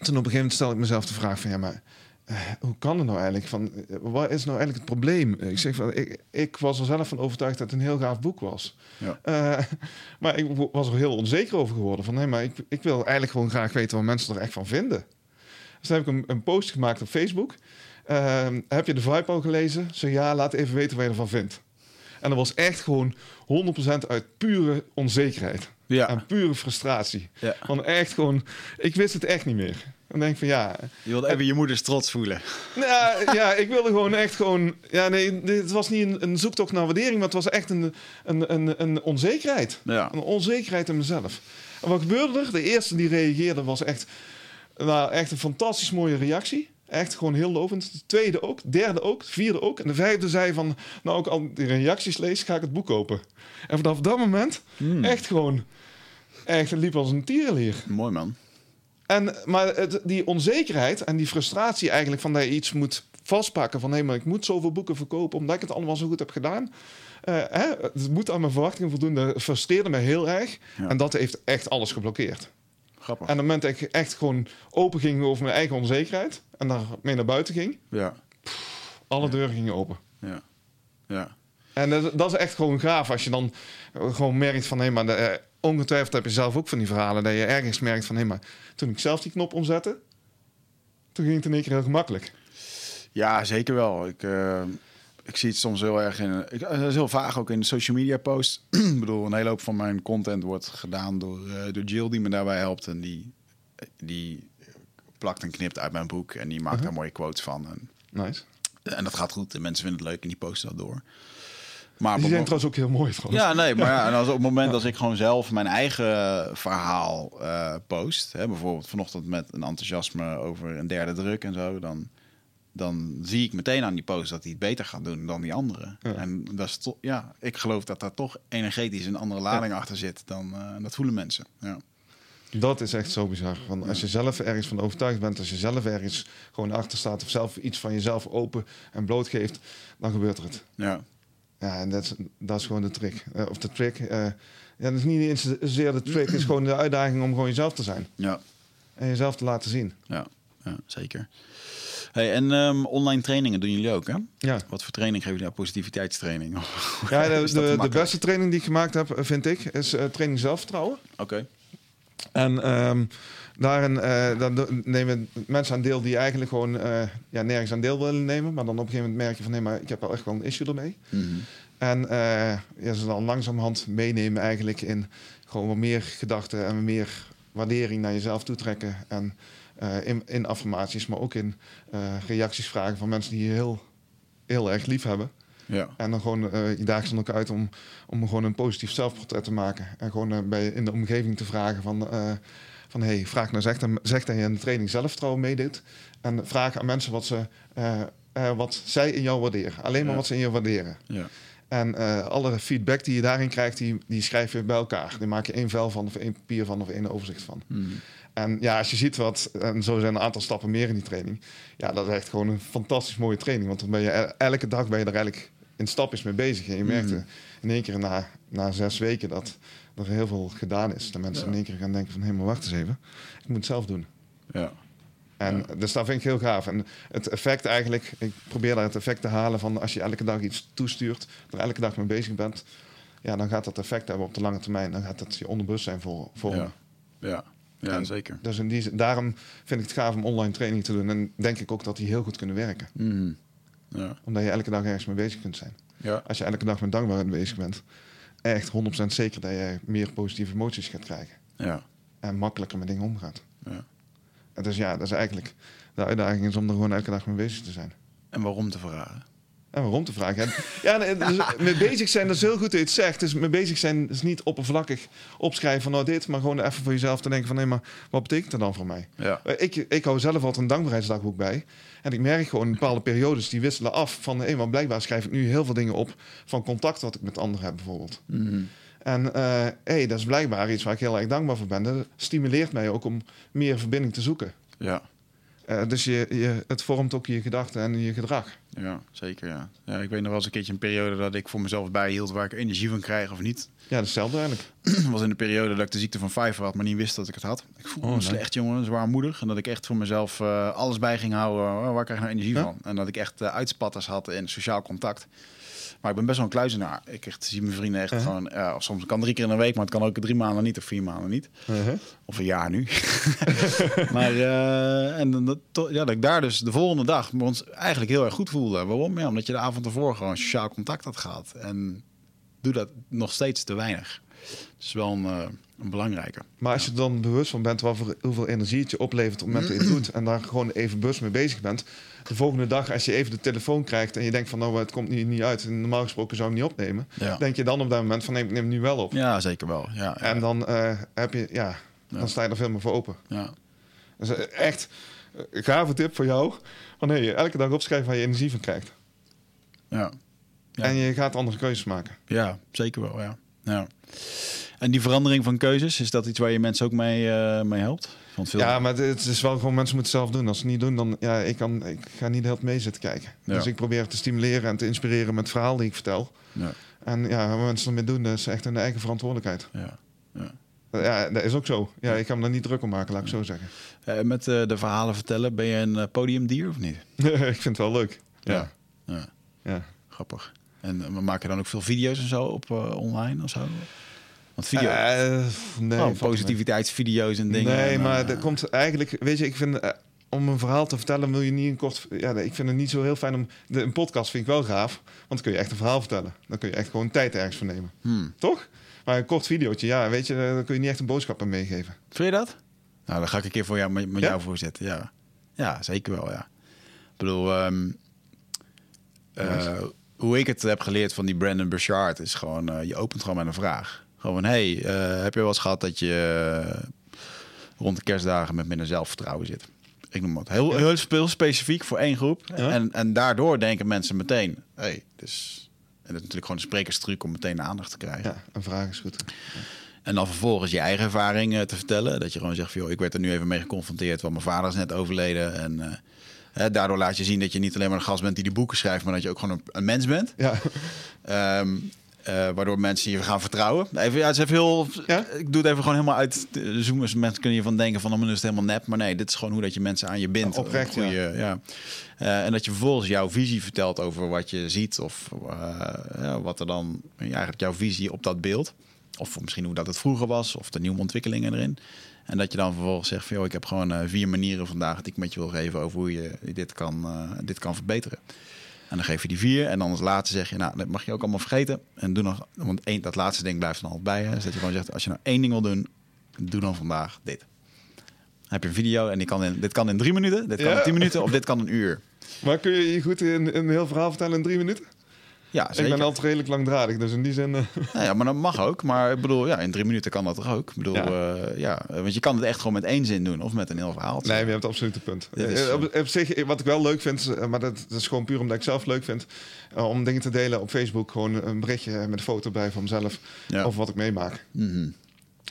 toen op een gegeven moment stelde ik mezelf de vraag van... Ja, maar hoe kan het nou eigenlijk? Van, eh, wat is nou eigenlijk het probleem? Ik, zeg van, ik, ik was er zelf van overtuigd dat het een heel gaaf boek was. Ja. Eh, [LAUGHS] maar ik was er heel onzeker over geworden. Van, nee, maar ik, ik wil eigenlijk gewoon graag weten wat mensen er echt van vinden. Dus toen heb ik een, een post gemaakt op Facebook. Ehm, heb je de Vibe al gelezen? Zo ja, laat even weten wat je ervan vindt. En dat was echt gewoon 100% uit pure onzekerheid. Ja. En pure frustratie. Ja. Van echt gewoon, ik wist het echt niet meer. Dan denk ik van ja, Je wilde even je moeders trots voelen. nou, ja, ik wilde gewoon echt gewoon, ja nee, dit was niet een, een zoektocht naar waardering, maar het was echt een, een, een, een onzekerheid. Ja. Een onzekerheid in mezelf. En wat gebeurde er? De eerste die reageerde was echt, nou, echt een fantastisch mooie reactie. Echt gewoon heel lovend. De tweede ook, de derde ook, de vierde ook. En de vijfde zei van, nou ook al die reacties lees, ga ik het boek kopen. En vanaf dat moment, Hmm. echt gewoon, echt, het liep als een tierenlier. Mooi man. En, maar het, die onzekerheid en die frustratie eigenlijk van dat je iets moet vastpakken van hé, maar ik moet zoveel boeken verkopen omdat ik het allemaal zo goed heb gedaan. Eh, hè, het moet aan mijn verwachtingen voldoen. Dat frustreerde me heel erg. Ja. En dat heeft echt alles geblokkeerd. Grappig. En op het moment dat ik echt gewoon open ging over mijn eigen onzekerheid en daarmee naar buiten ging, Ja. alle deuren gingen open. Ja. Ja. En dat, dat is echt gewoon gaaf als je dan gewoon merkt van hé, maar de, eh, ongetwijfeld heb je zelf ook van die verhalen dat je ergens merkt van hé, maar toen ik zelf die knop omzette, toen ging het in één keer heel gemakkelijk. Ja, zeker wel. Ik, eh, ik zie het soms heel erg in. Ik, het is heel vaag ook in de social media posts. [CLEARS THROAT] ik bedoel, een hele hoop van mijn content wordt gedaan door, eh, door Jill, die me daarbij helpt. En die, die plakt en knipt uit mijn boek. En die maakt daar mooie quotes van. En, Nice. en dat gaat goed. De mensen vinden het leuk en die posten dat door. Maar Die zijn trouwens ook heel mooi trouwens. Ja, nee, maar ja, [LAUGHS] en als op het moment als ik gewoon zelf mijn eigen verhaal eh, post, hè, bijvoorbeeld vanochtend met een enthousiasme over een derde druk en zo, dan, dan zie ik meteen aan die post dat hij het beter gaat doen dan die andere. Ja. En dat is toch, ja, ik geloof dat daar toch energetisch een andere lading achter zit dan eh, dat voelen mensen. Ja. Dat is echt zo bizar. Want als je zelf ergens van overtuigd bent, als je zelf ergens gewoon achter staat of zelf iets van jezelf open en blootgeeft, dan gebeurt er het. Ja. Ja, en dat is, dat is gewoon de trick. Eh, of de trick. eh, ja, dat is niet eens zeer de trick, het is gewoon de uitdaging om gewoon jezelf te zijn. Ja. En jezelf te laten zien. Ja. ja, zeker. Hey, en ehm, online trainingen doen jullie ook, hè? Ja, Wat voor training geven jullie? [LAUGHS] Ja, positiviteitstraining. ja de, de, de beste training die ik gemaakt heb, eh, vind ik, is training zelfvertrouwen. Oké. En ehm, daarin eh, dan nemen mensen aan deel die eigenlijk gewoon eh, ja, nergens aan deel willen nemen. Maar dan op een gegeven moment merk je van nee, maar ik heb wel echt wel een issue ermee. Mhm. En eh, ja, ze dan langzamerhand meenemen eigenlijk in gewoon wat meer gedachten en wat meer waardering naar jezelf toetrekken. En in, in affirmaties, maar ook in reacties vragen van mensen die je heel, heel erg lief hebben. Ja. En dan gewoon, je daagt ze ook uit om, om gewoon een positief zelfportret te maken. En gewoon bij, in de omgeving te vragen van, van hey, vraag nou zeg, dan- zeg dat je in de training zelfvertrouwen meedoet. En vraag aan mensen wat, ze, eh, eh, wat zij in jou waarderen. Alleen maar Ja. wat ze in jou waarderen. Ja. En eh, alle feedback die je daarin krijgt, die, die schrijf je bij elkaar. Die maak je één vel van, of één papier van, of één overzicht van. Mhm. En ja, als je ziet wat, en zo zijn een aantal stappen meer in die training. Ja, dat is echt gewoon een fantastisch mooie training. Want dan ben je el- elke dag ben je er eigenlijk in stapjes mee bezig. En je merkt Mhm. eh, in één keer na, na zes weken dat er heel veel gedaan is. Dat mensen Ja. in één keer gaan denken van, hé, maar wacht eens even. Ik moet het zelf doen. Ja. En dus dat vind ik heel gaaf. En het effect eigenlijk, ik probeer daar het effect te halen van als je elke dag iets toestuurt, er elke dag mee bezig bent, ja, dan gaat dat effect hebben op de lange termijn. Dan gaat dat je onderbewustzijn voor, vormen. Ja. Ja. Ja, En zeker. Dus in die, zin- daarom vind ik het gaaf om online training te doen. En denk ik ook dat die heel goed kunnen werken. Mhm. Ja. Omdat je elke dag ergens mee bezig kunt zijn. Ja. Als je elke dag met dankbaarheid bezig bent, echt 100% zeker dat je meer positieve emoties gaat krijgen. Ja. En makkelijker met dingen omgaat. Ja. En dus ja, dat is eigenlijk de uitdaging is om er gewoon elke dag mee bezig te zijn. En waarom te vragen? En waarom te vragen? En, ja, dus mee bezig zijn, dat is heel goed dat je het zegt. Dus mee bezig zijn is niet oppervlakkig opschrijven van nou dit, maar gewoon even voor jezelf te denken van nee, maar wat betekent dat dan voor mij? Ja. Eh, Ik, ik hou zelf altijd een dankbaarheidsdagboek bij. En ik merk gewoon bepaalde periodes die wisselen af van hé, maar blijkbaar schrijf ik nu heel veel dingen op van contact wat ik met anderen heb bijvoorbeeld. Mhm. En eh hey, dat is blijkbaar iets waar ik heel erg dankbaar voor ben. Dat stimuleert mij ook om meer verbinding te zoeken. Ja. Eh, dus je, je, het vormt ook je gedachten en je gedrag. Ja, zeker ja. ja. Ik weet nog wel eens een keertje een periode dat ik voor mezelf bijhield waar ik energie van krijg of niet. Ja, dat is hetzelfde eigenlijk. [CLEARS THROAT] was in de periode dat ik de ziekte van Pfeiffer had, maar niet wist dat ik het had. Ik voelde Oh, me nee. slecht, jongen, zwaarmoedig. En dat ik echt voor mezelf eh, alles bij ging houden. Waar krijg ik nou energie Ja? van? En dat ik echt eh, uitspatters had in sociaal contact. Maar ik ben best wel een kluizenaar. Ik echt, zie mijn vrienden echt Uh-huh. gewoon... soms kan drie keer in een week, maar het kan ook drie maanden niet of vier maanden niet. Uh-huh. Of een jaar nu. [LAUGHS] maar eh, en dat, ja, dat ik daar dus de volgende dag me ons eigenlijk heel erg goed voelde. Waarom? Ja, omdat je de avond ervoor gewoon sociaal contact had gehad. En doe dat nog steeds te weinig. Dat is wel een, eh, een belangrijke. Maar als je er dan bewust van bent wat voor, hoeveel energie het je oplevert op het moment dat je het doet en daar gewoon even bewust mee bezig bent, de volgende dag als je even de telefoon krijgt en je denkt van nou het komt niet, niet uit en normaal gesproken zou ik niet opnemen, Ja. denk je dan op dat moment van nee, ik neem hem nu wel op. Ja, zeker wel. Ja, ja, En dan eh, heb je, ja, dan sta je er veel meer voor open. ja. Dus eh, echt een gave tip voor jou. Van nee, elke dag opschrijven waar je energie van krijgt. ja. Ja. En je gaat andere keuzes maken. Ja, zeker wel, ja. ja. En die verandering van keuzes, is dat iets waar je mensen ook mee, eh, mee helpt? Want veel... Ja, maar het is wel gewoon mensen moeten het zelf doen. Als ze het niet doen, dan ja, ik, kan, ik ga niet tijd mee zitten kijken. Ja. Dus ik probeer te stimuleren en te inspireren met het verhaal die ik vertel. Ja, En ja, wat mensen ermee doen, dat is echt hun eigen verantwoordelijkheid. ja, ja. Ja, dat is ook zo. Ja, ik kan me daar niet druk om maken, laat ik zo zeggen. Eh, met eh, de verhalen vertellen, ben je een podiumdier of niet? [LAUGHS] ik vind het wel leuk. Ja. ja. ja. Grappig. En uh, maak je dan ook veel video's en zo op uh, online of zo? Want video... Uh, nee. Oh, positiviteitsvideo's en dingen. Nee, en, maar dat komt eigenlijk... Weet je, ik vind... Om een verhaal te vertellen wil je niet een kort... Ja, ik vind het niet zo heel fijn om... De, een podcast vind ik wel gaaf. Want dan kun je echt een verhaal vertellen. Dan kun je echt gewoon tijd ergens voor nemen. Hmm. Toch? Maar een kort videootje, ja, weet je, daar kun je niet echt een boodschap aan meegeven. Vind je dat? Nou, dan ga ik een keer voor jou, met, met Ja? jou voorzetten. Ja. ja, zeker wel, ja. Ik bedoel, um, uh, hoe ik het heb geleerd van die Brandon Burchard is gewoon, uh, je opent gewoon met een vraag. Gewoon, hey, uh, heb je wel eens gehad dat je rond de kerstdagen met minder zelfvertrouwen zit? Ik noem het heel, heel, heel specifiek voor één groep. Ja? En, en daardoor denken mensen meteen, hey, dus... En dat is natuurlijk gewoon een sprekerstruc om meteen de aandacht te krijgen. Ja, een vraag is goed. Ja. En dan vervolgens je eigen ervaring te vertellen. Dat je gewoon zegt van, joh, ik werd er nu even mee geconfronteerd. Want mijn vader is net overleden. En hè, daardoor laat je zien dat je niet alleen maar een gast bent die die boeken schrijft. Maar dat je ook gewoon een, een mens bent. Ja. Um, uh, waardoor mensen je gaan vertrouwen. Even, ja, het is even heel. Ja? Ik doe het even gewoon helemaal uit. De zoomers. Mensen kunnen hiervan denken van, dan is het helemaal nep. Maar nee, dit is gewoon hoe dat je mensen aan je bindt. Oprecht, goede, ja. ja. Uh, en dat je vervolgens jouw visie vertelt over wat je ziet. Of uh, ja, wat er dan eigenlijk jouw visie op dat beeld. Of misschien hoe dat het vroeger was. Of de nieuwe ontwikkelingen erin. En dat je dan vervolgens zegt van, joh, ik heb gewoon uh, vier manieren vandaag dat ik met je wil geven over hoe je dit kan, uh, dit kan verbeteren. En dan geef je die vier. En dan als laatste zeg je, nou, dat mag je ook allemaal vergeten. En doe nog, want één, dat laatste ding blijft dan altijd bij je. Dus dat je gewoon zegt, als je nou één ding wil doen, doe dan vandaag dit. Dan heb je een video en die kan in, dit kan in drie minuten, dit kan Ja. in tien minuten of dit kan een uur. Maar kun je je goed in een heel verhaal vertellen in drie minuten? Ja, zeker. Ik ben altijd redelijk langdradig, dus in die zin... Uh... [LAUGHS] Nou ja, maar dat mag ook. Maar ik bedoel, ja, in drie minuten kan dat toch ook? Ik bedoel, ja. Uh, ja. Want je kan het echt gewoon met één zin doen of met een heel verhaal. Nee, je hebt absoluut een punt. Is, uh, op, op, zich, wat ik wel leuk vind, maar dat, dat, is gewoon puur omdat ik zelf leuk vind, om dingen te delen op Facebook. Gewoon een berichtje met een foto bij van mezelf ja. over wat ik meemaak. Mm -hmm.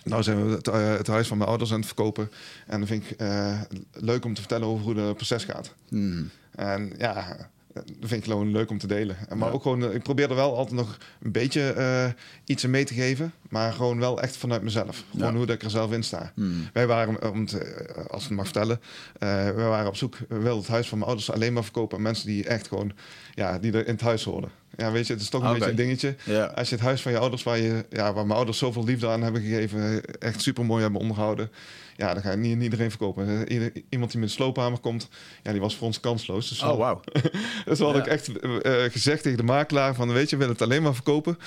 Nou zijn we het, uh, het, huis van mijn ouders aan het verkopen. En dan vind ik uh, leuk om te vertellen over hoe het proces gaat. Mm -hmm. En ja, dat vind ik gewoon leuk om te delen. En Maar Ja. ook gewoon, eh, ik probeer er wel altijd nog een beetje eh, iets in mee te geven. Maar gewoon wel echt vanuit mezelf. Gewoon Ja. hoe dat ik er zelf in sta. Hmm. Wij waren, om het, eh, als ik het mag vertellen, eh wij waren op zoek, we wilden het huis van mijn ouders alleen maar verkopen aan mensen die echt gewoon, ja, die er in het huis horen. Ja, weet je, het is toch een beetje een dingetje. Ja. Als je het huis van je ouders, waar, je, ja, waar mijn ouders zoveel liefde aan hebben gegeven, echt super mooi hebben onderhouden, ja, dan ga je niet iedereen verkopen. Eh, iemand die met een sloophamer komt, ja, die was voor ons kansloos. Dus Oh, wauw. [LAUGHS] dus hadden Ja. ook echt eh, eh, gezegd tegen de makelaar van, weet je, we willen het alleen maar verkopen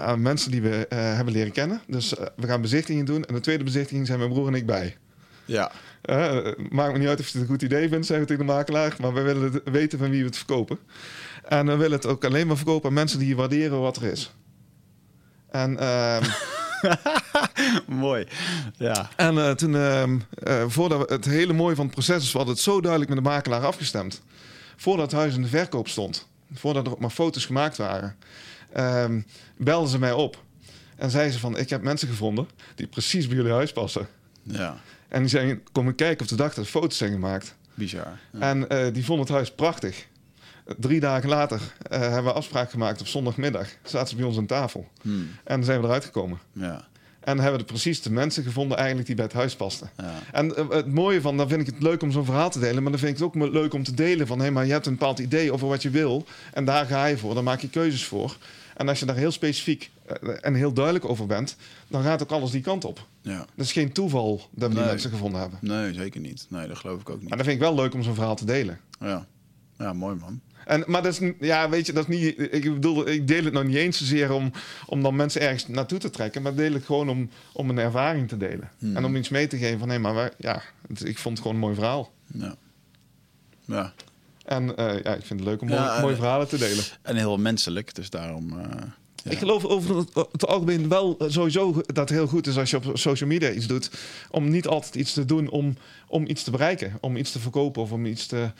aan mensen die we hebben leren kennen. Dus we gaan bezichtigingen doen. En de tweede bezichtiging zijn mijn broer en ik bij. Ja. Maakt me niet uit of je het een goed idee vindt, zeggen we tegen de makelaar. Maar we willen het weten van wie we het verkopen. En we willen het ook alleen maar verkopen aan mensen die waarderen wat er is. En, ehm, [LAUGHS] [LAUGHS] Mooi. Ja. en eh, toen, ehm, eh, voordat we, het hele mooie van het proces is, we hadden het zo duidelijk met de makelaar afgestemd. Voordat het huis in de verkoop stond, voordat er ook maar foto's gemaakt waren, ehm, belden ze mij op. En zeiden ze van, ik heb mensen gevonden die precies bij jullie huis passen. Ja. En die zijn komen kijken op de dag dat foto's zijn gemaakt. Bizar. Ja. En eh, die vonden het huis prachtig. Drie dagen later eh, hebben we afspraak gemaakt op zondagmiddag. Zaten ze bij ons aan tafel. Hmm. En zijn we eruit gekomen. Ja. En hebben we precies de mensen gevonden eigenlijk die bij het huis pasten. Ja. En eh, het mooie van, dan vind ik het leuk om zo'n verhaal te delen. Maar dan vind ik het ook me- leuk om te delen van... hé, maar je hebt een bepaald idee over wat je wil. En daar ga je voor. Dan maak je keuzes voor. En als je daar heel specifiek eh, en heel duidelijk over bent... dan gaat ook alles die kant op. Ja. Dat is geen toeval dat we die Nee. mensen gevonden hebben. Nee, zeker niet. Nee, dat geloof ik ook niet. Maar dat vind ik wel leuk om zo'n verhaal te delen. Ja. Ja, mooi man. En, maar dat is, ja, weet je, dat is niet. Ik bedoel, ik deel het nou niet eens zozeer om, om dan mensen ergens naartoe te trekken, maar deel het gewoon om, om een ervaring te delen. Hmm. En om iets mee te geven van, hé, maar wij, ja, het- ik vond het gewoon een mooi verhaal. Ja. Ja. En eh, ja, ik vind het leuk om Ja, mooie, en- mooie verhalen te delen. En heel menselijk, dus daarom... eh, ja. Ik geloof over het, het algemeen wel eh, sowieso dat het heel goed is als je op social media iets doet. Om niet altijd iets te doen om, om iets te bereiken. Om iets te verkopen of om iets te...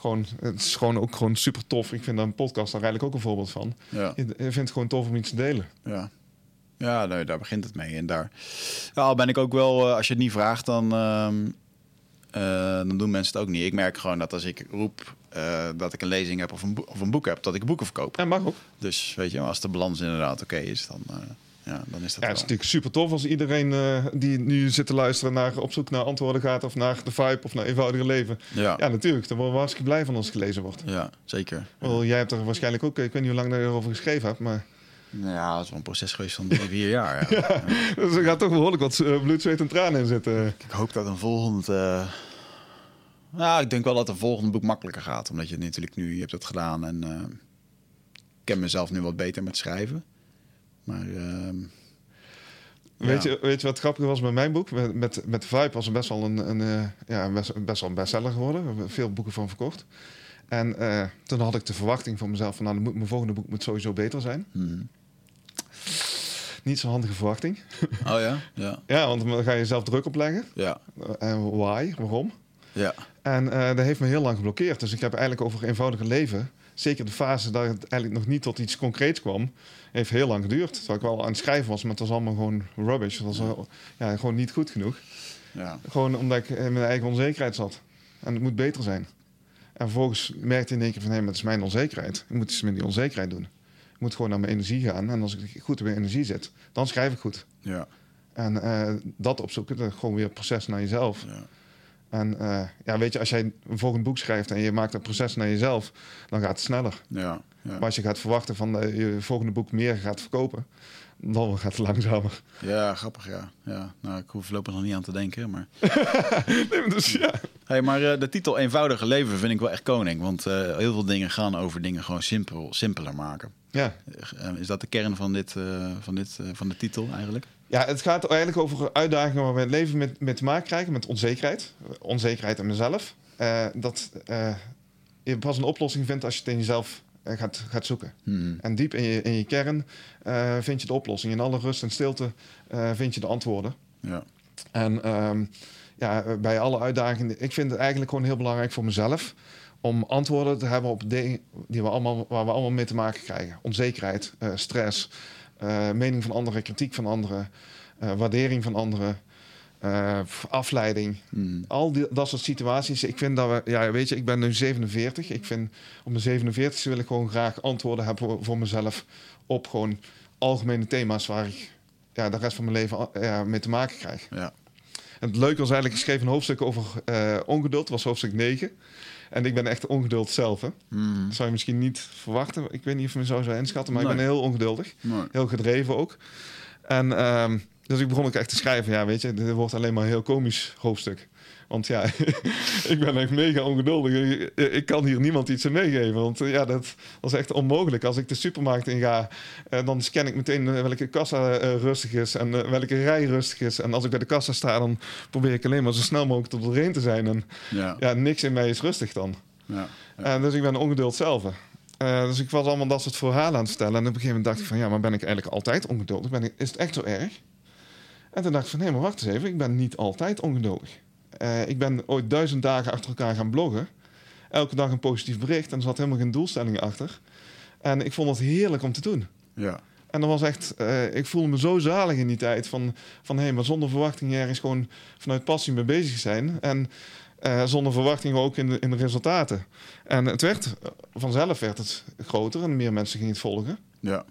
Gewoon, het is gewoon ook gewoon super tof. Ik vind een podcast daar eigenlijk ook een voorbeeld van. Ja. Je, vindt het gewoon tof om iets te delen. Ja, ja nee, daar begint het mee. En daar ja, al ben ik ook wel, eh, als je het niet vraagt, dan, ehm, eh, dan doen mensen het ook niet. Ik merk gewoon dat als ik roep eh, dat ik een lezing heb of een, boek, of een boek heb, dat ik boeken verkoop. En mag ook. Dus weet je, als de balans inderdaad oké is, dan, ja, dan is dat Ja, het is natuurlijk super tof als iedereen eh, die nu zit te luisteren naar op zoek naar antwoorden gaat of naar de vibe of naar eenvoudiger leven. Ja, Ja, natuurlijk. Daar worden we hartstikke blij van als het gelezen wordt. ja, zeker. Wel, jij hebt er waarschijnlijk ook, ik weet niet hoe lang je erover geschreven hebt, maar Ja, het is wel een proces geweest van drie, vier jaar. Ja. [LAUGHS] dus er gaat toch behoorlijk wat eh, bloed, zweet en tranen in zitten. Ik hoop dat een volgend. eh Nou, ik denk wel dat een volgende boek makkelijker gaat. Omdat je natuurlijk nu, je hebt het gedaan en eh, ik ken mezelf nu wat beter met schrijven. Maar ehm, Weet, ja. je, weet je wat grappig was met mijn boek? Met, met, met Vibe was er best wel een, een, eh, ja, best, best wel een bestseller geworden. We hebben veel boeken van verkocht. En eh, toen had ik de verwachting van mezelf van... nou, moet, mijn volgende boek moet sowieso beter zijn. mhm. Niet zo'n handige verwachting. Oh ja? Ja. [LAUGHS] Ja, want dan ga je jezelf druk opleggen. Ja. En why? Waarom? Ja. En eh, dat heeft me heel lang geblokkeerd. Dus ik heb eigenlijk over eenvoudige leven... zeker de fase dat het eigenlijk nog niet tot iets concreets kwam... heeft heel lang geduurd. Terwijl ik wel aan het schrijven was, maar het was allemaal gewoon rubbish. Het was wel- ja, gewoon niet goed genoeg. Ja. Gewoon omdat ik in mijn eigen onzekerheid zat. En het moet beter zijn. En vervolgens merkte ik in één keer van... hé, maar het is mijn onzekerheid. Ik moet iets met die onzekerheid doen. Ik moet gewoon naar mijn energie gaan. En als ik goed in mijn energie zit, dan schrijf ik goed. Ja. En eh, dat opzoeken, dat gewoon weer proces naar jezelf. Ja. En eh, ja, weet je, als jij een volgend boek schrijft en je maakt een proces naar jezelf, dan gaat het sneller. Ja. Ja. Maar als je gaat verwachten van dat je volgende boek meer gaat verkopen, dan gaat het langzamer. ja, grappig ja. ja. Nou, ik hoef voorlopig nog niet aan te denken. Maar, [LAUGHS] Nee, maar dus ja. hey, maar eh, de titel Eenvoudige Leven vind ik wel echt koning. Want eh, heel veel dingen gaan over dingen gewoon simpel, simpeler maken. Ja. Eh, is dat de kern van, dit, eh, van, dit, eh, van de titel eigenlijk? Ja, het gaat eigenlijk over uitdagingen waar we het leven met, met te maken krijgen, met onzekerheid. Onzekerheid in mezelf. Eh, dat eh, je pas een oplossing vindt als je het in jezelf eh, gaat, gaat zoeken. Mhm. En diep in je, in je kern vind je de oplossing. In alle rust en stilte vind je de antwoorden. Ja. En ehm, ja, bij alle uitdagingen, ik vind het eigenlijk gewoon heel belangrijk voor mezelf om antwoorden te hebben op dingen die we allemaal, waar we allemaal mee te maken krijgen. Onzekerheid, stress, eh, mening van anderen, kritiek van anderen, eh, waardering van anderen. eh, afleiding. Al die, dat soort situaties. Ik vind dat we, ja, weet je, ik ben nu 47. Ik vind op mijn 47 wil ik gewoon graag antwoorden hebben voor, voor mezelf op gewoon algemene thema's waar ik ja, de rest van mijn leven ja, mee te maken krijg. Ja. En het leuke was eigenlijk, ik schreef een hoofdstuk over ongeduld, was hoofdstuk 9. En ik ben echt ongeduld zelf. Hè? Mm. Dat zou je misschien niet verwachten. Ik weet niet of je me zo zou inschatten, maar ik ben heel ongeduldig. Nee. Heel gedreven ook. En ehm, dus ik begon ook echt te schrijven. Ja, weet je, dit wordt alleen maar een heel komisch hoofdstuk. Want ja, [LAUGHS] ik ben echt mega ongeduldig. Ik, kan hier niemand iets aan meegeven. Want eh, ja, dat, is echt onmogelijk. Als ik de supermarkt inga, uh, dan scan ik meteen eh, welke kassa rustig is en welke rij rustig is. En als ik bij de kassa sta, dan probeer ik alleen maar zo snel mogelijk tot doorheen te zijn. En ja. ja, niks in mij is rustig dan. Ja. En dus ik ben ongeduld zelf. dus ik was allemaal dat soort verhalen aan het vertellen. En op een gegeven moment dacht ik van, ja, maar ben ik eigenlijk altijd ongeduldig? Ben ik, is het echt zo erg? En toen dacht ik van, nee, maar wacht eens even. Ik ben niet altijd ongeduldig. Uh, ik ben ooit duizend dagen achter elkaar gaan bloggen. Elke dag een positief bericht. En er zat helemaal geen doelstellingen achter. En ik vond het heerlijk om te doen. Ja. En dat was echt, uh, ik voelde me zo zalig in die tijd. Van, van hé, hey, maar zonder verwachting ergens gewoon vanuit passie mee bezig zijn. En uh, zonder verwachtingen ook in de, in de resultaten. En het werd, vanzelf werd het groter en meer mensen gingen het volgen. Ja.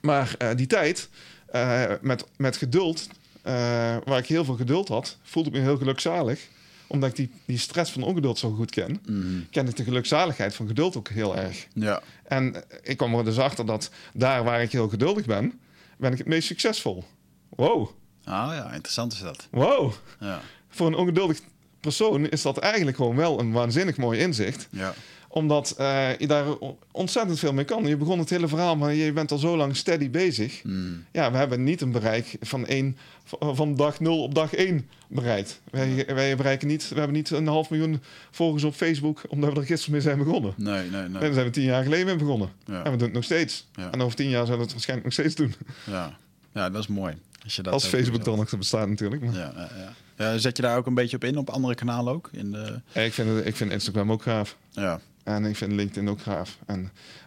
Maar die tijd, met, met geduld, uh, waar ik heel veel geduld had, voelde ik me heel gelukzalig. Omdat ik die, die stress van ongeduld zo goed ken, mm. ken ik de gelukzaligheid van geduld ook heel erg. Ja. En ik kwam er dus achter dat daar waar ik heel geduldig ben, ben ik het meest succesvol. Wow. Ah ja, interessant is dat. Wow. Ja. Voor een ongeduldig persoon is dat eigenlijk gewoon wel een waanzinnig mooi inzicht. Ja omdat uh, je daar ontzettend veel mee kan. Je begon het hele verhaal, maar je bent al zo lang steady bezig. Mm. Ja, we hebben niet een bereik van, één, van dag 0 op dag 1 bereikt. Wij, wij bereiken niet, we hebben niet een half miljoen volgers op Facebook, omdat we er gisteren mee zijn begonnen. Nee, nee, nee. Daar zijn we tien jaar geleden mee begonnen. Ja. En we doen het nog steeds. Ja. En over tien jaar zullen we het waarschijnlijk nog steeds doen. Ja, ja dat is mooi. Als, je dat Als Facebook dan nog te bestaan natuurlijk. Maar... Ja, ja, ja. ja, zet je daar ook een beetje op in, op andere kanalen ook? In de... ik, vind het, ik vind Instagram ook gaaf. Ja. En ik vind LinkedIn ook gaaf. En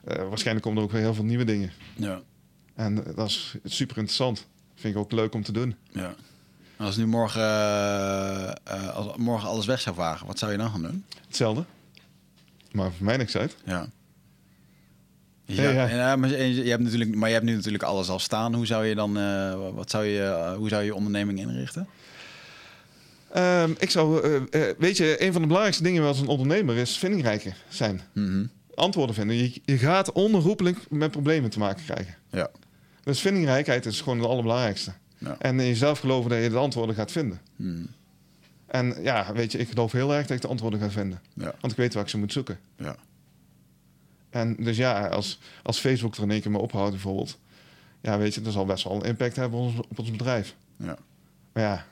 uh, waarschijnlijk komen er ook weer heel veel nieuwe dingen. Ja. En uh, dat is super interessant. Vind ik ook leuk om te doen. Ja. Als nu morgen, uh, als morgen alles weg zou vagen, wat zou je dan gaan doen? Hetzelfde. Maar voor mij niks uit. Ja. Ja, Ja, ja. ja, maar je hebt natuurlijk, maar je hebt nu natuurlijk alles al staan. Hoe zou je dan, wat zou je, hoe zou je onderneming inrichten? Um, ik zou, uh, uh, weet je, een van de belangrijkste dingen als een ondernemer is vindingrijker zijn. Mm -hmm. Antwoorden vinden. Je, je, gaat onherroepelijk met problemen te maken krijgen. Ja. Dus vindingrijkheid is gewoon het allerbelangrijkste. Ja. En in jezelf geloven dat je de antwoorden gaat vinden. Mm. En ja, weet je, ik geloof heel erg dat ik de antwoorden ga vinden. Ja. Want ik weet waar ik ze moet zoeken. Ja. En dus ja, als, als Facebook er in één keer mee ophoudt bijvoorbeeld. Ja, weet je, dat zal best wel een impact hebben op ons, op ons bedrijf. Ja. Maar ja,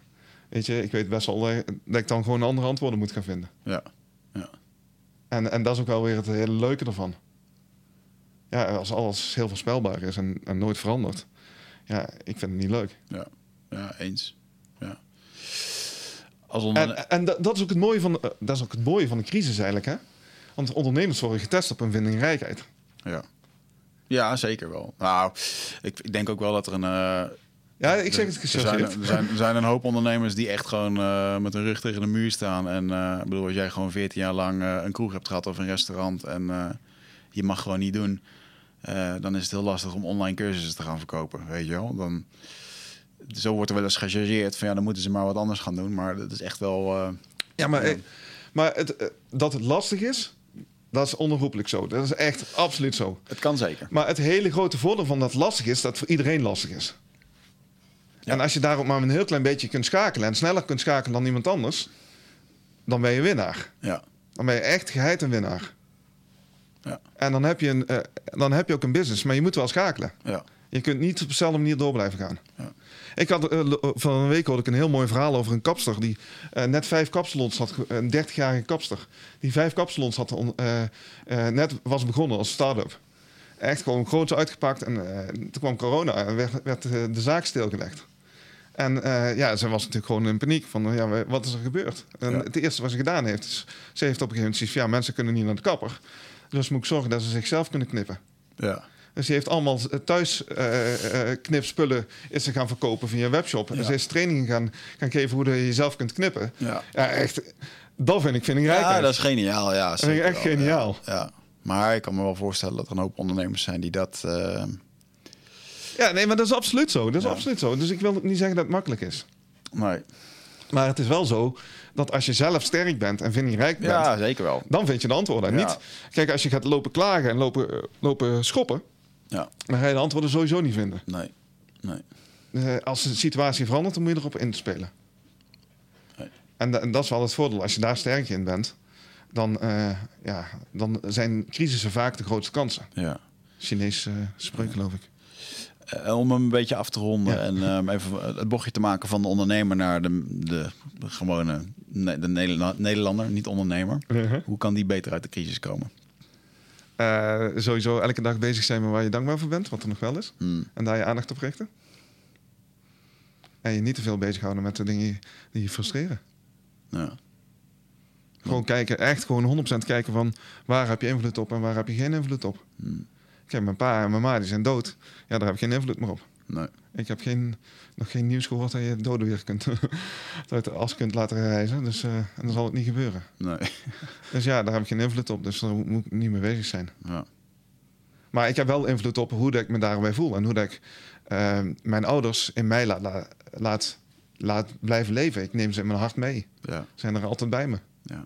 weet je, ik weet best wel dat, dat ik dan gewoon andere antwoorden moet gaan vinden. Ja. ja. En, en dat is ook wel weer het hele leuke ervan. Ja, als alles heel voorspelbaar is en, en nooit verandert. Ja, ik vind het niet leuk. Ja, ja eens. Ja. Als onder... En, en dat, dat, is ook het mooie van, dat is ook het mooie van de crisis eigenlijk, hè? Want ondernemers worden getest op hun vindingrijkheid. Ja. Ja, zeker wel. Nou, ik, ik denk ook wel dat er een... Uh, ja, ik zeg het er zijn, er, zijn, er zijn een hoop ondernemers die echt gewoon uh, met hun rug tegen de muur staan. En uh, ik bedoel, als jij gewoon 14 jaar lang een kroeg hebt gehad of een restaurant en je mag gewoon niet doen, dan is het heel lastig om online cursussen te gaan verkopen, weet je wel. Dan, zo wordt er wel eens gechargeerd van ja, dan moeten ze maar wat anders gaan doen. Maar dat is echt wel... ja, maar, maar het, dat het lastig is, dat is onherroepelijk zo. Dat is echt absoluut zo. Het kan zeker. Maar het hele grote voordeel van dat lastig is, dat voor iedereen lastig is. Ja. En als je daarop maar een heel klein beetje kunt schakelen en sneller kunt schakelen dan iemand anders, dan ben je winnaar. Ja. Dan ben je echt geheid een winnaar. Ja. En dan heb, je een, uh, dan heb je ook een business, maar je moet wel schakelen. Ja. Je kunt niet op dezelfde manier door blijven gaan. Ja. Ik had uh, van een week hoorde ik een heel mooi verhaal over een kapster die uh, net vijf kapsalons had, een 30-jarige kapster, die vijf kapsalons had, on, net was begonnen als start-up. Echt gewoon groot uitgepakt en toen kwam corona en werd, werd de zaak stilgelegd. En uh, ja, ze was natuurlijk gewoon in paniek van, ja, wat is er gebeurd? En ja. het eerste wat ze gedaan heeft, is, ze heeft op een gegeven moment gezegd, ja, mensen kunnen niet naar de kapper. Dus moet ik zorgen dat ze zichzelf kunnen knippen. Ja. Dus die heeft allemaal thuis uh, knipspullen is ze gaan verkopen via een webshop. En ze is trainingen gaan, gaan geven hoe je jezelf kunt knippen. Ja, ja echt. Dat vind ik, vind ik rijk. Ja, dat is geniaal. Ja, dat vind ik echt geniaal. Ja, Maar ik kan me wel voorstellen dat er een hoop ondernemers zijn die dat... Ja, nee, maar dat is absoluut zo. Dat is absoluut zo. Dus ik wil niet zeggen dat het makkelijk is. Nee. Maar het is wel zo dat als je zelf sterk bent en vind je rijk bent... Ja, zeker wel. Dan vind je de antwoorden. Niet, kijk, als je gaat lopen klagen en lopen, lopen schoppen... Ja. dan ga je de antwoorden sowieso niet vinden. Nee, nee. Uh, als de situatie verandert, dan moet je erop inspelen. Nee. En, en, dat is wel het voordeel. Als je daar sterk in bent, dan, uh, ja, dan zijn crisissen vaak de grootste kansen. Ja. Chinees uh, spreuk, geloof ik. Uh, om hem een beetje af te ronden ja. en um, even het bochtje te maken van de ondernemer naar de, de, de gewone de Nederlander, niet ondernemer. Uh -huh. Hoe kan die beter uit de crisis komen? Uh, sowieso elke dag bezig zijn met waar je dankbaar voor bent, wat er nog wel is. Hmm. En daar je aandacht op richten. En je niet te veel bezighouden met de dingen die je frustreren. Ja. Gewoon kijken, echt gewoon 100% kijken van waar heb je invloed op en waar heb je geen invloed op. Hmm. Mijn pa en mijn ma die zijn dood. Ja, daar heb ik geen invloed meer op. Nee. Ik heb geen, nog geen nieuws gehoord dat je doden weer kunt, uit de as kunt laten reizen. Dus uh, en dan zal het niet gebeuren. Nee. [LAUGHS] Dus ja, daar heb ik geen invloed op. Dus daar moet ik niet mee bezig zijn. Ja. Maar ik heb wel invloed op hoe dat ik me daarbij voel. En hoe dat ik uh, mijn ouders in mij laat, laat, laat, laat blijven leven. Ik neem ze in mijn hart mee. Ja. Zijn er altijd bij me. Ja.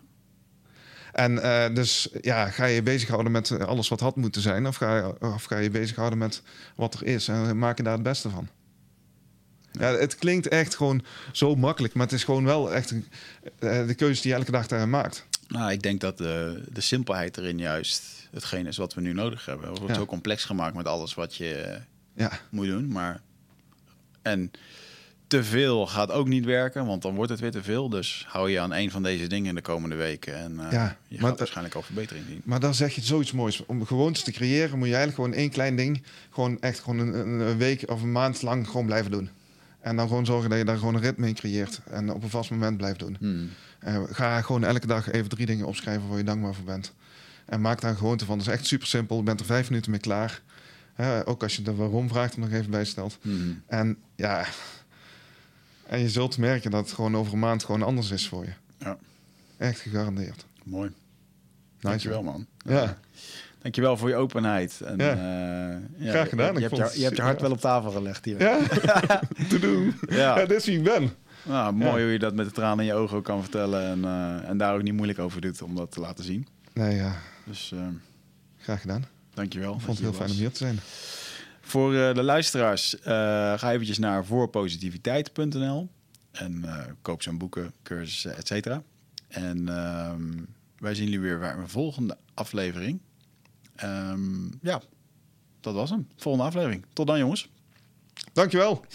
En uh, dus ja, ga je bezighouden met alles wat had moeten zijn, of ga je, of ga je bezighouden met wat er is en maak je daar het beste van. Ja, het klinkt echt gewoon zo makkelijk, maar het is gewoon wel echt uh, de keuze die je elke dag daarin maakt. Nou, ik denk dat de, de simpelheid erin juist hetgeen is wat we nu nodig hebben. Het wordt Ja. zo complex gemaakt met alles wat je Ja, moet doen. Maar... En te veel gaat ook niet werken, want dan wordt het weer te veel. Dus hou je aan een van deze dingen de komende weken. En uh, Ja, je gaat waarschijnlijk al verbetering zien. maar dan zeg je zoiets moois. Om gewoontes te creëren moet je eigenlijk gewoon één klein ding, gewoon echt gewoon een, week of een maand lang gewoon blijven doen. En dan gewoon zorgen dat je daar gewoon een ritme in creëert en op een vast moment blijft doen. Hmm. Eh, ga gewoon elke dag even drie dingen opschrijven waar je dankbaar voor bent. En maak daar een gewoonte van. Dat is echt super simpel. Je bent er vijf minuten mee klaar. Hè, ook als je de waarom vraagt nog even bij stelt. Hmm. En ja, en je zult merken dat het gewoon over een maand gewoon anders is voor je. Ja. Echt gegarandeerd. Mooi. Nice, Dankjewel, man. Ja. Dankjewel voor je openheid. En, Ja. eh, ja, Graag gedaan. Je, Ik hebt, vond je, je hebt je hart wel op tafel gelegd hier. Ja, [LAUGHS] te doen. Ja. Ja, dit is wie ik ben. Nou, mooi hoe je dat met de tranen in je ogen ook kan vertellen. En, eh, en daar ook niet moeilijk over doet om dat te laten zien. Nee, ja, Dus eh, graag gedaan. dankjewel. Ik vond het heel fijn om hier te zijn. Voor eh, de luisteraars, eh, ga eventjes naar voorpositiviteit.nl en eh, koop zo'n boeken, cursussen, et cetera. En ehm, wij zien jullie weer bij een volgende aflevering. Ehm, ja, dat was hem. Volgende aflevering. Tot dan, jongens. Dankjewel.